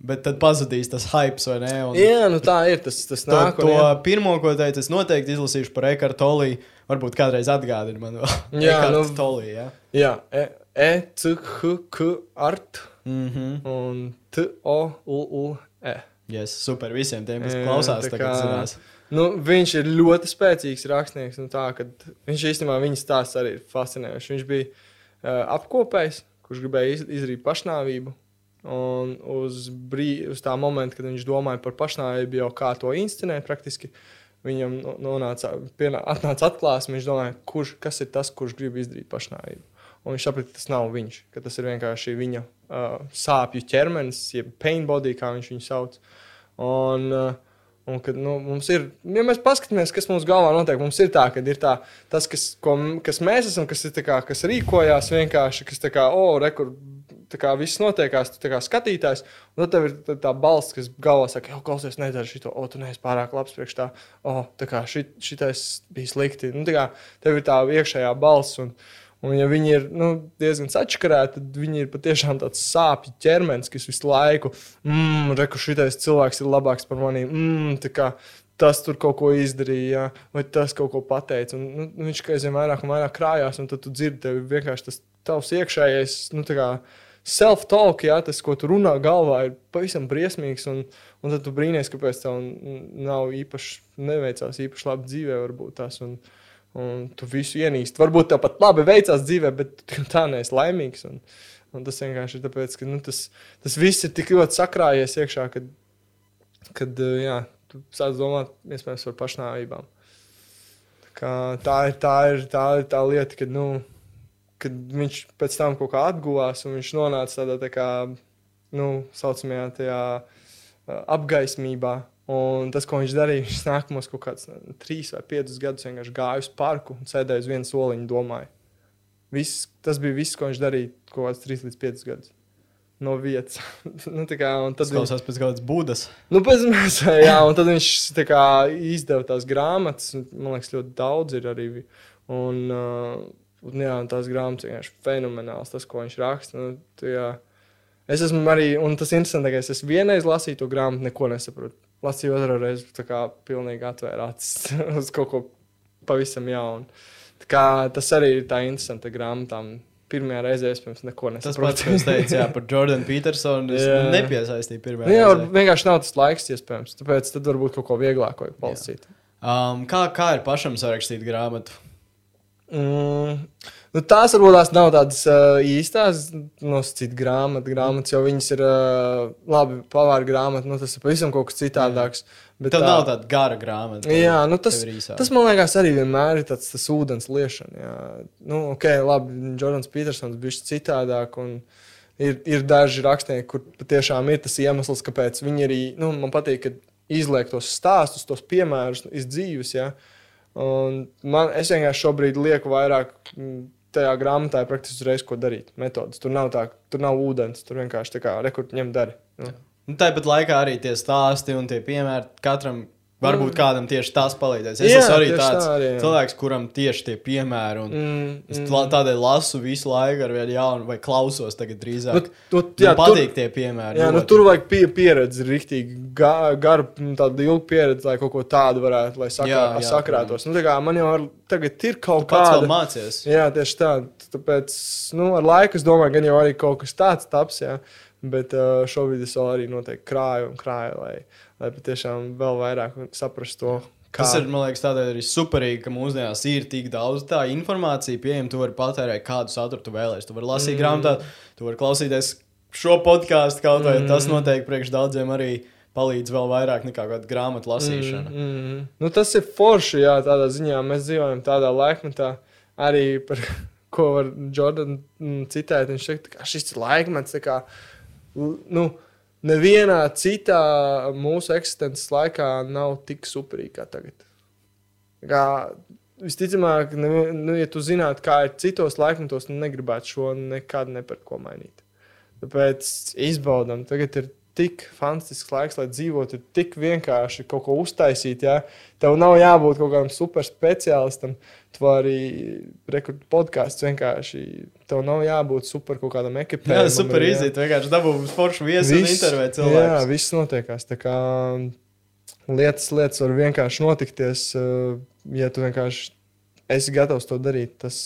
bet tad pazudīs tas hype, vai ne? Un Jā, nu tā ir. Tas, tas To, nāk, to un, pirmo, ko teicu, es noteikti izlasīšu par Ekartu Tolī. Varbūt kādreiz atgādini man, vēl. [laughs] Jā, nu- Tolī. Jā. Jā, E, E, C, H, K, art Mm -hmm. un T, O, U, U, E. yes, super visiem tiem, kas Jā, klausās. tā Tagad, kā- zinās. Nu, viņš ir ļoti spēcīgs rakstnieks. nu Tā, kad viņš īstenībā viņa stāsts arī ir fascinējošs. Viņš bija uh, apkopējs, kurš gribēja iz, izdarīt pašnāvību. Un uz, brī, uz tā momenta, kad viņš domāja par pašnāvību, jau kā to inscenēt, praktiski viņam no- nonāca, pienā, atklāsme. Viņš domāja, kurš, kas ir tas, kurš grib izdarīt pašnāvību. Un viņš saprata, ka tas nav viņš, ka tas ir vienkārši viņa uh, sāpju ķermenis, jeb pain body, kā viņš viņu sauc. Un, uh, Un, kad, nu, ir, ja mēs paskatāmies, kas mums galvā notiek, mums ir tā, ka ir tā, tas, kas, ko, kas mēs esam, kas, ir kā, kas rīkojās vienkārši, kas tā kā, o, rekur, kā viss notiekās, tu kā skatītājs, un tad tev ir tā, balss, kas galvā saka, jau klausies, nedara šito, o, tu neesi pārāk labs priekš tā, o, tā kā šit, šitais bija slikti. Nu, tā kā tev ir tā iekšējā balss, un, un ja viņi ir nu, diezgan sačakarēti, tad viņi ir patiešām tāds sāpju ķermenis, kas visu laiku, mmm, reku šitais cilvēks ir labāks par mani, mmm, kā tas tur kaut ko izdarīja, jā, vai tas kaut ko pateica. Un, nu, viņš kā aizvien vairāk un vairāk krājās, un tad tu dzirdi, tev vienkārši tas tavs iekšējais, nu, kā self-talk, jā, tas, ko tu runā galvā, ir pavisam briesmīgs. Un, un tad tu brīnīties, kāpēc tev nav īpaši, neveicās īpaši labi dzīvē, varbūt tās. Un, un tu visu ienīsti. Varbūt tev pat labi veicās dzīvē, bet [laughs] tā neesi laimīgs. Un, un tas vienkārši ir tāpēc, ka nu, tas, tas viss ir tik ļoti sakrājies iekšā, kad, kad jā, tu sāc domāt iespējams par pašnāvībām. Tā, tā, ir, tā, ir, tā ir tā lieta, kad, nu, kad viņš pēc tam kaut kā atguvās un viņš nonāca tādā tā kā, nu, saucamajā tajā apgaismībā. Un tas, ko viņš darīja, viņš nākamos kaut kādus trīs vai piecus gadus vienkārši gāja uz parku un sēdēja uz vienu soliņu, domāja. Viss, tas bija viss, ko viņš darīja kaut kādus trīs līdz piecus gadus. No vietas. [laughs] nu, kā, Tas klausās pēc kādas būdas. nu, pēc [laughs] jā, un tad viņš tā kā izdeva tās grāmatas. Man liekas, ļoti daudz ir arī. Un, uh, un, jā, tās grāmatas vienkārši fenomenāls, tas, ko viņš raksta. Nu, tu, jā. es esmu arī, un tas interesantākais, es vienreiz lasīju to grāmatu, neko nesaprotu. lasīju otru reizi, tā kā pilnīgi atvēra acis [laughs] uz kaut ko pavisam jaunu. Tā kā tas arī ir tā interesanta grāmatām. Pirmajā reizē es pirms neko Tas pats, nesaprotu. ko es teicu jā, par [laughs] Jordanu Petersonu, es Jā. nepiesaistīju pirmā. Nu, jā, vienkārši nav tas laiks, iespējams. Tāpēc tad varbūt kaut ko vieglāku vajag palasīt. Um, kā, kā ir pašam sarakstīt grāmatu? Mm. Nu, tās varbūt tās nav tādas uh, īstās nosacītas grāmatas, grāmatas, jo viņas ir uh, labi pavāra grāmatas. Nu, tas ir pavisam kaut kas citādāks. Bet Tev tā- nav tāda gara grāmata. Jā, nu tas, tas man liekas arī vienmēr ir tāds, tas ūdens liešana. Jā. Nu, ok, labi, Jordans Petersons bija citādāk. un Ir, ir daži rakstnieki, kur patiešām ir tas iemesls, kāpēc viņi arī, nu, man patīk, ka izliek tos stāstus, tos piemērus iz dzīves. Ja? Un man, es vienkārši šobrīd lieku vairāk mm, tajā grāmatā, praktiski uzreiz, ko darīt. Metodas. Tur nav tā, tur nav ūdens, tur vienkārši tā kā rekurbi ņem dari. Nu. Nu, tāpat laikā arī tie stāsti un tie piemēri katram. Varbūt Mm. kādam tieši tas palīdzēs. Es Jā, esmu arī tāds tā arī, cilvēks, kuram tieši tie piemēri. Un Mm, es mm. tā- tādēļ lasu visu laiku ar vienu jaunu, vai klausos tagad Nu, drīzāk. tu, Jā, jā, Man patīk tie piemēri. Jā, nu, ļoti. tur vajag pie, pieredzi, rīktīgi ga, garu, nu, tādu ilgu pieredzi, lai kaut ko tādu varētu, lai sakrā, Jā, jā, sakrātos. Nu, tā kā man jau ar, tagad ir kaut kāda. mācies. Jā, tieši tā. Tāpēc, nu, ar laiku es domāju, gan jau arī kaut kas tāds taps, jā. Bet uh, šobrīd es arī noteikti krāju un krāju, lai, lai patiešām vēl vairāk saprastu to. Kā. Tas ir, man liekas, tādēļ arī superīgi, ka mūsdienās ir tik daudz tā informācija pieejama. Tu vari patērēt kādu saturu, tu vēlēsies. Tu vari lasīt mm. grāmatā, tu vari klausīties šo podkāstu kaut vai. Mm. Tas noteikti priekš daudziem arī palīdz vēl vairāk nekā kāda grāmatu lasīšana. Mm. Mm, mm. Nu, tas ir forši, jā, tādā ziņā mēs dzīvojam tādā laikmetā, arī par [laughs] ko var Jordans mm, citēt. Viņš saka, ka šis ir laikmets, kā, nu, nevienā citā mūsu eksistences laikā nav tik superīgi kā tagad. Kā, visticamāk, nevi- nu, ja tu zinātu, kā ir citos laikmetos, nu, negribētu šo nekad ne par ko mainīt. Tāpēc izbaudām, tagad ir tik fantastisks laiks, lai dzīvotu, ir tik vienkārši kaut ko uztaisīt. Ja? Tev nav jābūt kaut kādam super speciālistam. Tu vari rekordēt podkāstu vienkārši. Tev nav jābūt super kaut kādam Jā, ekipējumam. super arī, ja. iziet. Vienkārši dabūjām foršu viesu un intervēt Jā, cilvēku. viss notiekās. Tā kā lietas, lietas var vienkārši notikties, uh, ja tu vienkārši esi gatavs to darīt. Tas,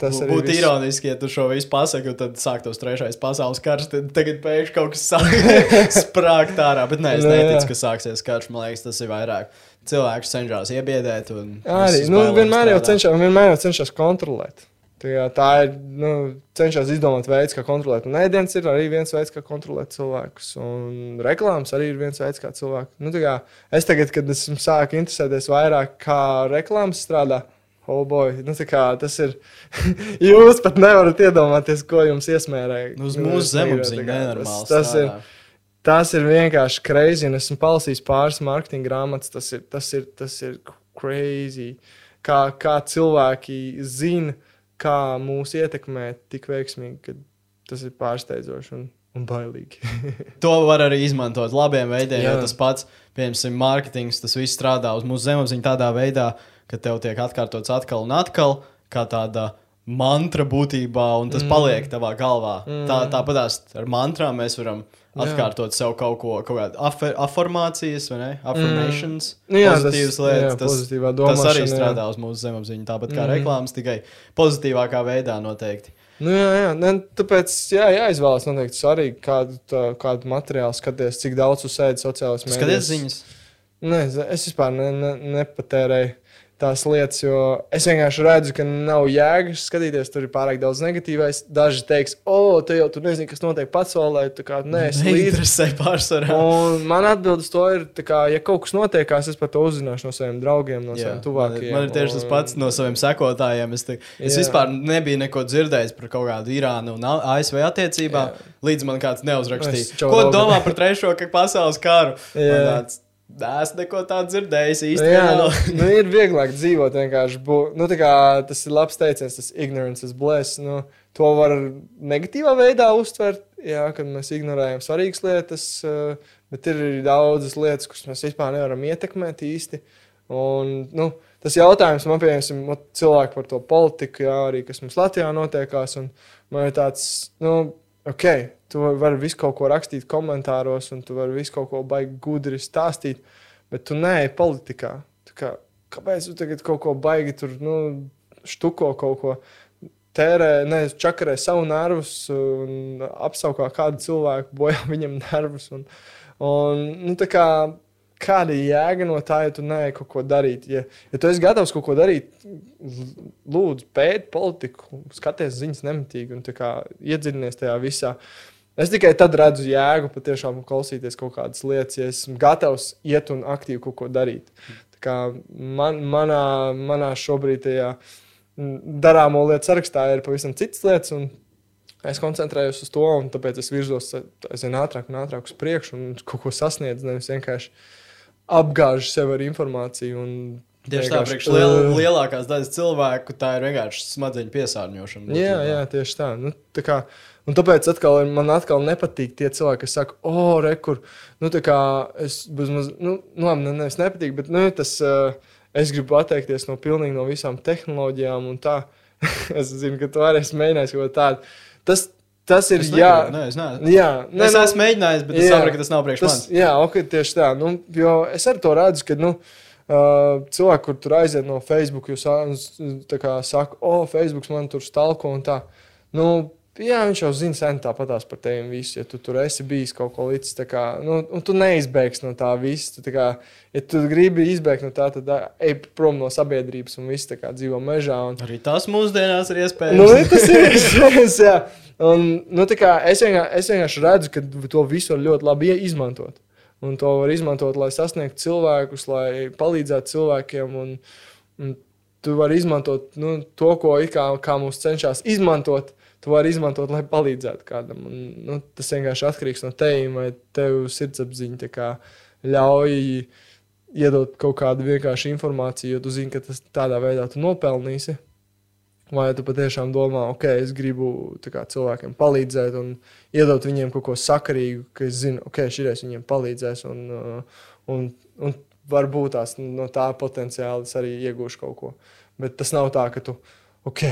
tas Būtu ironiski, ja tu šo visu pasaki, tad sāktos trešais pasaules karš. Tagad pēkšņi kaut kas [laughs] sprāgt ārā. Bet nē, es jā. neticu, ka sāksies karš. Man liekas, tas ir vairāk. Cilvēks cenšas iebiedēt. Arī nu, vienmēr, jau cenšas, vienmēr jau cenšas kontrolēt. Tā, tā ir. Nu, cenšas izdomāt veids, kā kontrolēt. Un ēdiens ir arī viens veids, kā kontrolēt cilvēkus. Un reklāmas arī ir viens veids, kā cilvēku. Nu, kā es tagad, kad esmu sācis interesēties vairāk, kā reklāmas strādā. Oh boy, nu, kā tas ir. [laughs] Jūs pat nevarat iedomāties, ko jums iesmērē. Nu, uz mūsu zemapziņas nenormāli. Tas, tas ir. Tas ir vienkārši crazy. un Esmu palasījis pāris marketinga grāmatas. Tas ir, tas ir, tas ir crazy. Kā, kā cilvēki zina, kā mūs ietekmē tik veiksmīgi, ka tas ir pārsteidzoši un, un bailīgi. [laughs] To var arī izmantot labiem veidiem, Jā. jo tas pats, piemēram, mārketings, tas viss strādā uz mūsu zemapziņu tādā veidā, ka tev tiek atkārtots atkal un atkal, kā tāda mantra būtībā, un tas mm. paliek tavā galvā. Mm. Tā, tāpatās ar mantrām mēs varam atkārtot sev kaut ko, kaut kādu afer, afirmācijas, vai ne? Affirmations, Nu jā, tas- pozitīvas lietas. jā, tas, pozitīvā tas arī domāšana, jā. strādā uz mūsu zemapziņu, tāpat kā mm. reklāmas, tikai pozitīvākā veidā noteikti. nu, jā, jā. Ne, tāpēc jā, jāizvēlas noteikti svarīgi, kādu, tā, kādu materiālu skaties, cik daudz uzsēdi sociālajās mēdījos. Skaties ziņas. Nē, es vispār ne, ne, nepatērēju tās lietas, jo es vienkārši redzu, ka nav jēgas skatīties. Tur ir pārāk daudz negatīvais. Daži teiks, o, te jau tur nezini, kas notiek pasaulē. Tā kā nē, es. Neinteresē pārsvarā. Un man atbildes to ir, kā, ja kaut kas notiekās, es par to uzzināšu no saviem draugiem, no Jā, saviem man, tuvākajiem. ir- man ir tieši tas pats no saviem sekotājiem. Es, te, es Jā. vispār nebiju neko dzirdējis par kaut kādu Irānu un ASV attiecībām, Jā. līdz man kāds neuzrakstīja. Ko domā par trešo pasaules karu? Jā. Man tāds, Nē, es neko tādu dzirdējis Nu, jā, nu, nu, ir vieglāk dzīvot. būt- Nu, tas ir labs teiciens, tas ignorance is bliss. Nu, to var negatīvā veidā uztvert, jā, kad mēs ignorējam svarīgas lietas, eh, bet ir arī daudzas lietas, kuras mēs vispār nevaram ietekmēt īsti. Un, nu, tas jautājums man, piemēram, cilvēki par to politiku, jā, arī kas mums Latvijā notiekās. un Man ir tāds, nu, ok, tu vari visu kaut ko rakstīt komentāros, un tu vari visu kaut ko baigi gudri stāstīt, bet tu neej politikā. Tā Kā, kāpēc tu tagad kaut ko baigi tur nu, štuko kaut ko? Tērē, ne, čakarē savu nervus apsaukā kādu cilvēku, bojā [laughs] viņam nervus. Un, un, nu, tā kā, kāda jēga no tā, ja tu neej kaut ko darīt? Ja, ja tu esi gatavs kaut ko darīt, lūdzu, pēti politiku, skaties ziņas nemitīgi un iedziļinies tajā visā. Es tikai tad redzu jēgu patiešām klausīties kaut kādas lietas, ja esmu gatavs iet un aktīvi kaut ko darīt. Tā kā man, manā, manā šobrīd tajā darāmo lietu sarakstā ir pavisam citas lietas. un Es koncentrējos uz to, un tāpēc es virzos aizvien ātrāk un ātrāk uz priekšu, un kaut ko sasniedzu. Nevis vienkārši apgāžu sev ar informāciju. un Tieši tā, priekš liel, "Ugh." lielākās daļas cilvēku tā ir vienkārši smadzeņu piesārņošana. Jā, būtībā. jā, tieši tā. Nu, tā kā, un tāpēc atkal, man atkal nepatīk tie cilvēki, kas saka, o, oh, rekur, nu, tā kā es bezmaz, nu, nu labi, ne, nevis nepatīk, bet nu, tas, uh, es gribu atteikties no pilnīgi no visām tehnoloģijām un tā. [laughs] es zinu, ka tu arī esi mēģinājis kaut ko tādu. Tas, tas ir, Es jā, Nē, es neesmu. jā. Ne, es nu, esmu mēģinājis, bet es jā. saprotu, ka tas nav priekš manis. jā, ok, tieši tā. Nu, jo es arī to redzu, ka nu, uh, cilvēki, kur tur aiziet no Facebook, jūs tā kā saka, o, oh, Facebook man tur stalko un tā. Nu, Jā, viņš jau zina, sen tāpatās par tevi visu. Ja tu tur esi bijis kaut ko līdz tam, nu, un tu neizbēgsi no tā visa. Tu, tā kā, ja tu gribi izbēgt no tā, tad ej prom no sabiedrības un viss tā kā dzīvo mežā. Un, Arī tas mūsdienās ir iespējams. Nu, tas ir [laughs] iespējams. Un, nu, kā es, vienkārši, es vienkārši redzu, ka to visu var ļoti labi izmantot. Un to var izmantot, lai sasniegtu cilvēkus, lai palīdzētu cilvēkiem. Un, un tu vari izmantot nu, to, ko kā, kā mums cenšas izmantot. Tu vari izmantot, lai palīdzētu kādam. Un, nu, tas vienkārši atkarīgs no tevis, vai tev sirdsapziņa ļauj iedot kaut kādu vienkāršu informāciju, jo tu zini, ka tas tādā veidā tu nopelnīsi. Vai tu patiešām domā, ok, es gribu kā, cilvēkiem palīdzēt un iedot viņiem kaut ko sakarīgu, ka es zinu, ok, šis viņiem palīdzēs. Un, uh, un, un varbūt tās no tā potenciāli es arī iegūšu kaut ko. Bet tas nav tā, ka tu, ok,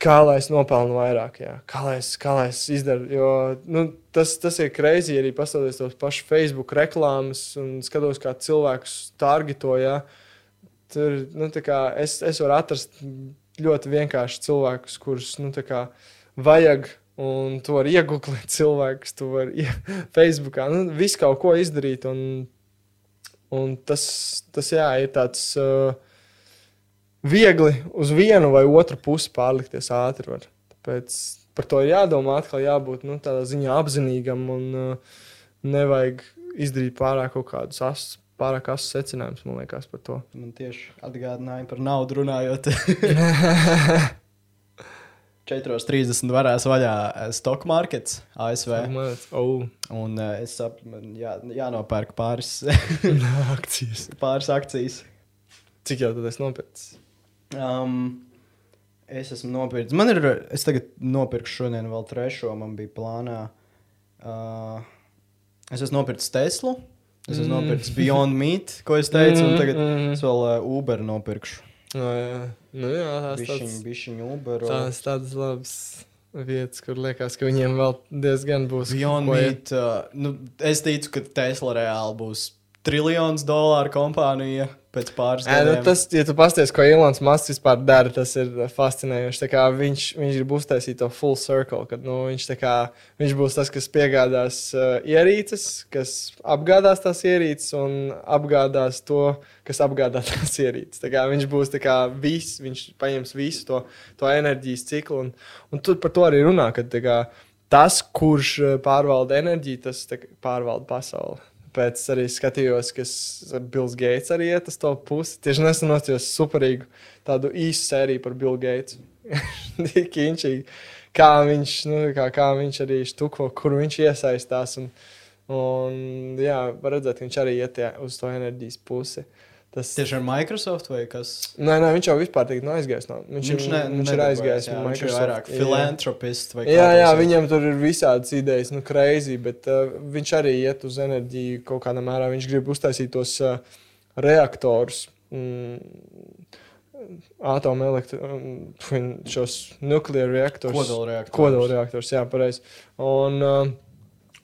kā lai es nopelnu vairāk, jā, kā lai es, kā lai es izdaru. Jo nu, tas, tas ir greizi arī paskatoties tos pašus Facebook reklāmas un skatos, kā cilvēkus targito. Jā. Tur nu, kā es, es varu atrast ļoti vienkārši cilvēkus, kurus nu, kā vajag. Un tu vari iegūt [laughs] cilvēkus, tu vari ie- [laughs] Facebookā, nu, visu kaut ko izdarīt. Un, un tas, tas jā, ir tāds uh, viegli uz vienu vai otru pusi pārlikties ātri. Var. Tāpēc par to ir jādomā, atkal jābūt nu, tādā ziņā apzinīgam un uh, nevajag izdarīt pārāk kaut kādus asus. Pārāk asus secinājumus, man liekas, par to. Man tieši atgādināja par naudu runājot. [laughs] 4.30 varēs vaļā eh, stock markets ASV. Māc, oh, Un uh, es saprotu, jā, jānopērk pāris, [laughs] akcijas. pāris akcijas. Cik jau tad es nopirku? Um, es esmu nopircis. Man ir, es tagad nopirku šodien vēl trešo, man bija plānā. Uh, es esmu nopircis Teslu. Es esmu Mm. nopircis Beyond Meat, ko es teicu, un tagad Mm, mm. es vēl uh, Uber nopirkšu. No, jā, nu, jā tās Bišķiņ, tādas, bišķiņ Uber. tās tādas labas vietas, kur liekas, ka viņiem vēl diezgan būs. Beyond ko. Meat. Uh, nu, es ticu, ka Tesla reāli būs triljons dolāru kompānija pēc pāris nu, gadiem. tas, ja tu pasties, ko Ilons Masks vispār dara, tas ir fascinējoši. Viņš, viņš grib uztaisīt to full circle, kad nu, viņš, kā, viņš būs tas, kas piegādās uh, ierīces, kas apgādās tās ierīces un apgādās to, kas apgādā [laughs] tās ierīces. Kā Viņš būs kā viss, viņš paņems visu to, to enerģijas ciklu. Un, un tur par to arī runā, ka kā, tas, kurš pārvalda enerģiju, tas kā pārvalda pasauli. Pēc arī skatījos, kas Bills Gates arī iet uz to pusi. Tieši nesen noticējos superīgu tādu īsu sēriju par Billu Gatesu. [laughs] Kiņķīgi, kā viņš, nu, kā, kā viņš arī štuko, kur viņš iesaistās. Un, un jā, redzēt, viņš arī iet uz to enerģijas pusi. Tas, Tieši ar Microsoft vai kas? nē, nē, viņš jau vispār tik no aizgājis. No. Viņš, Viņš, ne, viņš ir aizgājis jā, viņš ir Microsoft. vairāk Jā. filantropists vai Jā, jā, sauc. viņam tur ir visādas idejas, nu, crazy, bet uh, viņš arī iet uz enerģiju kaut kādā mērā. Viņš grib uztaisīt tos uh, reaktorus. Mm, atomelektrības, nukleāra reaktors. Kodolreaktors. Kodolreaktors, jā, pareizi. Un, uh,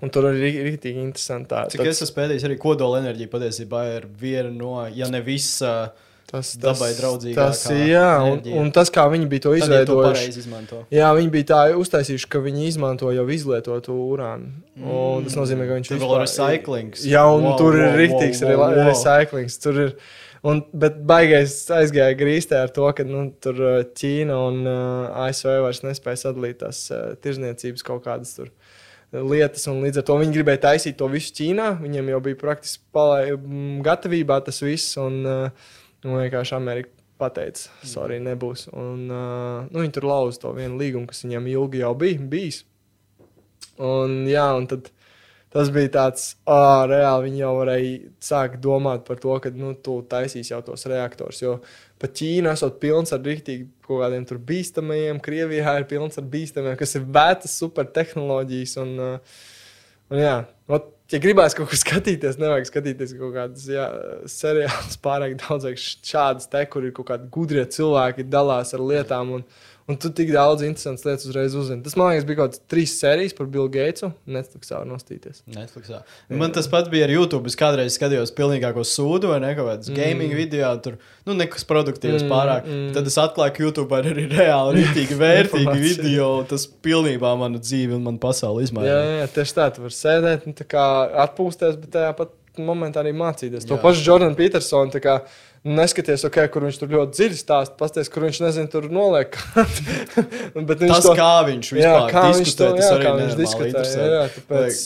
un tur arī ir rīktīgi interesanti. Tā, Cik es esmu pētījis, arī kodola enerģija patiesībā ir viena no, ja ne visa. Tas, dabai draudzīgākā tas, jā, un, un tas, kā viņi bija to to izveidojuši. izmanto. Jā, viņi bija tā uztaisījuši, ka viņi izmanto jau izlietotu urānu. Un tas nozīmē, ka viņš Tur vispār- ir recyclings. Jā, un Wow, tur ir wow, rīktīgs wow, wow, recyclings. Tur ir, un, bet baigais aizgāja grīstē ar to, ka nu, tur uh, Ķīna un uh, ASV vairs nespēja sadalīt tās uh, tirzniecības kaut kādas tur. Lietas, un līdz ar to viņi gribēja taisīt to visu Ķīnā. Viņiem jau bija praktiski palai, m, gatavībā tas viss. Un, un vienkārši Amerika pateica, sorry, nebūs. Un, uh, nu, viņi tur lauza to vienu līgumu, kas viņiem ilgi jau bija bijis. Un, jā, un tad tas bija tāds, ah, reāli viņi jau varēja sākt domāt par to, ka nu, tu taisīsi jau tos reaktorus. Jo pat Ķīna esot pilns ar rīktīgi kaut kādiem tur bīstamajiem, Krievijā ir pilns ar bīstamajiem, kas ir vētas supertehnoloģijas. Un, uh, un, jā, ot, ja gribēs kaut ko skatīties, nevajag skatīties kaut kādas jā, seriālus [laughs] pārāk daudz, vajag šādas te, kur ir kaut kādi gudrie cilvēki, dalās ar lietām. Un, Un tu tik daudz interesantas lietas uzreiz uzzini. Tas, man liekas, bija kaut kāds trīs sērijas par Billu Gatesu. Netflixā var nostīties. Netflixā. Man tas pats bija ar YouTube. Es kādreiz skatījos pilnīgāko sūdu vai ne kaut kādas mm. gaming video. Tur nu, nekas produktīvs mm, pārāk. Mm. Tad es atklāju, ka YouTube ir arī reāli rītīgi [laughs] vērtīgi video. Tas pilnībā manu dzīvi un manu pasauli izmainīja. jā, jā, tieši tā. Tu vari sēdēt, kā atpūsties, bet tajā pat momentā arī mācīties. To Jā. pašu Jordanu Petersonu. Kā, Neskaties, okay, kur viņš tur ļoti dziļi stāsta, pasties, kur viņš nezina, tur noliek. [laughs] Bet viņš Tas, to- kā viņš Jā, vispār kā viņš diskutē, to- tas jā, arī kā viņš diskutē, interesē. jā, tāpēc-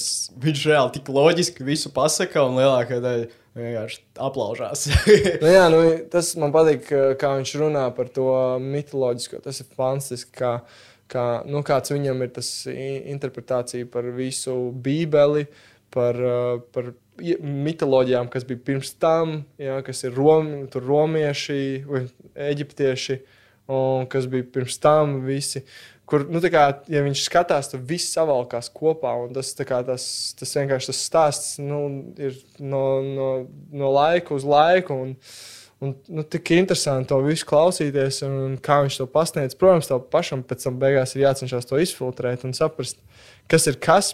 Viņš reāli tik loģiski visu pasaka un lielākā daļa vienkārši aplaužās. [laughs] Nu, jā, nu, [laughs] tas man patīk, kā viņš runā par to mitoloģisko. Tas ir fantastiski. Kā, kā, nu, kāds viņam ir tas interpretācija par visu Bībeli, par, uh, par mitoloģijām, kas bija pirms tam, jā, kas ir Rom, tur romieši vai eģiptieši, un kas bija pirms tam visi. Kur, nu, kā, ja viņš skatās, tad viss savalkās kopā. Tas, kā, tas, tas vienkārši tas stāsts nu, ir no, no, no laika uz laiku. Un, un, nu, tik interesanti to visu klausīties, un, un kā viņš to pasniedz. Protams, tev pašam pēc tam beigās ir jācenšas to izfiltrēt un saprast, kas ir kas.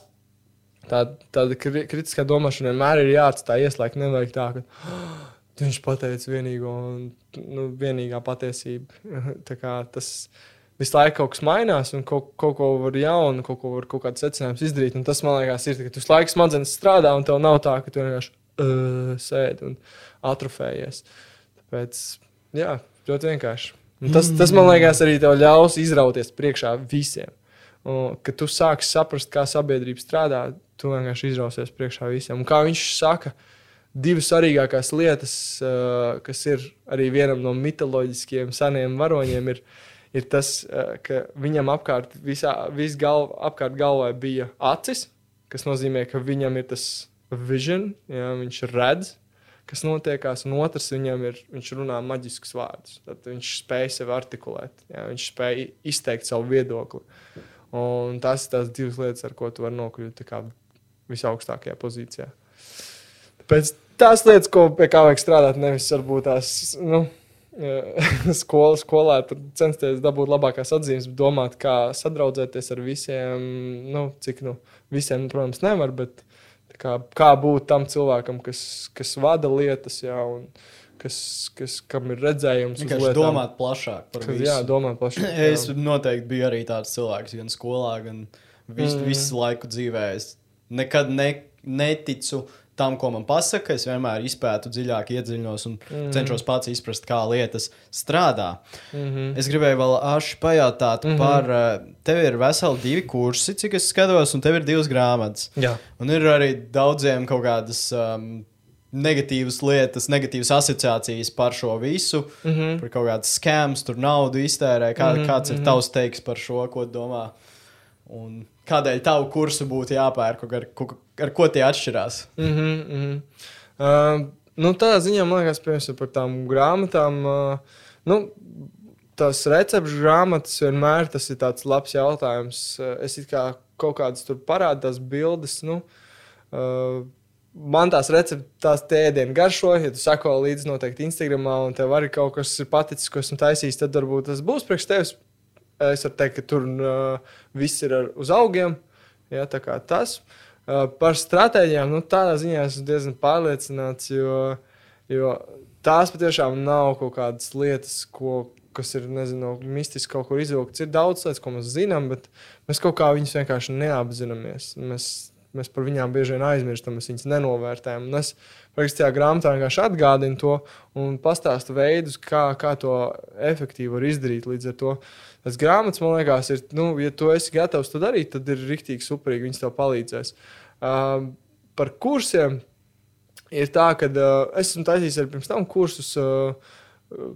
Tā, tāda kri- kritiskā domāšana vienmēr ir jāatstāj ieslēgt. Nevajag tā, ka [gasps] "Ah, viņš pateica vienīgo, un, nu, vienīgā patiesība. [laughs] Tas visu laiku kaut kas mainās, un kaut, kaut ko var jaunu, kaut ko var kaut kāds secinājums izdarīt. Un tas man liekas, ir, ka tu laiku smadzenes strādā, un tev nav tā, ka tu vienkārši uh, sēdi un atrofējies. Tāpēc, jā, ļoti vienkārši. Un tas, tas man liekas, arī tev ļaus izrauties priekšā visiem. Un, kad tu sāksi saprast, kā sabiedrība strādā, tu vienkārši izrausies priekšā visiem. Un kā viņš saka, divas svarīgākās lietas, uh, kas ir arī vienam no mitoloģiskiem seniem varoņiem, ir, ir tas, uh, ka viņam apkārt, visā, vis galv, apkārt galvā bija acis, kas nozīmē, ka viņam ir tas vision, jā, viņš redz, kas notiekās, un otrs viņam ir, viņš runā maģiskus vārdus. Tad viņš spēj sevi artikulēt, jā, viņš spēj izteikt savu viedokli. Un tas ir tās divas lietas, ar ko tu vari nokļūt visaugstākajā pozīcijā. Tāpēc tās lietas, ko, pie kā vajag strādāt, nevis varbūt tās nu, [laughs] skola, skolā tur censties dabūt labākās atzīmes, bet domāt, kā sadraudzēties ar visiem. Nu, cik nu, visiem, protams, nevar, bet kā, kā būt tam cilvēkam, kas, kas vada lietas, jā, un kas, kas, kam ir redzējums. Vienkārši domāt plašāk par visu. jā, domāt plašāk. [clears throat] Es jā. noteikti biju arī tāds cilvēks, gan skolā, gan visu, Mm. visu laiku dzīvē. Es nekad ne, neticu tam, ko man pasaka. Es vienmēr izpētu dziļāk, iedziļinos un Mm. cenšos pats izprast, kā lietas strādā. Mm -hmm. Es gribēju vēl āši pajautāt mm. -hmm. par. eh, Tev ir veseli divi kursi, cik es skatos, un tev ir divas grāmatas. Jā. Un ir arī daudziem kaut kādas um, negatīvas lietas, negatīvas asociācijas par šo visu. Mm -hmm. Par kaut kādu skēmu, tur naudu iztērē. Kā, mm -hmm, kāds ir mhm. tavs teiks par šo, ko domā? Un kādēļ tavu kursu būtu jāpērk, ar, ko- ar ko tie atšķirās? Mm -hmm, mm -hmm. Uh, nu, tādā ziņā man liekas, piemēram, par tām grāmatām. Uh, nu, tās recepšu grāmatas vienmēr tas ir tāds labs jautājums. Es kā kaut kādas tur parādās bildes. Nu, uh, man tās receptes, tās ēdienas garšo, ja tu sako līdzi noteikti Instagram, un tev arī kaut kas ir paticis, ko esmu taisījis, tad varbūt tas būs priekš tevis. Es varu teikt, ka tur uh, viss ir ar, uz augiem. Ja, tā kā tas. Uh, par stratēģijām, nu, tādā ziņā esmu diezgan pārliecināts, jo, jo tās patiešām nav kaut kādas lietas, ko, kas ir nezinu, mistiski kaut kur izvilktas. Ir daudz lietas, ko mēs zinām, bet mēs kaut kā viņus vienkārši neapzināmies. Mēs Mēs par viņām bieži vien aizmirstam, mēs viņus nenovērtējam. Un es rakstījā grāmatā vienkārši atgādinu to un pastāstu veidus, kā, kā to efektīvi var izdarīt. Līdz ar to tas grāmatas, man liekas, ir, nu, ja tu esi gatavs to darīt, tad ir rīktīgi superīgi, viņas tev palīdzēs. Uh, par kursiem ir tā, ka uh, esmu taisījis arī pirms tam kursus, uh,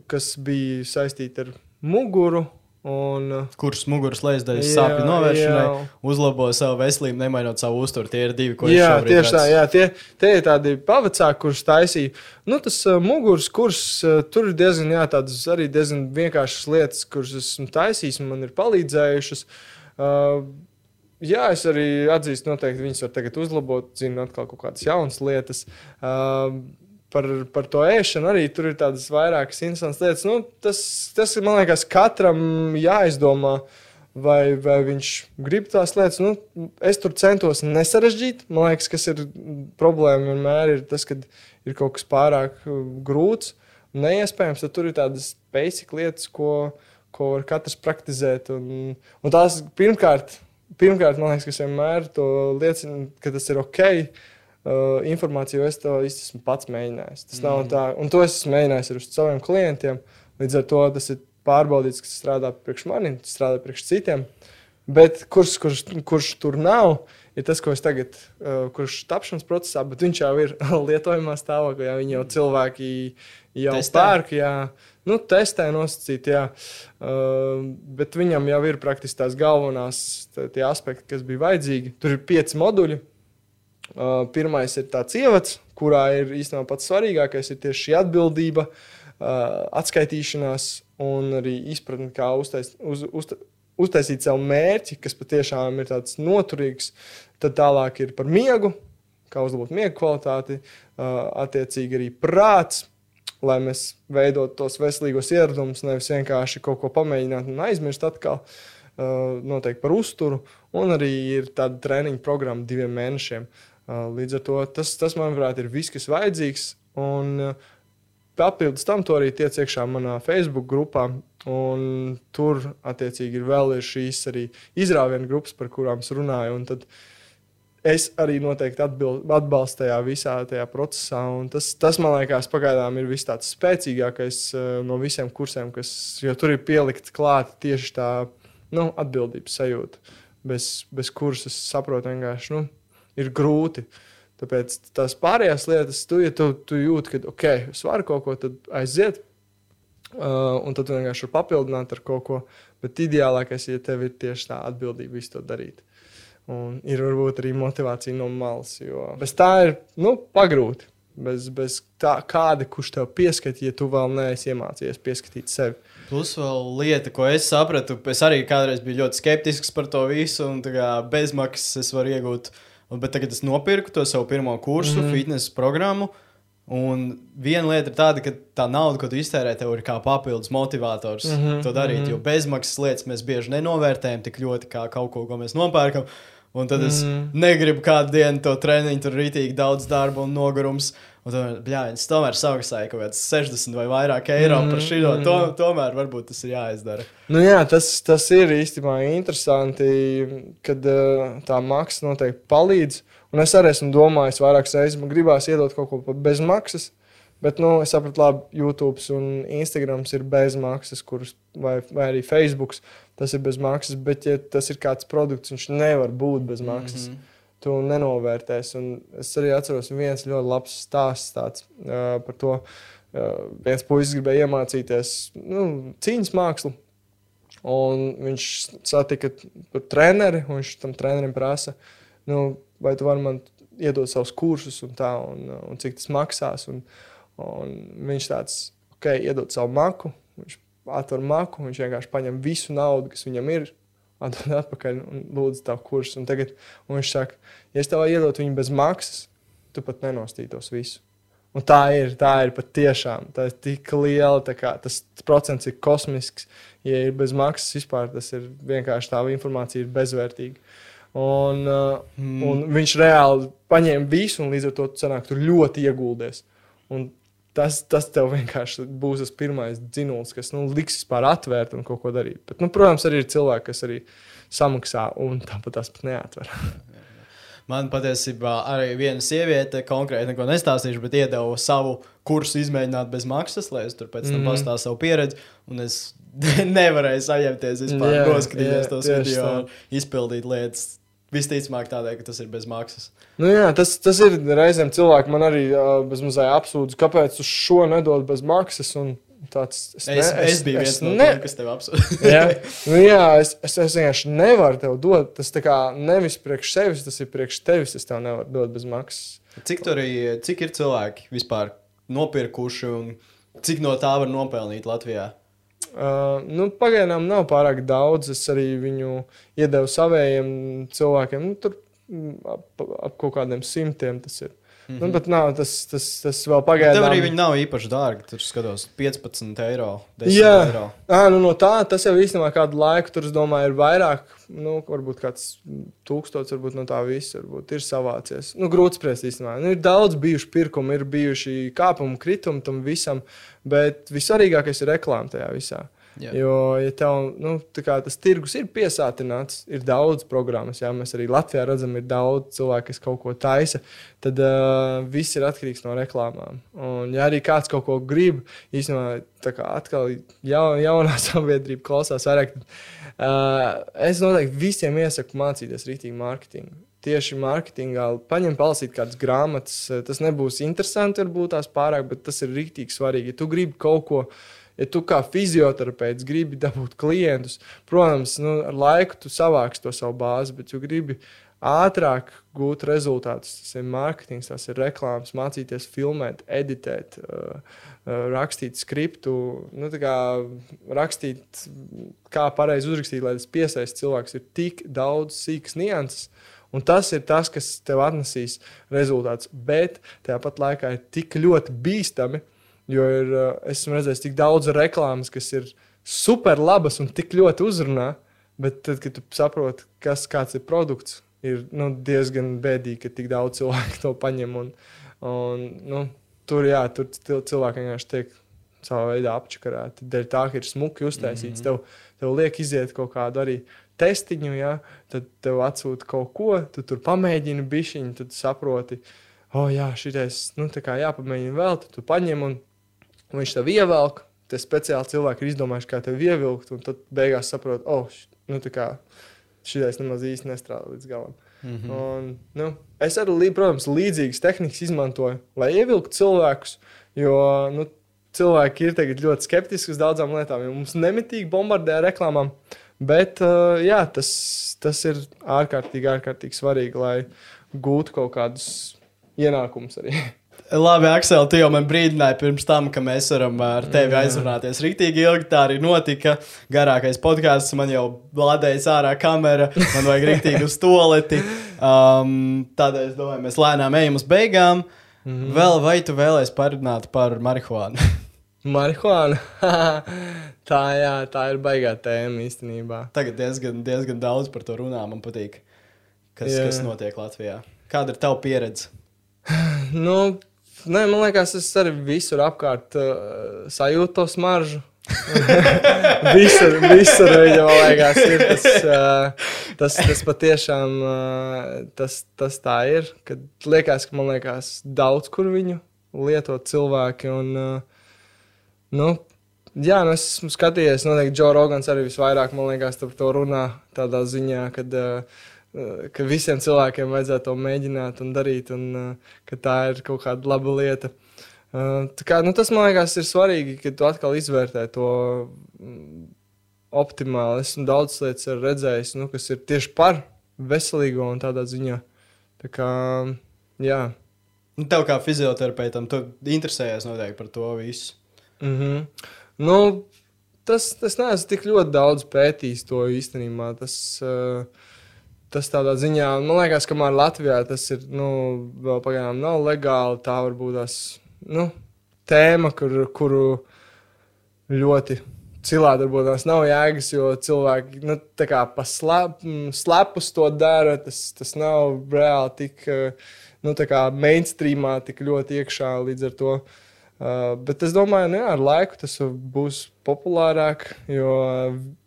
kas bija saistīti ar muguru Un, uh, Kurš muguras lejasdaļas sāpju novēršanai jā. uzlabo savu veselību, nemainot savu uzturu. Tie ir divi, ko jā, es tieši tā, jā, tie, tie ir tādi pavacāki, kurus taisīju. Nu, tas uh, muguras kurs, uh, tur ir diezgan, jā, tādas arī diezgan vienkāršas lietas, kuras esmu taisījis un man ir palīdzējušas. Uh, Jā, es arī atzīstu, noteikti viņas var tagad uzlabot, zinu, atkal kaut kādas jaunas lietas. Uh, par, par to ēšanu arī tur ir tādas vairākas interesantas lietas. Nu, tas, tas man liekas, katram jāizdomā. Vai, vai viņš grib tās lietas? Nu, es tur centos nesarežģīt. Man liekas, kas ir problēma vienmēr ir tas, ka ir kaut kas pārāk uh, grūts, neiespējams. Tad tur ir tādas basic lietas, ko, ko var katrs praktizēt. Un, un tās pirmkārt, pirmkārt, man liekas, kas vienmēr to liecina, ka tas ir ok uh, informāciju, jo es to esmu pats mēģinājis. Tas mm. nav tā, un to es esmu mēģinājis ar saviem klientiem. Līdz ar to tas ir pārbaudīts, kas strādā priekš maniem, tas strādā priekš citiem. Bet kurš, kurš, kurš tur nav, ir tas, ko es tagad, uh, kurš ir tapšanas procesā, bet viņš jau ir [laughs] lietojamā stāvoklī. Viņi jau cilvēki jau pērk, jā, nu, testē nosacīt, jā. Uh, bet viņam jau ir praktiski tās galvenās tā, aspekti, kas bija vajadzīgi. Tur ir pieci moduļi. Uh, pirmais ir tāds ievads, kurā ir īstenībā pats svarīgākais ir tieši šī atbildība, uh, atskaitīšanās un arī izpratne, kā uztais, uz, uz, uztaisīt sev mērķi, kas patiešām ir tāds noturīgs. Tad tālāk ir par miegu, kā uzlabot miega kvalitāti, uh, attiecīgi arī prāts. Lai mēs veidotu tos veselīgos ieradumus, nevis vienkārši kaut ko pamēģināt un aizmirst atkal. Uh, noteikti par uzturu, un arī ir tāda treniņa programma diviem mēnešiem, uh, Līdz ar to tas, tas manuprāt, ir viss, kas vajadzīgs. Un papildus tam to arī tiec iekšā manā Facebook grupā. Un tur, attiecīgi, ir vēl ir šīs arī izrāvienu grupas, par kurām es runāju. Tad es arī noteikti atbild, atbalstu tajā visā tajā procesā. Tas, tas, man liekas, pagaidām ir viss tāds spēcīgākais no visiem kursiem, kas, tur ir pielikta klāta tieši tā nu, atbildības sajūta. Bez, bez kuras es saprotu vienkārši. Nu, ir grūti. Tāpēc tās pārējās lietas, tu, ja tu, tu jūti, ka ok, es varu kaut ko aiziet, uh, un tad vienkārši papildināt ar kaut ko. Bet ideālākais, ja tev ir tieši tā atbildība visu to darīt. Un ir varbūt arī motivācija no malas, jo bez tā ir nu, pagrūti. Bez, bez tā, kāda, kurš tev pieskatīja, ja tu vēl neesi iemācījies pieskatīt sevi. Plus, vēl lieta, ko es sapratu, es arī kādreiz biju ļoti skeptisks par to visu, un bezmaksas es varu iegūt uh, Un, bet tagad es nopirku to savu pirmo kursu, mm -hmm. fitnesa programmu. Un viena lieta ir tāda, ka tā nauda, ko tu iztērē, tev ir kā papildus motivators mm -hmm. to darīt. Mm -hmm. Jo bezmaksas lietas mēs bieži nenovērtējam tik ļoti kā kaut ko, ko mēs nopērkam. Un tad es mm. negribu kādu dienu to treniņu, tur rītīgi daudz darba un nogurums. Un tomēr, bļā, es tomēr samaksāju kaut kāds 60 vai vairāk eiro mm. par šo. Mm. To, tomēr varbūt tas ir jāizdara. Nu jā, tas, tas ir īstenībā interesanti, kad uh, tā maksa noteikti palīdz. Un es arī esmu domājis, vairākas reizes man gribās iedot kaut ko bez maksas. Bet nu, es sapratu, labi, YouTube un Instagram ir bez maksas, kurus, vai, vai arī Facebook tas ir bez maksas. Bet, ja tas ir kāds produkts, viņš nevar būt bez maksas. Mm -hmm. Tu nenovērtēsi. Un es arī atceros, viens ļoti labs stāsts tāds, uh, par to. Uh, viens puisis gribēja iemācīties nu, cīņas mākslu. Viņš satika treneri, un viņš tam trenerim prasa, nu, vai tu vari man iedot savus kursus, un, tā, un, un cik tas maksās. Un, Un viņš tāds, ok, iedod savu maku, viņš atver maku, viņš vienkārši paņem visu naudu, kas viņam ir, atdod atpakaļ un lūdzu tavu kursu. Un tagad un viņš saka, ja es tev iedot viņu bez maksas, tu pat nenostītos visu. Un tā ir, tā ir patiešām. Tā ir tik liela, kā, tas procents ir kosmisks. Ja ir bez maksas vispār, tas ir vienkārši tā informācija ir bezvērtīga. Un, uh, mm. un viņš reāli paņēma visu, un līdz ar to sanāk, tur ļoti ieguldies. Un tas, tas tev vienkārši būs tas pirmais dzinulis, kas nu, liks vispār atvērt un kaut ko darīt. Bet, nu, protams, arī ir cilvēki, kas arī samaksā un tāpat tās pat neatver. Man patiesībā arī viena sieviete, konkrēti neko nestāstīšu, bet iedeva savu kursu izmēģināt bez maksas, lai es tur pēc tam mm. pastāstītu savu pieredzi. Un es [laughs] nevarēju saņemties vispār, yeah, noskatīties yeah, tos video un izpildīt lietas. Visticamāk, tādēļ, ka tas ir bez maksas. Nu jā, tas, tas ir reizēm cilvēki man arī uh, bezmazliet apsūdz, kāpēc uz šo nedod bez maksas. Un Tāds, es, es, ne, es, es biju viens no ne... tiem, kas tev apsūdz. [laughs] jā, nu, jā es, es, es vienkārši nevaru tev dot. Tas nevis priekš sevis, tas ir priekš tevis. Es tev nevaru dot bez maksas. Cik, tur, cik ir cilvēki vispār nopirkuši un cik no tā var nopelnīt Latvijā? Uh, nu, pagaidām nav pārāk daudz. Es arī viņu iedevu saviem cilvēkiem. Nu, tur mm, ap, ap kaut kādiem simtiem tas ir. Mm -hmm. nu, bet nav, tas, tas, tas vēl pagaidām. Tev arī viņi nav īpaši dārgi. Tur skatos 15 eiro. Jā, eiro. À, nu, no tā tas jau īstenībā kādu laiku tur, domāju, ir vairāk. Nu, varbūt kāds tūkstots, varbūt no tā visa varbūt, ir savācies. Nu, grūti spriest īstenībā. Nu, ir daudz bijuši pirkumi, ir bijuši kāpumi, kritumi tam visam, bet vissvarīgākais ir reklāma tajā visā. Jā. Jo, ja tev nu, tas tirgus ir piesātināts, ir daudz programmas, jā, mēs arī Latvijā redzam, ir daudz cilvēku, kas kaut ko taisa, tad uh, viss ir atkarīgs no reklāmām. Un, ja arī kāds kaut ko grib, īstenībā tā kā atkal jaun, jaunā [laughs] sabiedrība klausās vairāk, uh, es noteikti visiem iesaku mācīties rītīgi mārketingu tieši mārketingā, paņemt, palasīt kādas grāmatas. Tas nebūs interesanti, varbūt tās pārāk, bet tas ir rīktīgi svarīgi. Ja tu gribi kaut ko ja tu kā fizioterapeits gribi dabūt klientus, protams, nu, ar laiku tu savāksi to savu bāzi, bet tu gribi ātrāk gūt rezultātus. Tas ir mārketings, tas ir reklāmas, mācīties filmēt, editēt, uh, uh, rakstīt skriptu, nu, kā rakstīt, kā pareizi uzrakstīt, lai tas piesaistītu cilvēks. Ir tik daudz sīkas nianses. Un tas ir tas, kas tev atnesīs rezultātus. Bet tāpat laikā ir tik ļoti bīstami, Jo ir, eh, esmu redzējis tik daudz reklāmas, kas ir super labas un tik ļoti uzrunā, bet tad, kad tu saproti, kas ir produkts, ir nu, diezgan bēdīgi, ka tik daudz cilvēku [laughs] to paņem. Un, un, nu, tur, jā, tur cilvēki vienkārši tiek savā veidā apčakarēti. Dēļ tā, ka ir smuki uztaisīts, mm -hmm. tev, tev liek iziet kaut kādu arī testiņu, ja? tad tev atsūta kaut ko, tu tur pamēģini bišķiņu, tad saproti, oh, jā, šitais, nu, tā kā jāpamēģina vēl, tad tu paņem un un viņš tev ievelk. Tie speciāli cilvēki ir izdomājuši, kā tevi ievilkt, un tad beigās saprot, oh, nu, tā kā šis nemaz īsti nestrādā līdz galam. Mm -hmm. un, nu, es arī, protams, līdzīgas tehnikas izmantoju, lai ievilktu cilvēkus, jo nu, cilvēki ir ļoti skeptiski uz daudzām lietām, jo mums nemitīgi bombardē ar reklāmām. Bet uh, jā, tas, tas ir ārkārtīgi, ārkārtīgi svarīgi, lai gūtu kaut kādus ienākumus arī. [laughs] Labi, Aksel, tu jau man brīdināji pirms tam, ka mēs varam ar tevi aizrunāties rītīgi ilgi. Tā arī notika. Garākais podkāsts man jau lādējas ārā kamera, man vajag rītīgi uz toleti. Um, tādēļ es domāju, mēs lēnām ejam uz beigām. Mm -hmm. Vēl vai tu vēlēsies parunāt par marihuānu? [laughs] marihuāna. [laughs] tā, jā, tā ir baigā tēma īstenībā. Tagad diezgan, diezgan daudz par to runā. Man patīk, kas, jā. kas notiek Latvijā. Kāda ir tava pieredze? [laughs] nu, Nē, man liekas, es arī visur apkārt uh, sajūtu to smaržu. [laughs] visur, visur viņa liekas, ir tas, uh, tas, tas patiešām uh, tas, tas tā ir. Kad liekas, ka man liekas, daudz kur viņu lieto cilvēki. Un, uh, nu, jā, nu es esmu skatījies, noteikti Džo Rogans arī visvairāk man liekas par to runā tādā ziņā, kad uh, ka visiem cilvēkiem vajadzētu to mēģināt un darīt, un ka tā ir kaut kāda laba lieta. Kā, nu, tas man liekas, ir svarīgi, ka tu atkal izvērtē to mm, optimāli. Esmu daudz lietas redzējis, nu, kas ir tieši par veselīgo un tādā ziņā. Tā kā, jā. Nu, tev kā fizioterapeitam, tu interesējies noteikti par to visu. Mm -hmm. nu, tas, tas neesmu tik ļoti daudz pētījis to īstenībā. Tas, uh, tas tādā ziņā, man liekas, ka Latvijā tas ir, nu, vēl pagaidām nav legāli. Tā varbūt tās, nu, tēma, kur, kuru ļoti cilādi varbūt tās nav jēgas, jo cilvēki, nu, tā kā pa slep, slepus to dara, tas, tas nav reāli tik, nu, mainstreamā tik ļoti iekšā līdz ar to. Uh, bet es domāju, ka nu ar laiku tas būs populārāk, jo kā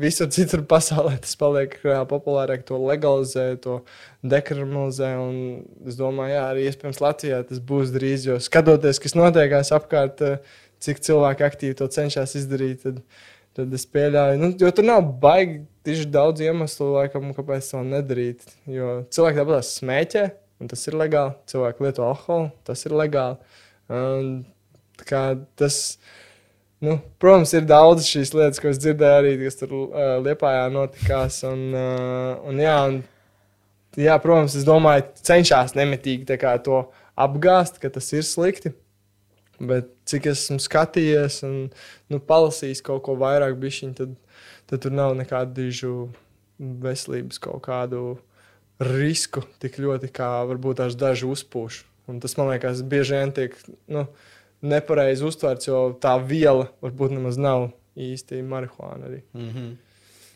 visur citur pasaulē tas paliek populārāk, to legalizē, to dekriminalizē. Es domāju, jā, arī iespējams Latvijā tas būs drīz, jo skatoties, kas notiekās apkārt, cik cilvēki aktīvi to cenšas izdarīt, tad, tad es pieļauju, nu, jo tur nav baigi tieši daudz iemeslu, laikam, kāpēc to nedarīt. Jo cilvēki tāpat smēķē, un tas ir legāli. Cilvēki lieto alkoholu, tas ir legāli. Un, tas ir Nu, protams, ir daudz šīs lietas, ko es dzirdēju arī, kas tur uh, Lietpājā notikās. Un, uh, un, jā, un, jā, protams, es domāju, cenšas nemitīgi to apgāzt, ka tas ir slikti. Bet cik esmu skatījies un nu, palasījis kaut ko vairāk, bišķiņ, tad, tad tur nav nekādu dižu veselības kaut kādu risku tik ļoti, kā varbūt daži uzpūš. Un tas man liekas, bieži vien tiek. Nu, nepareizi uztverts, jo tā viela varbūt nemaz nav īsti marihuāna. Arī. Mm -hmm.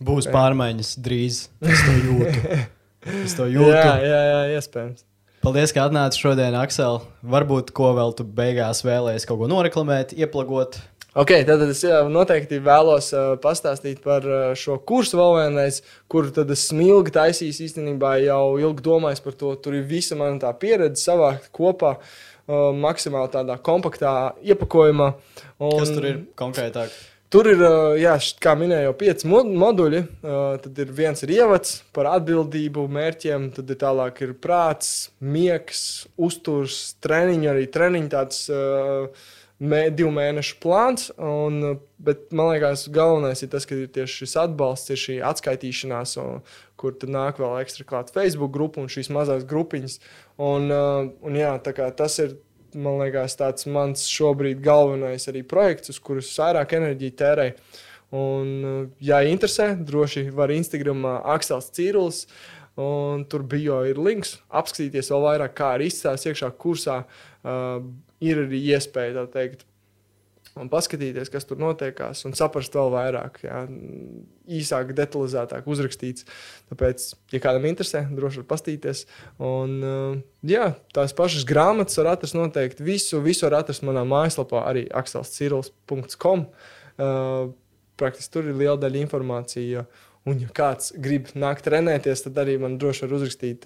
Būs okay. pārmaiņas drīz. Es to jūtu. [laughs] Es to jūtu. jā, jā, jā, iespējams. Paldies, ka atnāci šodien, Aksel. Varbūt ko vēl tu beigās vēlēsies kaut ko noreklamēt, ieplagot. Okay, tad es jā, noteikti vēlos uh, pastāstīt par uh, šo kursu vēl vienreiz, kuru tad es ilgi taisīju. Īstenībā jau ilgi domājis par to. Tur ir visa mana tā pieredze savākt kopā. Uh, uh, maksimāli tādā kompaktā iepakojumā. Un, Kas tur ir konkrētāk? Tur ir, jā, kā minēju, jau pieci moduļi. Tad ir viens ir ievads par atbildību, mērķiem, tad ir tālāk ir prāts, miegs, uzturs, treniņu, arī treniņu tāds. Uh, mē, divu mēnešu plāns. Un, bet man liekas, galvenais ir tas, ka ir tieši šis atbalsts, ir šī atskaitīšanās, un, kur nāk vēl ekstra klāt Facebook grupa un šīs mazās grupiņas. Un, un jā, tas ir. Man liekas, tāds mans šobrīd galvenais arī projekts, uz kurus vairāk enerģiju tērēju. Un, ja interesē, droši var Instagram Aksels Cīrulis. Un tur bija jau links, apskatīties vēl vairāk, kā arī izstāstīt iekšā kursā. Uh, ir arī iespēja tā teikt. Un paskatīties, kas tur notiekās, un saprast vēl vairāk, jā, īsāk, detalizētāk uzrakstīts. Tāpēc, ja kādam interesē, droši vien paskatīties. Un, jā, tās pašas grāmatas var atrast noteikti. Visu, visu var atrast manā mājaslapā, arī akselcirls.com. Uh, praktiski tur ir liela daļa informācija. Un, ja kāds grib nākt trenēties, tad arī man droši var uzrakstīt,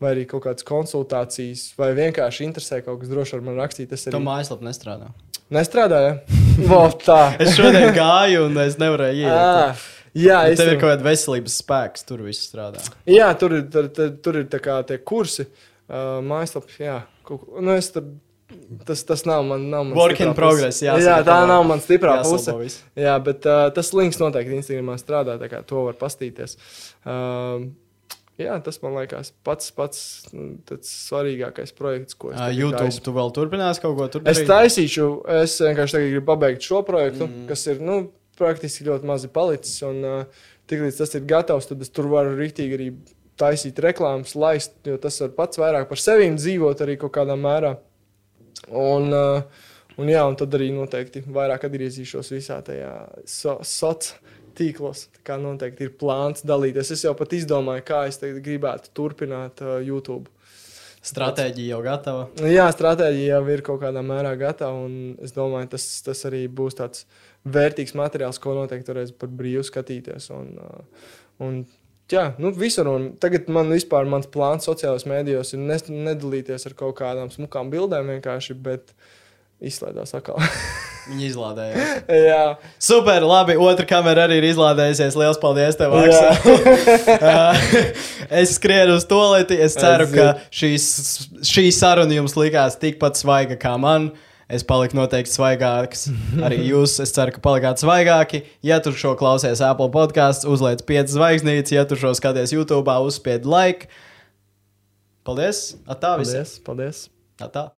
vai arī kaut kādas konsultācijas, vai vienkārši interesē kaut kas, droši var man rakstīt. Tas arī. [laughs] Tā mājaslapa nestrādā. Nestrādāja. es šodien gāju, un es nevarēju iet. Jā, es tev ir kaut kāda veselības spēks, tur viss strādā. Jā, tur ir, tur, tur, tur ir tie kursi, uh, mājaslapa. Jā, nu, es tur Tas, tas nav man. Nav man Work in progress. Jā, jā tā nav man stiprā puse. Jā, bet uh, tas links noteikti Instagramā strādā. Tā kā to var pastīties. Uh, Jā, tas man liekas pats pats nu, svarīgākais projekts, ko es uh, YouTube. Taisu. Tu vēl turpinās kaut ko darīt? Es taisīšu, es vienkārši gribu pabeigt šo projektu, mm. kas ir nu, praktiski ļoti mazi palicis. Un uh, tiklīdz tas ir gatavs, tad es tur varu rīktīgi arī taisīt reklāmas, laist, jo tas var pats vairāk par sevi dzīvot arī kaut kādā mērā. Un, uh, un, jā, un tad arī noteikti vairāk atgriezīšos visā tajā so, sociālajā tīklos. Tā kā noteikti ir plāns dalīties. Es jau pat izdomāju, kā es gribētu turpināt uh, YouTube. Stratēģija jau gatava. Jā, stratēģija jau ir kaut kādā mērā gatava. Es domāju, tas, tas arī būs tāds vērtīgs materiāls, ko noteikti varēs par brīvu skatīties. Un, uh, un, jā, nu, visur. Un tagad man vispār mans plāns sociālajos mēdījos ir nedalīties ar kaut kādām smukām bildēm vienkārši. Bet, uh, izslaidās atkal. [laughs] Viņa izlādēja. [laughs] Jā, super. Labi. Otra kamera arī ir izlādējusies. Lielas paldies, tev, [laughs] Es skrienu uz to lietu. Es ceru, es ka šīs, šī saruna jums likās tikpat svaiga kā man. Es paliku noteikti svaigāks. Arī jūs, es ceru, ka palikāt svaigāki. Ja tu šo klausies Apple podkāstā, uzliec 5 zvaigznītes. Ja tu šo skaties YouTube, uzspied like. Paldies! Atā, paldies! paldies. Atā.